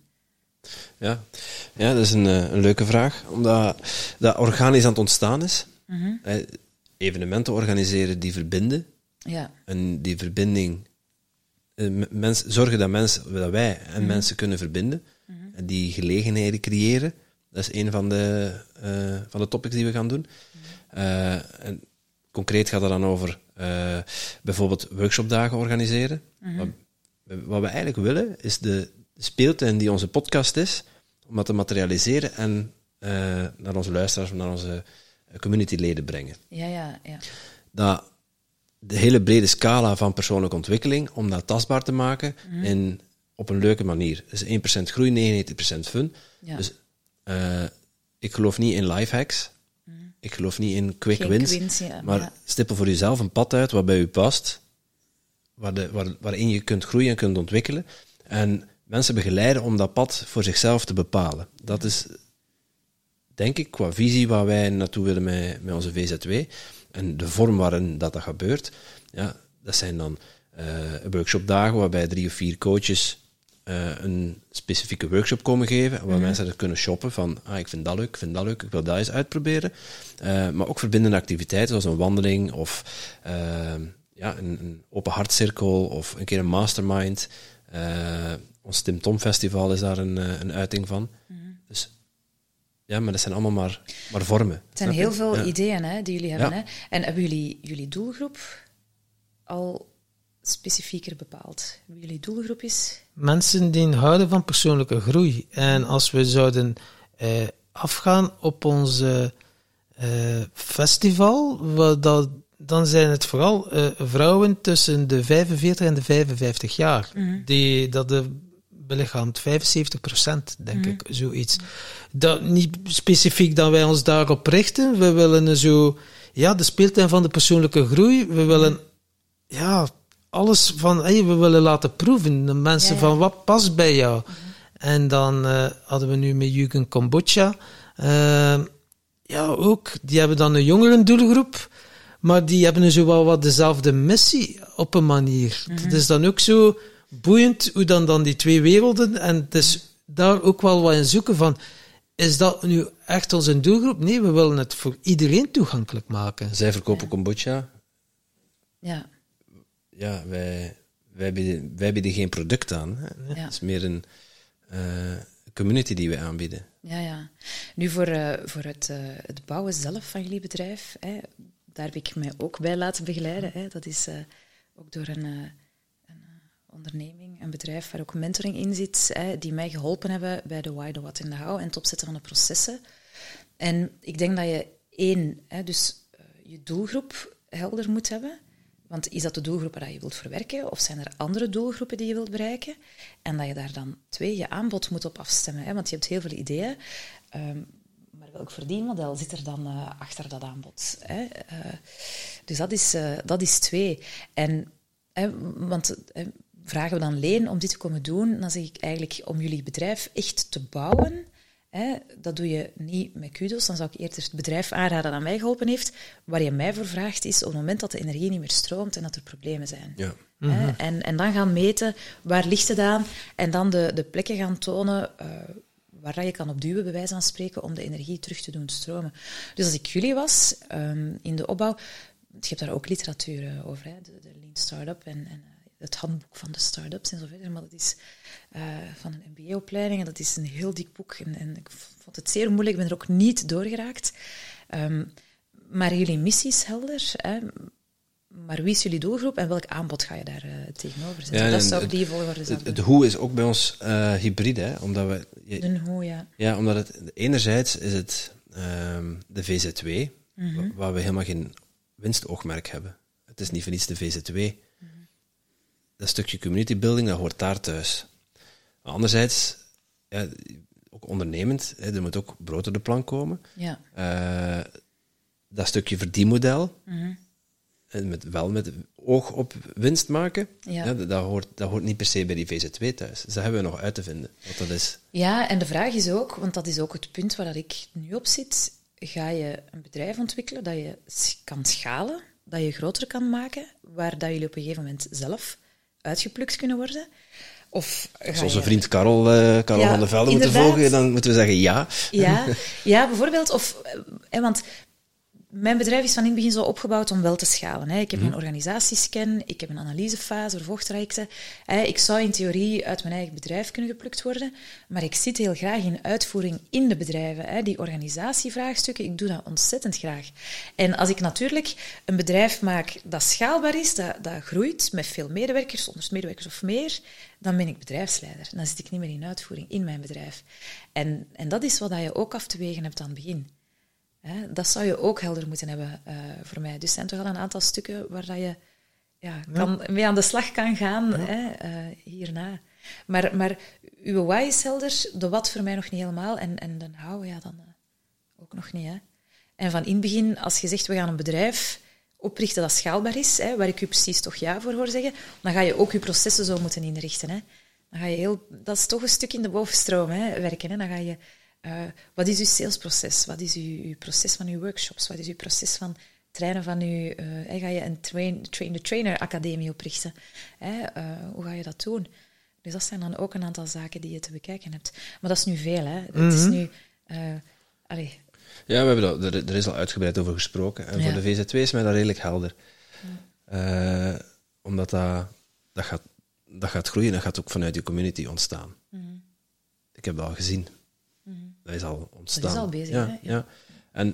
Ja, ja dat is een, eh, een leuke vraag, omdat dat organisch aan het ontstaan is. Eh, Evenementen organiseren die verbinden. Ja, En die verbinding, eh, mens, zorgen dat, mensen, dat wij en mensen kunnen verbinden. En die gelegenheden creëren. Dat is een van de, van de topics die we gaan doen. En concreet gaat het dan over eh, bijvoorbeeld workshopdagen organiseren. wat, wat we eigenlijk willen, is de speeltuin die onze podcast is, om dat te materialiseren en eh, naar onze luisteraars, naar onze communityleden brengen ja, ja. ja. dat de hele brede scala van persoonlijke ontwikkeling, om dat tastbaar te maken in, op een leuke manier. Dus 1% groei, 99% fun. Ja. Dus eh, ik geloof niet in life hacks. Ik geloof niet in quick Geen wins. wins, ja, maar ja. stippel voor jezelf een pad uit wat bij u past, waar de, waar, waarin je kunt groeien en kunt ontwikkelen. En mensen begeleiden om dat pad voor zichzelf te bepalen. Dat is denk ik, qua visie waar wij naartoe willen met, met onze VZW en de vorm waarin dat, dat gebeurt, ja, dat zijn dan uh, workshopdagen waarbij drie of vier coaches uh, een specifieke workshop komen geven, waar mhm. mensen er kunnen shoppen van, ah, ik vind dat leuk, ik vind dat leuk, ik wil dat eens uitproberen. Uh, maar ook verbindende activiteiten, zoals een wandeling of ja, een, een, open hartcirkel of een keer een mastermind. ons Tim Tom Festival is daar een, een uiting van. Mhm. Dus ja, maar dat zijn allemaal maar, maar vormen. Het zijn heel veel ideeën hè, die jullie hebben. Hè? En hebben jullie jullie doelgroep al specifieker bepaald? Wie jullie doelgroep is? Mensen die houden van persoonlijke groei. En als we zouden eh, afgaan op onze eh, festival, dat, dan zijn het vooral eh, vrouwen tussen de 45 en de 55 jaar. Mhm. die, dat de belichaamt 75 procent, denk mhm. ik, zoiets. Dat, niet specifiek dat wij ons daarop richten. We willen zo, ja, de speeltuin van de persoonlijke groei. We willen, ja, alles van, hey, we willen laten proeven. De mensen van, wat past bij jou? Mhm. En dan uh, hadden we nu met Jugend Kombucha. Uh, ja, ook. Die hebben dan een jongeren doelgroep. Maar die hebben zo wel wat dezelfde missie op een manier. Mm Het is dan ook zo boeiend hoe dan, dan die twee werelden. En het is daar ook wel wat in zoeken van. Is dat nu echt onze doelgroep? Nee, we willen het voor iedereen toegankelijk maken. Zij verkopen kombucha. Ja. Ja, wij, wij, bieden, wij bieden geen product aan. Hè. Het is meer een uh, community die wij aanbieden. Ja, ja. Nu voor, uh, voor het, uh, het bouwen zelf van jullie bedrijf, hè, daar heb ik mij ook bij laten begeleiden. Hè. Dat is ook door een onderneming, een bedrijf waar ook mentoring in zit, hè, die mij geholpen hebben bij de why, the what en de how en het opzetten van de processen. En ik denk dat je één, hè, dus je doelgroep helder moet hebben. Want is dat de doelgroep waar je wilt verwerken, of zijn er andere doelgroepen die je wilt bereiken? En dat je daar dan twee, je aanbod moet op afstemmen. Hè, want je hebt heel veel ideeën. Um, maar welk verdienmodel zit er dan uh, achter dat aanbod? Hè? Uh, dus dat is, dat is twee. En, want vragen we dan Leen om dit te komen doen, dan zeg ik eigenlijk om jullie bedrijf echt te bouwen. Hè, dat doe je niet met kudos. Dan zou ik eerder het bedrijf aanraden dat mij geholpen heeft. Waar je mij voor vraagt is op het moment dat de energie niet meer stroomt en dat er problemen zijn. Ja. hè, mhm. en, en dan gaan meten waar ligt het aan en dan de, de plekken gaan tonen uh, waar je kan op duwen, bij wijze van spreken, om de energie terug te doen stromen. Dus als ik jullie was um, in de opbouw, je hebt daar ook literatuur eh, over, hè, de, de Lean Startup en, en het handboek van de start-ups en zo verder. Maar dat is uh, van een MBA-opleiding en dat is een heel dik boek. En, en, ik vond het zeer moeilijk, ik ben er ook niet doorgeraakt. Um, maar jullie missie is helder. Hè? Maar wie is jullie doelgroep en welk aanbod ga je daar uh, tegenover zetten? Ja, dat zou die volgorde zijn. Het, hoe is ook bij ons uh, hybride, hè? omdat we... Je, hoe, ja. Ja, omdat het enerzijds is het um, de VZW, mm -hmm. waar we helemaal geen winstoogmerk hebben. Het is niet voor niets de VZW dat stukje community building, dat hoort daar thuis. Anderzijds, ja, ook ondernemend, hè, er moet ook brood op de plank komen. Ja. Uh, dat stukje verdienmodel, mm met, wel met oog op winst maken, ja. dat, hoort, dat hoort niet per se bij die VZ2 thuis. Dus dat hebben we nog uit te vinden, wat dat is. Ja, en de vraag is ook, want dat is ook het punt waar ik nu op zit, ga je een bedrijf ontwikkelen dat je kan schalen, dat je groter kan maken, waar dat jullie op een gegeven moment zelf uitgeplukt kunnen worden? Of Als onze vriend Karel, uh, Karel van der Velde moeten volgen, dan moeten we zeggen ja. Ja, ja bijvoorbeeld. Of, eh, want mijn bedrijf is van in het begin zo opgebouwd om wel te schalen. Hè. Ik heb mhm. een organisatiescan, ik heb een analysefase voor vochtrijkte. Ik zou in theorie uit mijn eigen bedrijf kunnen geplukt worden, maar ik zit heel graag in uitvoering in de bedrijven. Hè. Die organisatievraagstukken, ik doe dat ontzettend graag. En als ik natuurlijk een bedrijf maak dat schaalbaar is, dat, dat groeit met veel medewerkers, 100 medewerkers of meer, dan ben ik bedrijfsleider. Dan zit ik niet meer in uitvoering in mijn bedrijf. En, en dat is wat je ook af te wegen hebt aan het begin. Hè, dat zou je ook helder moeten hebben uh, voor mij. Dus er zijn toch al een aantal stukken waar dat je ja, kan, mee aan de slag kan gaan hè, uh, hierna. Maar, maar uw why is helder, de wat voor mij nog niet helemaal. En, en de how, ja, dan uh, ook nog niet. Hè. En van in het begin, als je zegt, we gaan een bedrijf oprichten dat schaalbaar is, hè, waar ik u precies toch ja voor hoor zeggen, dan ga je ook je processen zo moeten inrichten. Hè. Dan ga je heel, dat is toch een stuk in de bovenstroom hè, werken. Hè. Dan ga je Uh, wat is uw salesproces? Wat is uw, uw, proces van uw workshops? Wat is uw proces van trainen van uw... Uh, ga je een train, train the trainer academie oprichten? Uh, hoe ga je dat doen? Dus dat zijn dan ook een aantal zaken die je te bekijken hebt. Maar dat is nu veel, hè. Het is nu... Allez. Ja, we hebben dat, er, er, is al uitgebreid over gesproken. En voor de VZ2 is mij dat redelijk helder. Ja. omdat dat, dat, gaat, dat gaat groeien en dat gaat ook vanuit je community ontstaan. Mm Ik heb dat al gezien. Dat is al ontstaan. Dat is al bezig, ja, ja. En,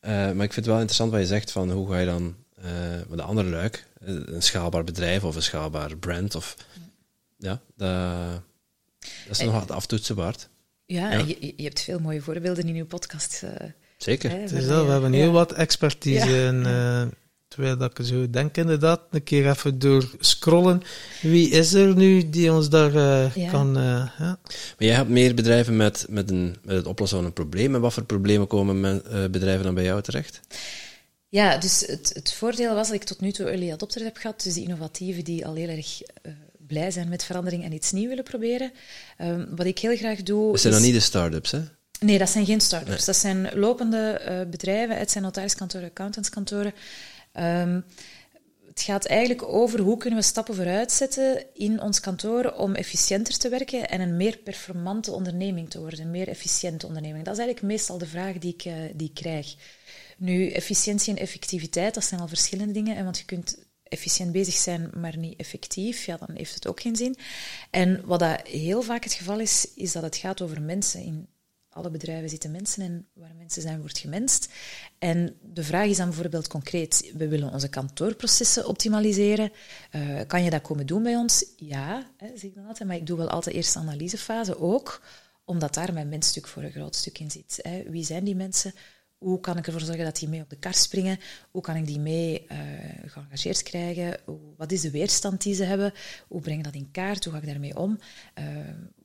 uh, maar ik vind het wel interessant wat je zegt van hoe ga je dan uh, met de andere luik, eh, een schaalbaar bedrijf of een schaalbaar brand, of, ja, dat, dat is nog wat aftoetsen waard. Ja, ja. Je, je, hebt veel mooie voorbeelden in uw podcast. Uh, Zeker. Hè, dus dat, we hebben heel wat expertise in Terwijl dat ik zo denk inderdaad, een keer even door scrollen. Wie is er nu die ons daar uh, kan... Uh, ja. Maar jij hebt meer bedrijven met, met, een, met het oplossen van een probleem. En wat voor problemen komen met, uh, bedrijven dan bij jou terecht? Ja, dus het, het voordeel was dat ik tot nu toe early adopters heb gehad. Dus die innovatieven die al heel erg blij zijn met verandering en iets nieuws willen proberen. Um, wat ik heel graag doe... Dat zijn dan niet de start-ups, hè? Nee, dat zijn geen start-ups. Nee. Dat zijn lopende bedrijven. Het zijn notariskantoren, accountantskantoren. Um, het gaat eigenlijk over hoe kunnen we stappen vooruit zetten in ons kantoor om efficiënter te werken en een meer performante onderneming te worden, een meer efficiënte onderneming. Dat is eigenlijk meestal de vraag die ik, uh, die krijg. Nu, efficiëntie en effectiviteit, dat zijn al verschillende dingen, want je kunt efficiënt bezig zijn, maar niet effectief, ja, dan heeft het ook geen zin. En wat dat heel vaak het geval is, is dat het gaat over mensen in alle bedrijven zitten mensen en waar mensen zijn, wordt gemenst. En de vraag is dan bijvoorbeeld concreet, we willen onze kantoorprocessen optimaliseren. Uh, kan je dat komen doen bij ons? Ja, hè, zeg ik dan altijd, maar ik doe wel altijd eerst analysefase ook, omdat daar mijn mensstuk voor een groot stuk in zit. Hè. Wie zijn die mensen? Hoe kan ik ervoor zorgen dat die mee op de kar springen? Hoe kan ik die mee uh, geëngageerd krijgen? wat is de weerstand die ze hebben? Hoe breng ik dat in kaart? Hoe ga ik daarmee om? Uh,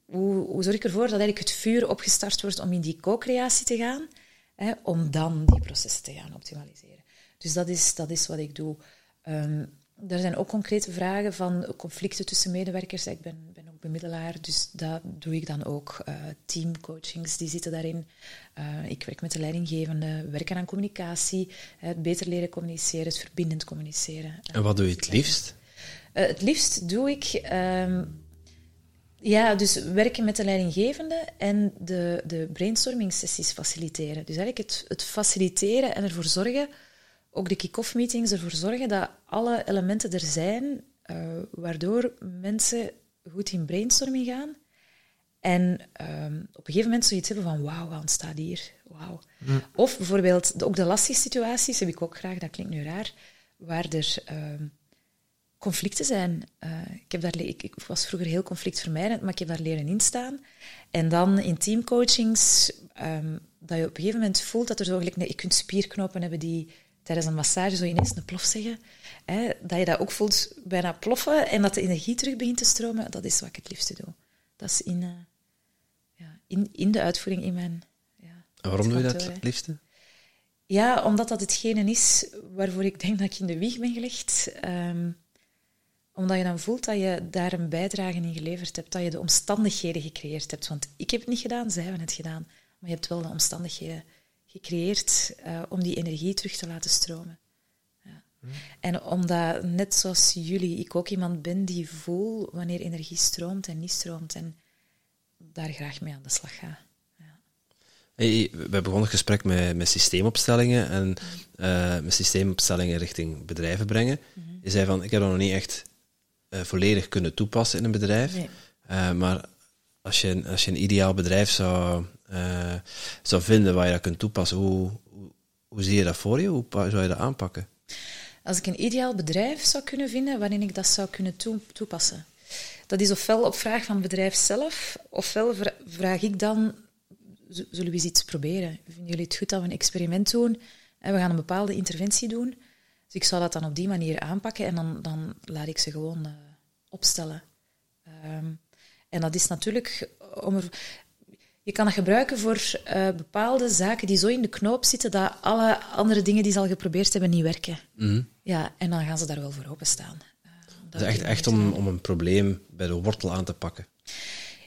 hoe, hoe zorg ik ervoor dat eigenlijk het vuur opgestart wordt om in die co-creatie te gaan, hè, om dan die processen te gaan optimaliseren. Dus dat is, dat is wat ik doe. Um, er zijn ook concrete vragen van conflicten tussen medewerkers. Ik ben, ben ook bemiddelaar, dus dat doe ik dan ook. Uh, teamcoachings, die zitten daarin. Uh, ik werk met de leidinggevende, werken aan communicatie, het beter leren communiceren, het verbindend communiceren. En wat doe je het liefst? Uh, het liefst doe ik um, ja, dus werken met de leidinggevende en de, de brainstorming sessies faciliteren. Dus eigenlijk het, het faciliteren en ervoor zorgen, ook de kick-off meetings, ervoor zorgen dat alle elementen er zijn, uh, waardoor mensen goed in brainstorming gaan. En um, op een gegeven moment zoiets hebben van wauw, wat ontstaat hier? Wauw. Mm. Of bijvoorbeeld ook de lastige situaties heb ik ook graag, dat klinkt nu raar, waar er... Um, conflicten zijn. Uh, ik, heb daar, ik, ik, was vroeger heel conflictvermijdend, maar ik heb daar leren instaan. En dan in teamcoachings, um, dat je op een gegeven moment voelt dat er zo gelijk... Nee, je kunt spierknopen hebben die tijdens een massage zo ineens een plof zeggen. Hè, dat je dat ook voelt bijna ploffen en dat de energie terug begint te stromen. Dat is wat ik het liefste doe. Dat is in, uh, ja, in, in de uitvoering in mijn... Ja, en waarom doe je dat het liefste? Ja, omdat dat hetgene is waarvoor ik denk dat ik in de wieg ben gelegd. Um, omdat je dan voelt dat je daar een bijdrage in geleverd hebt, dat je de omstandigheden gecreëerd hebt. Want ik heb het niet gedaan, zij hebben het gedaan. Maar je hebt wel de omstandigheden gecreëerd uh, om die energie terug te laten stromen. Ja. Hm. En omdat, net zoals jullie, ik ook iemand ben die voel wanneer energie stroomt en niet stroomt. En daar graag mee aan de slag ga. Hey, we begonnen het gesprek met, met systeemopstellingen en uh, met systeemopstellingen richting bedrijven brengen. Mm -hmm. Je zei van, ik heb dat nog niet echt uh, volledig kunnen toepassen in een bedrijf. Nee. Uh, maar als je, als je een ideaal bedrijf zou, uh, zou vinden waar je dat kunt toepassen, hoe, hoe, hoe, zie je dat voor je? Hoe zou je dat aanpakken? Als ik een ideaal bedrijf zou kunnen vinden waarin ik dat zou kunnen toe, toepassen. Dat is ofwel op vraag van het bedrijf zelf, ofwel vraag ik dan, zullen we eens iets proberen? Vinden jullie het goed dat we een experiment doen en we gaan een bepaalde interventie doen? Dus ik zou dat dan op die manier aanpakken en dan, dan laat ik ze gewoon uh, opstellen. Um, en dat is natuurlijk om er, je kan dat gebruiken voor uh, bepaalde zaken die zo in de knoop zitten dat alle andere dingen die ze al geprobeerd hebben niet werken. Mm -hmm. Ja, en dan gaan ze daar wel voor openstaan. Uh, dat is echt, echt om, om een probleem bij de wortel aan te pakken.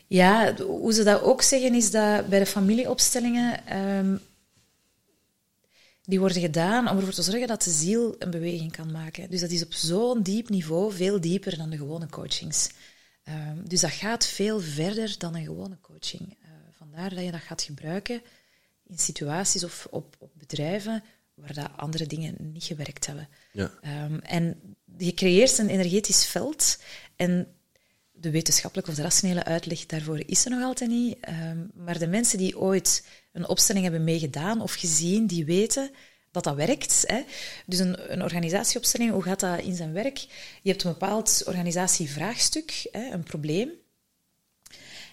Ja, hoe ze dat ook zeggen is dat bij de familieopstellingen ehm, die worden gedaan om ervoor te zorgen dat de ziel een beweging kan maken. Dus dat is op zo'n diep niveau, veel dieper dan de gewone coachings. Ehm, dus dat gaat veel verder dan een gewone coaching. Uh, vandaar dat je dat gaat gebruiken in situaties of op, op bedrijven waar dat andere dingen niet gewerkt hebben. Ja. Um, en je creëert een energetisch veld en de wetenschappelijke of de rationele uitleg daarvoor is er nog altijd niet. Um, maar de mensen die ooit een opstelling hebben meegedaan of gezien, die weten dat dat werkt. Hè. Dus een, een, organisatieopstelling, hoe gaat dat in zijn werk? Je hebt een bepaald organisatievraagstuk, hè, een probleem.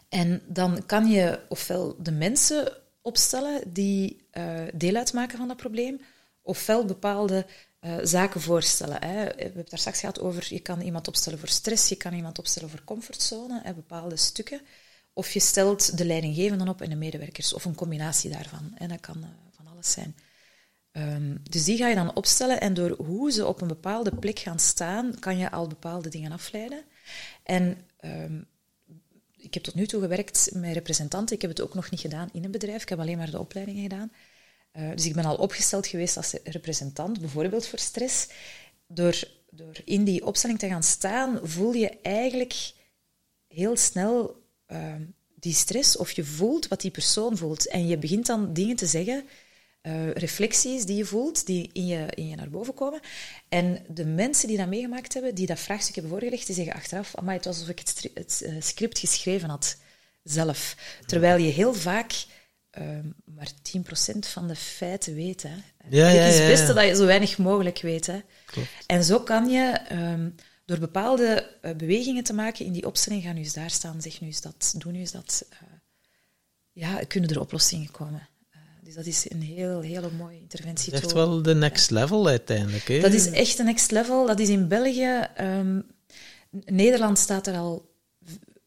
En dan kan je ofwel de mensen opstellen die uh, deel uitmaken van dat probleem, ofwel bepaalde uh, zaken voorstellen. Hè. We hebben het daar straks gehad over, je kan iemand opstellen voor stress, je kan iemand opstellen voor comfortzone, hè, bepaalde stukken. Of je stelt de leidinggevenden op en de medewerkers, of een combinatie daarvan. En dat kan uh, van alles zijn. Um, dus die ga je dan opstellen en door hoe ze op een bepaalde plek gaan staan, kan je al bepaalde dingen afleiden. En um, ik heb tot nu toe gewerkt met representanten. Ik heb het ook nog niet gedaan in een bedrijf. Ik heb alleen maar de opleidingen gedaan. Uh, dus ik ben al opgesteld geweest als representant, bijvoorbeeld voor stress. Door, door in die opstelling te gaan staan, voel je eigenlijk heel snel uh, die stress, of je voelt wat die persoon voelt. En je begint dan dingen te zeggen, uh, reflecties die je voelt, die in je, in je naar boven komen. En de mensen die dat meegemaakt hebben, die dat vraagstuk hebben voorgelegd, die zeggen achteraf, amai, het was alsof ik het, het script geschreven had zelf. Terwijl je heel vaak um, maar 10% van de feiten weet. Hè. Ja, het is het beste ja. dat je zo weinig mogelijk weet. Hè. Klopt. En zo kan je, um, door bepaalde uh, bewegingen te maken in die opstelling, ga nu eens daar staan, zeg nu eens dat, doe nu eens dat. Uh, ja, kunnen er oplossingen komen. Uh, dus dat is een heel, hele mooie interventie. Dat is echt wel de next level uiteindelijk. Hè? Dat is echt een next level. Dat is in België... Um, Nederland staat er al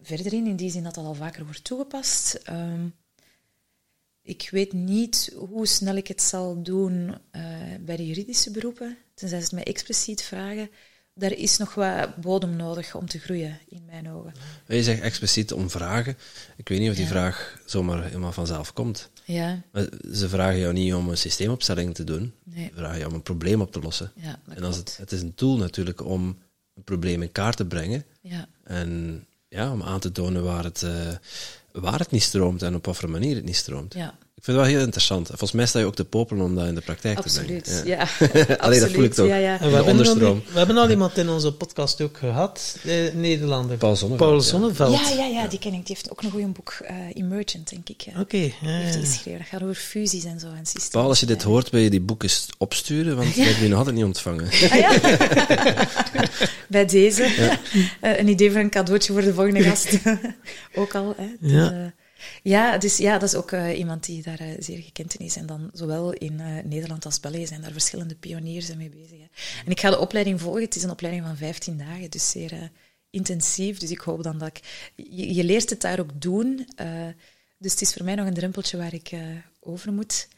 verder in, in die zin dat dat al vaker wordt toegepast. Um, ik weet niet hoe snel ik het zal doen uh, bij de juridische beroepen, tenzij ze het mij expliciet vragen. Daar is nog wat bodem nodig om te groeien, in mijn ogen. Je zegt expliciet om vragen. Ik weet niet of die Ja. vraag zomaar helemaal vanzelf komt. Ja, Maar ze vragen jou niet om een systeemopstelling te doen. nee. Ze vragen jou om een probleem op te lossen. Ja, en als het, het is een tool natuurlijk om een probleem in kaart te brengen. Ja, En ja, om aan te tonen waar het, uh, waar het niet stroomt en op wat voor manier het niet stroomt. ja, Ik vind het wel heel interessant. Volgens mij sta je ook te popelen om dat in de praktijk absoluut. te brengen. Ja, Allee, dat voel ik absoluut. toch. Ja, ja. We, hebben al, onderstroom. we hebben al iemand in onze podcast ook gehad, de Nederlander. Paul Zonneveld. Paul ja. Zonneveld. Ja, ja, ja, die ken ik. Die heeft ook een goed boek, uh, Emergent, denk ik. Ja. Oké, ja, Die heeft ja. geschreven. Dat gaat over fusies en zo en systemen. Paul, als je dit hoort, wil je die boek eens opsturen, want ik heb die nog altijd niet ontvangen. Ah, ja. Bij deze. Eh, een idee voor een cadeautje voor de volgende gast. ook al. Hè. Dus, Ja. Ja, dus ja, dat is ook eh, iemand die daar eh, zeer gekend in is. En dan zowel in eh, Nederland als België zijn daar verschillende pioniers mee bezig. Hè. En ik ga de opleiding volgen. Het is een opleiding van 15 dagen, dus zeer intensief. Dus ik hoop dan dat ik... Je, je leert het daar ook doen. dus het is voor mij nog een drempeltje waar ik over moet.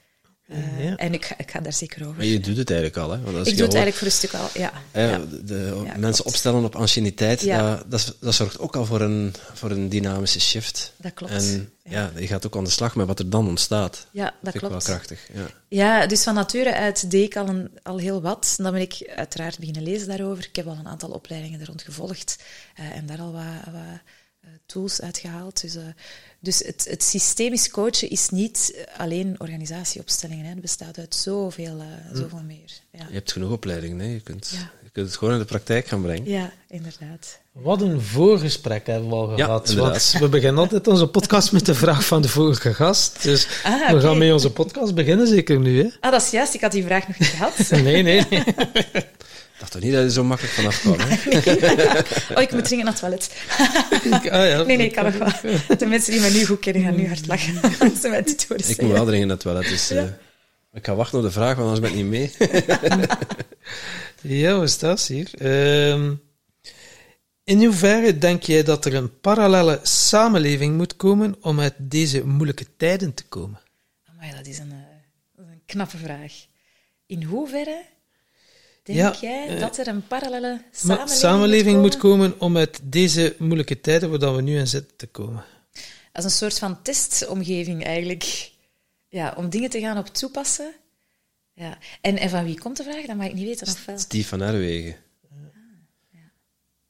Eh, Ja. En ik ga, ik ga daar zeker over. Maar je doet het eigenlijk al, hè? Want als ik je doe het hoort, eigenlijk voor een stuk al, ja. de, de Ja, mensen klopt. opstellen op anciëniteit, Ja. dat, dat, zorgt ook al voor een, voor een dynamische shift. Dat klopt. En Ja. ja. je gaat ook aan de slag met wat er dan ontstaat. Ja, dat vind ik wel klopt. krachtig. Ja. Ja, dus van nature uit deed ik al, een, al heel wat. Dan ben ik uiteraard beginnen lezen daarover. Ik heb al een aantal opleidingen er rond gevolgd eh, en daar al wat, wat eh, tools uitgehaald. Dus, eh, dus het, het systemisch coachen is niet alleen organisatieopstellingen. Hè. Het bestaat uit zoveel, uh, zoveel meer. Ja. Je hebt genoeg opleidingen, hè? Je, kunt, Ja. je kunt het gewoon in de praktijk gaan brengen. ja, inderdaad. Wat een voorgesprek hebben we al Ja, gehad. inderdaad. want we beginnen altijd onze podcast met de vraag van de vorige gast. Dus Ah, we gaan met onze podcast beginnen zeker nu. Hè? Ah, dat is juist. Ik had die vraag nog niet gehad. Nee, nee. nee. Ik dacht toch niet dat je zo makkelijk vanaf kwam? Oh, ik moet dringend naar het toilet. Ah, ja. Nee, nee, ik kan nog wel. De mensen die mij nu goed kennen gaan nu hard lachen. Als ze mij dit horen Ik moet wel dringend naar het toilet, dus... eh, ik ga wachten op de vraag, want anders ben ik niet mee. Ja, hoe is dat hier? Ehm, in hoeverre denk jij dat er een parallele samenleving moet komen om uit deze moeilijke tijden te komen? Amai, dat is een, eh, dat is een knappe vraag. In hoeverre denk Ja, jij eh, dat er een parallele samenleving, samenleving moet komen? komen om uit deze moeilijke tijden waar dat we nu in zitten te komen. als een soort van testomgeving eigenlijk. Ja, om dingen te gaan op toepassen. Ja. En, en van wie komt de vraag? Dat mag ik niet weten of wel. Steve van Herwegen.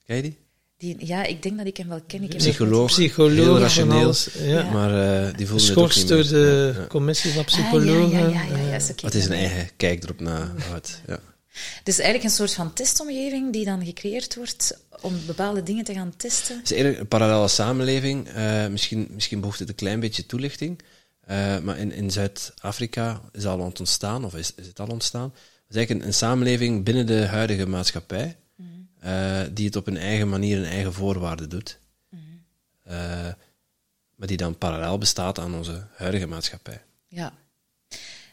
Ken je die? Die, ja, ik denk dat ik hem wel ken. Ik heb Psycholoog. Psycholoog rationeel. ja. Maar eh, die voelde door de Ja, ja. commissie van Ah, ja, psychologen. ja, ja, ja, ja, is oké. Wat is een eigen kijk erop na. Ja. Dus eigenlijk een soort van testomgeving die dan gecreëerd wordt om bepaalde dingen te gaan testen. Het is eigenlijk een parallele samenleving. Eh, misschien, misschien behoeft het een klein beetje toelichting. Eh, maar in, in Zuid-Afrika is al ontstaan, of is, is het al ontstaan. Het is eigenlijk een, een samenleving binnen de huidige maatschappij, eh, die het op een eigen manier en eigen voorwaarden doet. Eh, maar die dan parallel bestaat aan onze huidige maatschappij. Ja.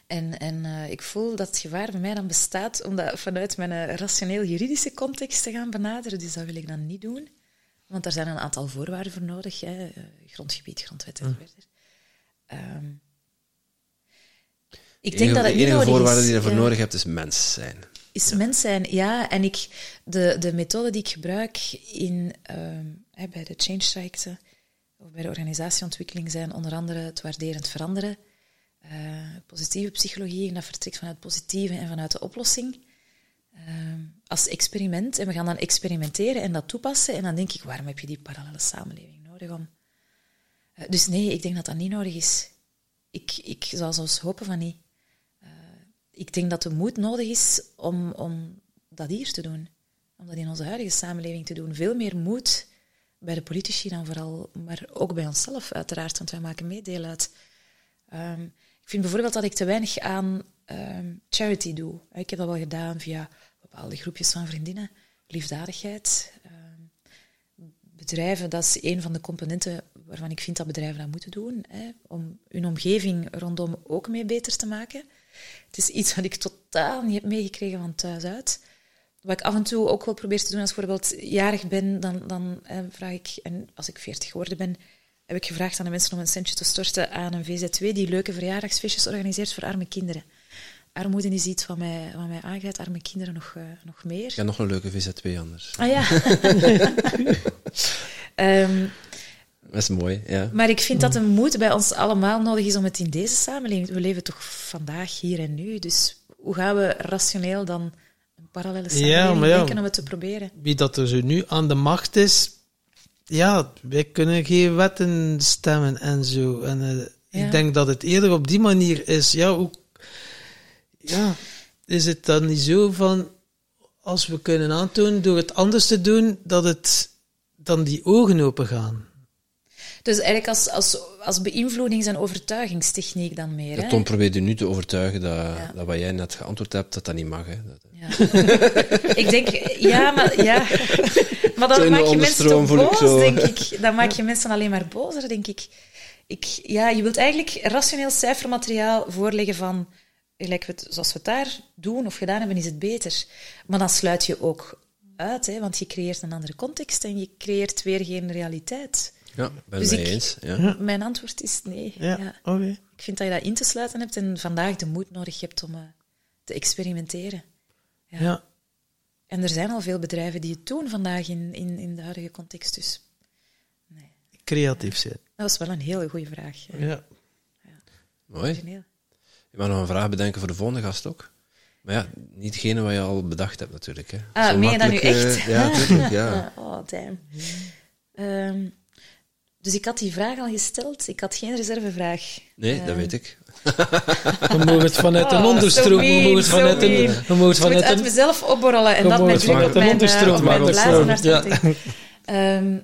En, en eh, ik voel dat het gevaar bij mij dan bestaat om dat vanuit mijn eh, rationeel-juridische context te gaan benaderen. Dus dat wil ik dan niet doen. Want daar zijn een aantal voorwaarden voor nodig. Hè. eh, Grondgebied, grondwet en verder. Ehm, ik denk de enige, dat het de niet enige nodig voorwaarde is. die je daarvoor Ja. nodig hebt, is mens zijn. Is mens zijn, ja. En ik, de, de methode die ik gebruik in, ehm, bij de change trajecten of bij de organisatieontwikkeling zijn onder andere het waarderend veranderen, eh, positieve psychologie, en dat vertrekt vanuit het positieve en vanuit de oplossing. Ehm, als experiment. En we gaan dan experimenteren en dat toepassen. En dan denk ik, waarom heb je die parallele samenleving nodig om... Eh, dus nee, ik denk dat dat niet nodig is. Ik, ik zou zelfs hopen van niet ik denk dat de moed nodig is om, om dat hier te doen. Om dat in onze huidige samenleving te doen. Veel meer moed bij de politici dan vooral, maar ook bij onszelf uiteraard, want wij maken mee deel uit. Ehm, ik vind bijvoorbeeld dat ik te weinig aan ehm, charity doe. Ik heb dat wel gedaan via bepaalde groepjes van vriendinnen. Liefdadigheid. ehm, bedrijven, dat is een van de componenten waarvan ik vind dat bedrijven dat moeten doen. Hè, om hun omgeving rondom ook mee beter te maken. Het is iets wat ik totaal niet heb meegekregen van thuis uit. Wat ik af en toe ook wel probeer te doen als ik bijvoorbeeld jarig ben, dan, dan eh, vraag ik, en als ik 40 geworden ben, heb ik gevraagd aan de mensen om een centje te storten aan een VZW die leuke verjaardagsfeestjes organiseert voor arme kinderen. Armoede is iets wat mij, wat mij aangaat, arme kinderen nog, eh, nog meer. Ik heb nog een leuke VZ2 anders. Ah ja. Ehm, Dat is mooi, ja. maar ik vind dat een moed bij ons allemaal nodig is om het in deze samenleving... We leven toch vandaag, hier en nu. Dus hoe gaan we rationeel dan een parallele samenleving maar ja. denken om het te proberen? Wie dat er zo nu aan de macht is, ja, wij kunnen geen wetten stemmen en zo. En eh, Ja. ik denk dat het eerder op die manier is. Ja, hoe, ja, is het dan niet zo van, als we kunnen aantonen door het anders te doen, dat het dan die ogen open gaan? Dus eigenlijk als, als, als beïnvloedings- en overtuigingstechniek dan meer. Ja, hè? Tom probeerde nu te overtuigen dat, Ja. dat wat jij net geantwoord hebt, dat dat niet mag. Hè. Dat, Ja. ik denk, ja, maar, ja. maar Zo dan in de maak je mensen toch ik boos, zo. denk ik. Dan maak je mensen alleen maar bozer, denk ik. ik. Ja, je wilt eigenlijk rationeel cijfermateriaal voorleggen van, gelijk we het, zoals we het daar doen of gedaan hebben, is het beter. Maar dan sluit je ook uit, hè, want je creëert een andere context en je creëert weer geen realiteit. ja, ben Dus ik- eens. Ja. Mijn antwoord is nee. Ja, Ja. oké. Ik vind dat je dat in te sluiten hebt en vandaag de moed nodig hebt om eh, te experimenteren. Ja. Ja. En er zijn al veel bedrijven die het doen vandaag in, in, in de huidige context. Dus creatief zijn. dat was wel een hele goede vraag. Ja. Ja. Mooi. Origineel. Je mag nog een vraag bedenken voor de volgende gast ook. Maar ja, niet degene wat je al bedacht hebt natuurlijk. Hè. Ah, Zo meen je dat nu makkelijk, eh, echt? ja, tuurlijk. Ja. Oh, damn. Ehm, dus ik had die vraag al gesteld. Ik had geen reservevraag. Nee, dat Ehm, weet ik. We mogen het vanuit een Oh, onderstroom. we mogen het vanuit een. We mogen het vanuit uit mezelf opborrelen en dat met druk op mijn, eh, onderstroom, maar mijn ja. Ehm,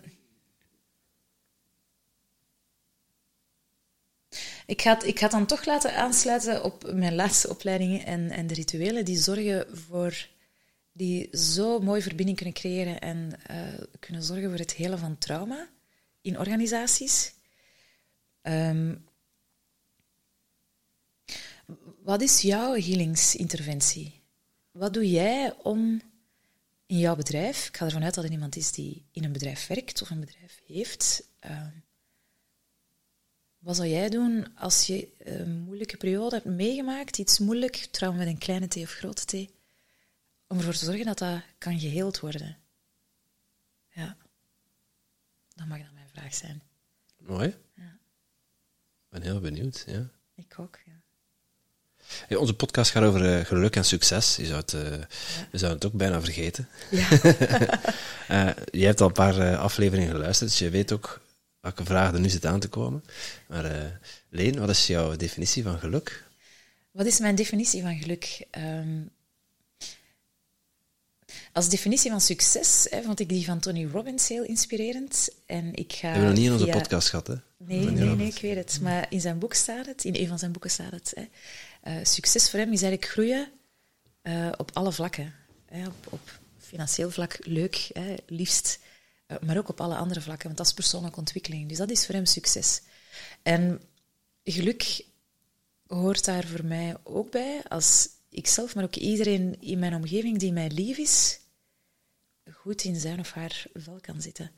ik, ga het, ik ga het dan toch laten aansluiten op mijn laatste opleidingen en, en de rituelen die zorgen voor... die zo mooi verbinding kunnen creëren en eh, kunnen zorgen voor het helen van trauma in organisaties. Ehm, wat is jouw healingsinterventie? Wat doe jij om in jouw bedrijf, ik ga ervan uit dat er iemand is die in een bedrijf werkt of een bedrijf heeft, ehm, wat zou jij doen als je een moeilijke periode hebt meegemaakt, iets moeilijk, trauma met een kleine t of grote t, om ervoor te zorgen dat dat kan geheeld worden? Ja. Dat mag dan mijn vraag zijn. Mooi. Ja. Ik ben heel benieuwd, ja. Ik ook. Hey, onze podcast gaat over eh, geluk en succes. Je zou, het, eh, je zou het ook bijna vergeten. Ja. Eh, je hebt al een paar eh, afleveringen geluisterd, dus je weet ook welke vragen er nu zitten aan te komen. Maar eh, Leen, wat is jouw definitie van geluk? Wat is mijn definitie van geluk? Ehm, als definitie van succes hè, vond ik die van Tony Robbins heel inspirerend. En ik ga We hebben nog niet in onze via- podcast gehad, hè? Nee, nee, nee, ik weet het. Maar in zijn boek staat het, in een van zijn boeken staat het. Hè. Eh, succes voor hem is eigenlijk groeien eh, op alle vlakken. Hè. Op, op financieel vlak leuk, hè, liefst. Eh, maar ook op alle andere vlakken, want dat is persoonlijke ontwikkeling. Dus dat is voor hem succes. En geluk hoort daar voor mij ook bij, als ikzelf, maar ook iedereen in mijn omgeving die mij lief is, goed in zijn of haar vel kan zitten.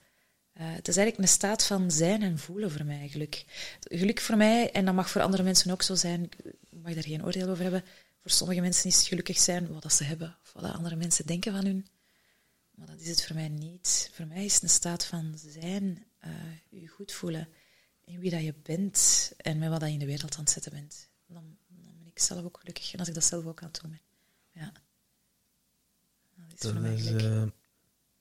Eh, het is eigenlijk een staat van zijn en voelen voor mij, geluk. Geluk voor mij, en dat mag voor andere mensen ook zo zijn, ik mag daar geen oordeel over hebben. Voor sommige mensen is gelukkig zijn wat dat ze hebben, of wat andere mensen denken van hun. Maar dat is het voor mij niet. Voor mij is het een staat van zijn, eh je goed voelen in wie dat je bent en met wat dat je in de wereld aan het zetten bent. Dan, dan ben ik zelf ook gelukkig. En als ik dat zelf ook aan het doen ben. Ja. Dat is Dat voor mij is eh,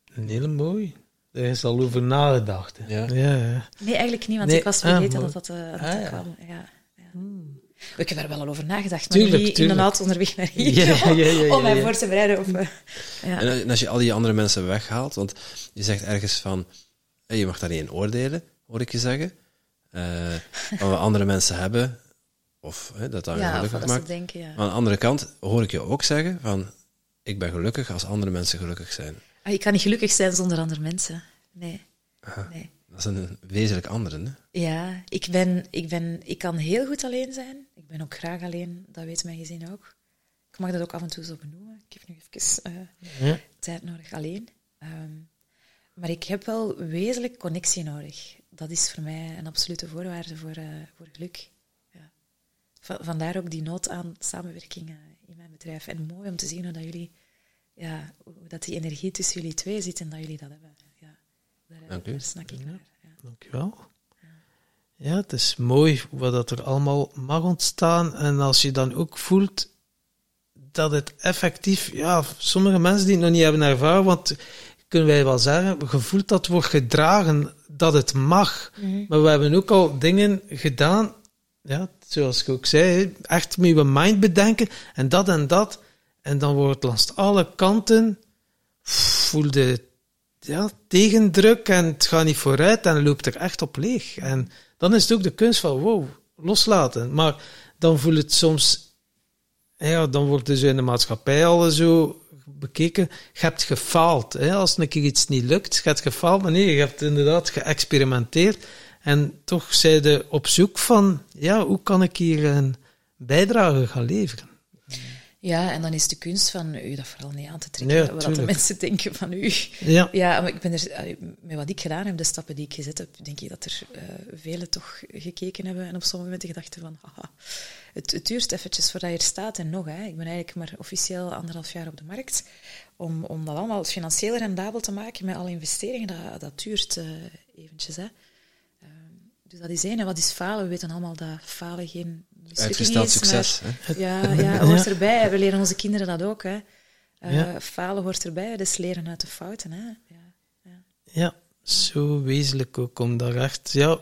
een hele mooi. Daar is al over nagedacht. Ja. ja, ja. Nee, eigenlijk niet, want Nee, ik was ah, vergeten maar- dat dat Ah, ja. kwam. Ja, ja. Ik heb er wel al over nagedacht, maar Tuurlijk, niet in tuurlijk. de auto onderweg naar hier. Ja, ja, ja, ja, om mij ja. voor te bereiden. Of, eh, ja. En als je al die andere mensen weghaalt, want je zegt ergens van, je mag daar niet in oordelen, hoor ik je zeggen. Eh, van wat andere mensen hebben, of hè, dat dat je ja, gelukkig maakt. denken, ja. Maar aan de andere kant hoor ik je ook zeggen van, ik ben gelukkig als andere mensen gelukkig zijn. Ah, ik kan niet gelukkig zijn zonder andere mensen. Nee. nee. Dat is een wezenlijk andere, hè? Ja, ik, ben, ik, ben, ik kan heel goed alleen zijn. Ik ben ook graag alleen, dat weet mijn gezin ook. Ik mag dat ook af en toe zo benoemen. Ik heb nu even eh, Ja. tijd nodig alleen. Ehm, maar ik heb wel wezenlijk connectie nodig. Dat is voor mij een absolute voorwaarde voor, eh, voor geluk. Ja. Va- vandaar ook die nood aan samenwerking in mijn bedrijf. En mooi om te zien hoe dat jullie, ja, hoe dat die energie tussen jullie twee zit en dat jullie dat hebben. Ja, daar, Dank u. daar snak ik naar. Ja. Dankjewel. Ja, het is mooi wat dat er allemaal mag ontstaan. En als je dan ook voelt dat het effectief, ja, sommige mensen die het nog niet hebben ervaren, want kunnen wij wel zeggen, je voelt dat wordt gedragen, dat het mag. Maar we hebben ook al dingen gedaan, ja, zoals ik ook zei, echt met je mind bedenken en dat en dat. En dan wordt langs alle kanten, voelde ja, tegendruk en het gaat niet vooruit en loopt er echt op leeg. En dan is het ook de kunst van, wow, loslaten. Maar dan voelt het soms, ja, dan wordt dus in de maatschappij al zo bekeken, je hebt gefaald. Hè? Als een keer iets niet lukt, je hebt gefaald, maar nee, je hebt inderdaad geëxperimenteerd. En toch zijn op zoek van, ja, hoe kan ik hier een bijdrage gaan leveren? Ja, en dan is de kunst van u dat vooral niet aan te trekken, Ja, wat de mensen denken van u. Ja, Ja, maar ik ben er, met wat ik gedaan heb, de stappen die ik gezet heb, denk ik dat er eh velen toch gekeken hebben en op sommige momenten gedachten van, haha, het, het duurt eventjes voordat je er staat en nog. Hè. Ik ben eigenlijk maar officieel anderhalf jaar op de markt. Om, om dat allemaal financieel rendabel te maken met alle investeringen, dat, dat duurt eh, eventjes. Hè. Ehm, dus dat is één. En wat is falen? We weten allemaal dat falen geen Uitgesteld is. succes. Hè? ja, ja, hoort erbij. We leren onze kinderen dat ook. Hè. Eh, Ja. Falen hoort erbij, dus leren uit de fouten. Hè. Ja, ja. Ja, zo wezenlijk ook om daar echt, ja.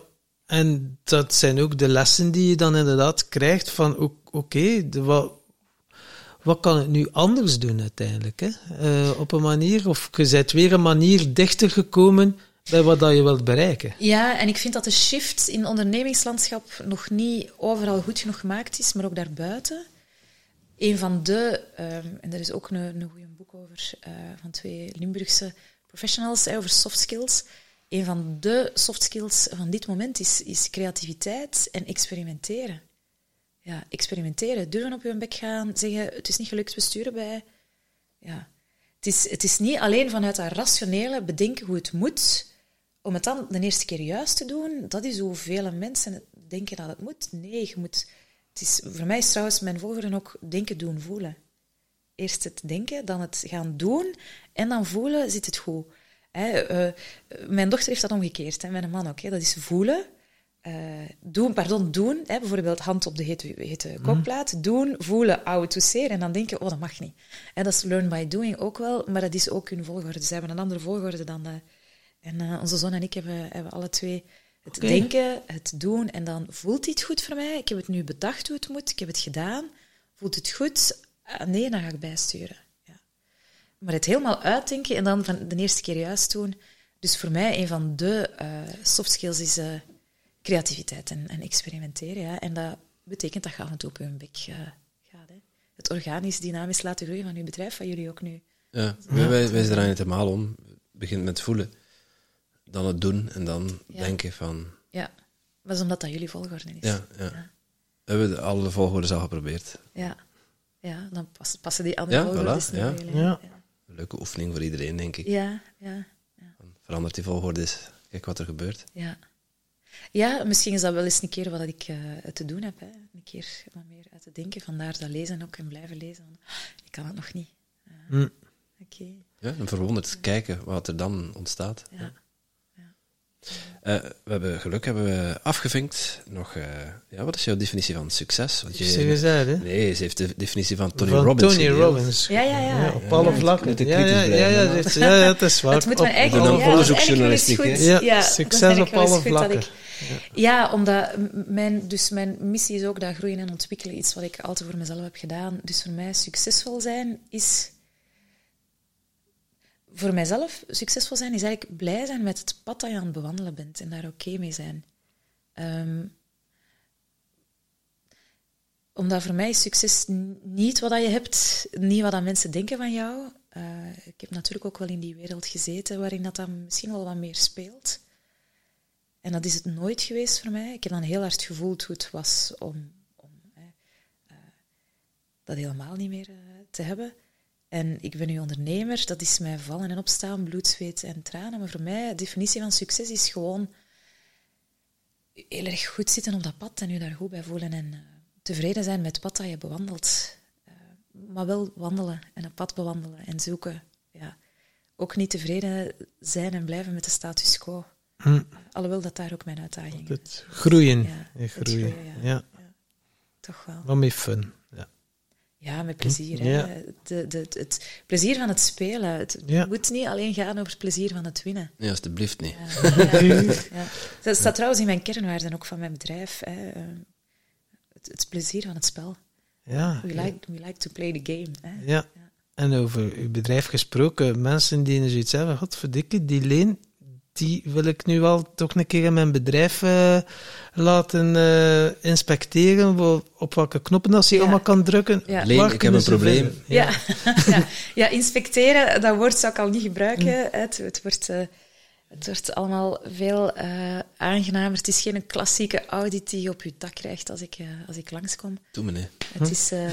En dat zijn ook de lessen die je dan inderdaad krijgt van, oké, wat, wat kan ik nu anders doen uiteindelijk, hè? Eh, op een manier, of je bent weer een manier dichter gekomen bij wat je wilt bereiken. Ja, en ik vind dat de shift in ondernemingslandschap nog niet overal goed genoeg gemaakt is, maar ook daarbuiten. Een van de, ehm, en er is ook een, een boek over, eh, van twee Limburgse professionals over soft skills. Een van de soft skills van dit moment is, is creativiteit en experimenteren. Ja, experimenteren, durven op je bek gaan, zeggen het is niet gelukt, we sturen bij. Ja. Het, is, het is niet alleen vanuit dat rationele bedenken hoe het moet, om het dan de eerste keer juist te doen, dat is hoe vele mensen denken dat het moet. Nee, je moet... Het is, voor mij is trouwens mijn volgorde ook denken, doen, voelen. Eerst het denken, dan het gaan doen en dan voelen, zit het goed. Hè, eh, mijn dochter heeft dat omgekeerd, hè, mijn man ook. Hè, dat is voelen eh, doen, pardon, doen, hè, bijvoorbeeld hand op de hete, hete kokplaat, doen, voelen, ouwe tousseren en dan denken, oh, dat mag niet. Dat is learn by doing ook wel, maar dat is ook hun volgorde. Ze hebben een andere volgorde dan... de en eh, onze zoon en ik hebben, hebben alle twee het denken, het doen en dan voelt iets goed voor mij. Ik heb het nu bedacht hoe het moet, ik heb het gedaan. Voelt het goed? Ah, nee, dan ga ik bijsturen. Ja. Maar het helemaal uitdenken en dan van de eerste keer juist doen. Dus voor mij een van de eh, soft skills is eh, creativiteit en, en experimenteren. Ja. En dat betekent dat je af en toe op je bek eh, gaat. Hè. Het organisch, dynamisch laten groeien van je bedrijf, van jullie ook nu. Ja, wij, wij, wij draaien het helemaal om. Het begint met voelen, dan het doen en dan Ja. denken van... Ja, dat is omdat dat jullie volgorde is. Ja, ja. We hebben de- alle volgordes al geprobeerd. Ja, ja dan pas- passen die andere Ja, volgordes voilà, niet ja. Ja. Een leuke oefening voor iedereen, denk ik. Ja, ja, Dan Verandert die volgordes, kijk wat er gebeurt. ja. Ja, misschien is dat wel eens een keer wat ik eh, te doen heb. Hè. Een keer wat meer uit te denken. Vandaar dat lezen ook en blijven lezen. "Ah, Ik kan het nog niet. Hm. Oké. Ja, en verwonderd kijken wat er dan ontstaat. Ja. Eh, we hebben geluk hebben we afgevinkt. Nog, eh, ja, wat is jouw definitie van succes? Want je- Zeg eens uit, hè? Nee, ze heeft de definitie van Tony Van Robbins. Tony. Robbins. Ja, ja, ja. op alle Ja. vlakken. Moet ik Ja, kritisch ja, ja, ja, ja, ja, het is waar. Het moet Op- ja, dat wel eens onderzoeksjournalistiek? Ja, dat succes op alle dat vlakken. ja, omdat mijn, dus mijn missie is ook dat groeien en ontwikkelen. Iets wat ik altijd voor mezelf heb gedaan. Dus voor mij succesvol zijn is... Voor mijzelf succesvol zijn is eigenlijk blij zijn met het pad dat je aan het bewandelen bent. En daar oké mee zijn. Ehm, omdat voor mij is succes niet wat je hebt, niet wat mensen denken van jou. Eh, ik heb natuurlijk ook wel in die wereld gezeten waarin dat dan misschien wel wat meer speelt. En dat is het nooit geweest voor mij. Ik heb dan heel hard gevoeld hoe het was om, om eh, dat helemaal niet meer eh, te hebben. En ik ben nu ondernemer, dat is mij vallen en opstaan, bloed, zweet en tranen. Maar voor mij, de definitie van succes is gewoon heel erg goed zitten op dat pad en je daar goed bij voelen en eh, tevreden zijn met het pad dat je bewandelt. Eh, maar wel wandelen en een pad bewandelen en zoeken. Ja. Ook niet tevreden zijn en blijven met de status quo. Hm. Alhoewel dat daar ook mijn uitdaging is. Het groeien. Ja, het groeien. Ja. ja. Toch wel. Wat met fun. Ja. Ja, met plezier. Ja. De, de, het, het plezier van het spelen. Het Ja. moet niet alleen gaan over het plezier van het winnen. Nee, alsjeblieft niet. Ja, ja, ja. Dat staat trouwens in mijn kernwaarden ook van mijn bedrijf. Hè. Eh, Het, het plezier van het spel. Ja. We like, we like to play the game. Hè. Ja. En over uw bedrijf gesproken, mensen die zoiets hebben, godverdikke, die leen, die wil ik nu wel toch een keer in mijn bedrijf eh, laten eh, inspecteren, op welke knoppen dat ze Ja. allemaal kan drukken. Ja. Leen, ik heb een ze probleem. Ja. Ja. ja, inspecteren, dat woord zou ik al niet gebruiken. hè. Het, het, wordt, eh, het wordt allemaal veel eh, aangenamer. Het is geen klassieke audit die je op je dak krijgt als ik, eh, als ik langskom. Doe me nee. Het is, eh, eh,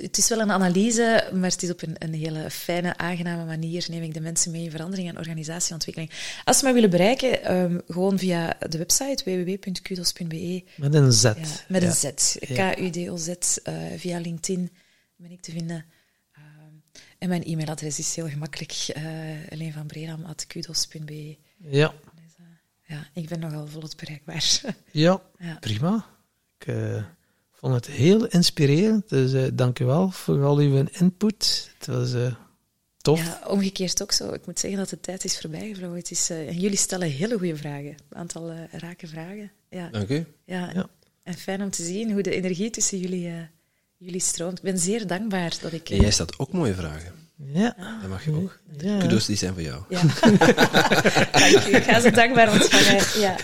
het is wel een analyse, maar het is op een, een hele fijne, aangename manier. Neem ik de mensen mee in verandering en organisatieontwikkeling. Als ze mij willen bereiken, ehm, gewoon via de website www.kudos.be. Met een Z. Ja, met Ja. een Z. K-U-D-O-Z. eh, via LinkedIn ben ik te vinden. Ehm, en mijn e-mailadres is heel gemakkelijk. Uh, Alleen van Bredam.kudos.be. Ja. Ja, ik ben nogal volop bereikbaar. ja, prima. Ik eh, vond het heel inspirerend, dus eh dank u wel voor al uw input. Het was eh, tof. Ja, omgekeerd ook zo. Ik moet zeggen dat de tijd is voorbij gevlogen. Het is, eh, en jullie stellen hele goede vragen. Een aantal eh, rake vragen. Ja, Dank u. ja. Ja. En fijn om te zien hoe de energie tussen jullie, eh, jullie stroomt. Ik ben zeer dankbaar dat ik... En jij stelt ook mooie vragen. Ja. Dat mag je ook. ja. Kudos, die zijn voor jou. Ja. dank u. Ik ga ze dankbaar ontvangen. Ja,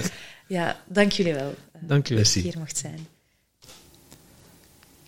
ja dank jullie wel. Dank u. dat ik hier mocht zijn.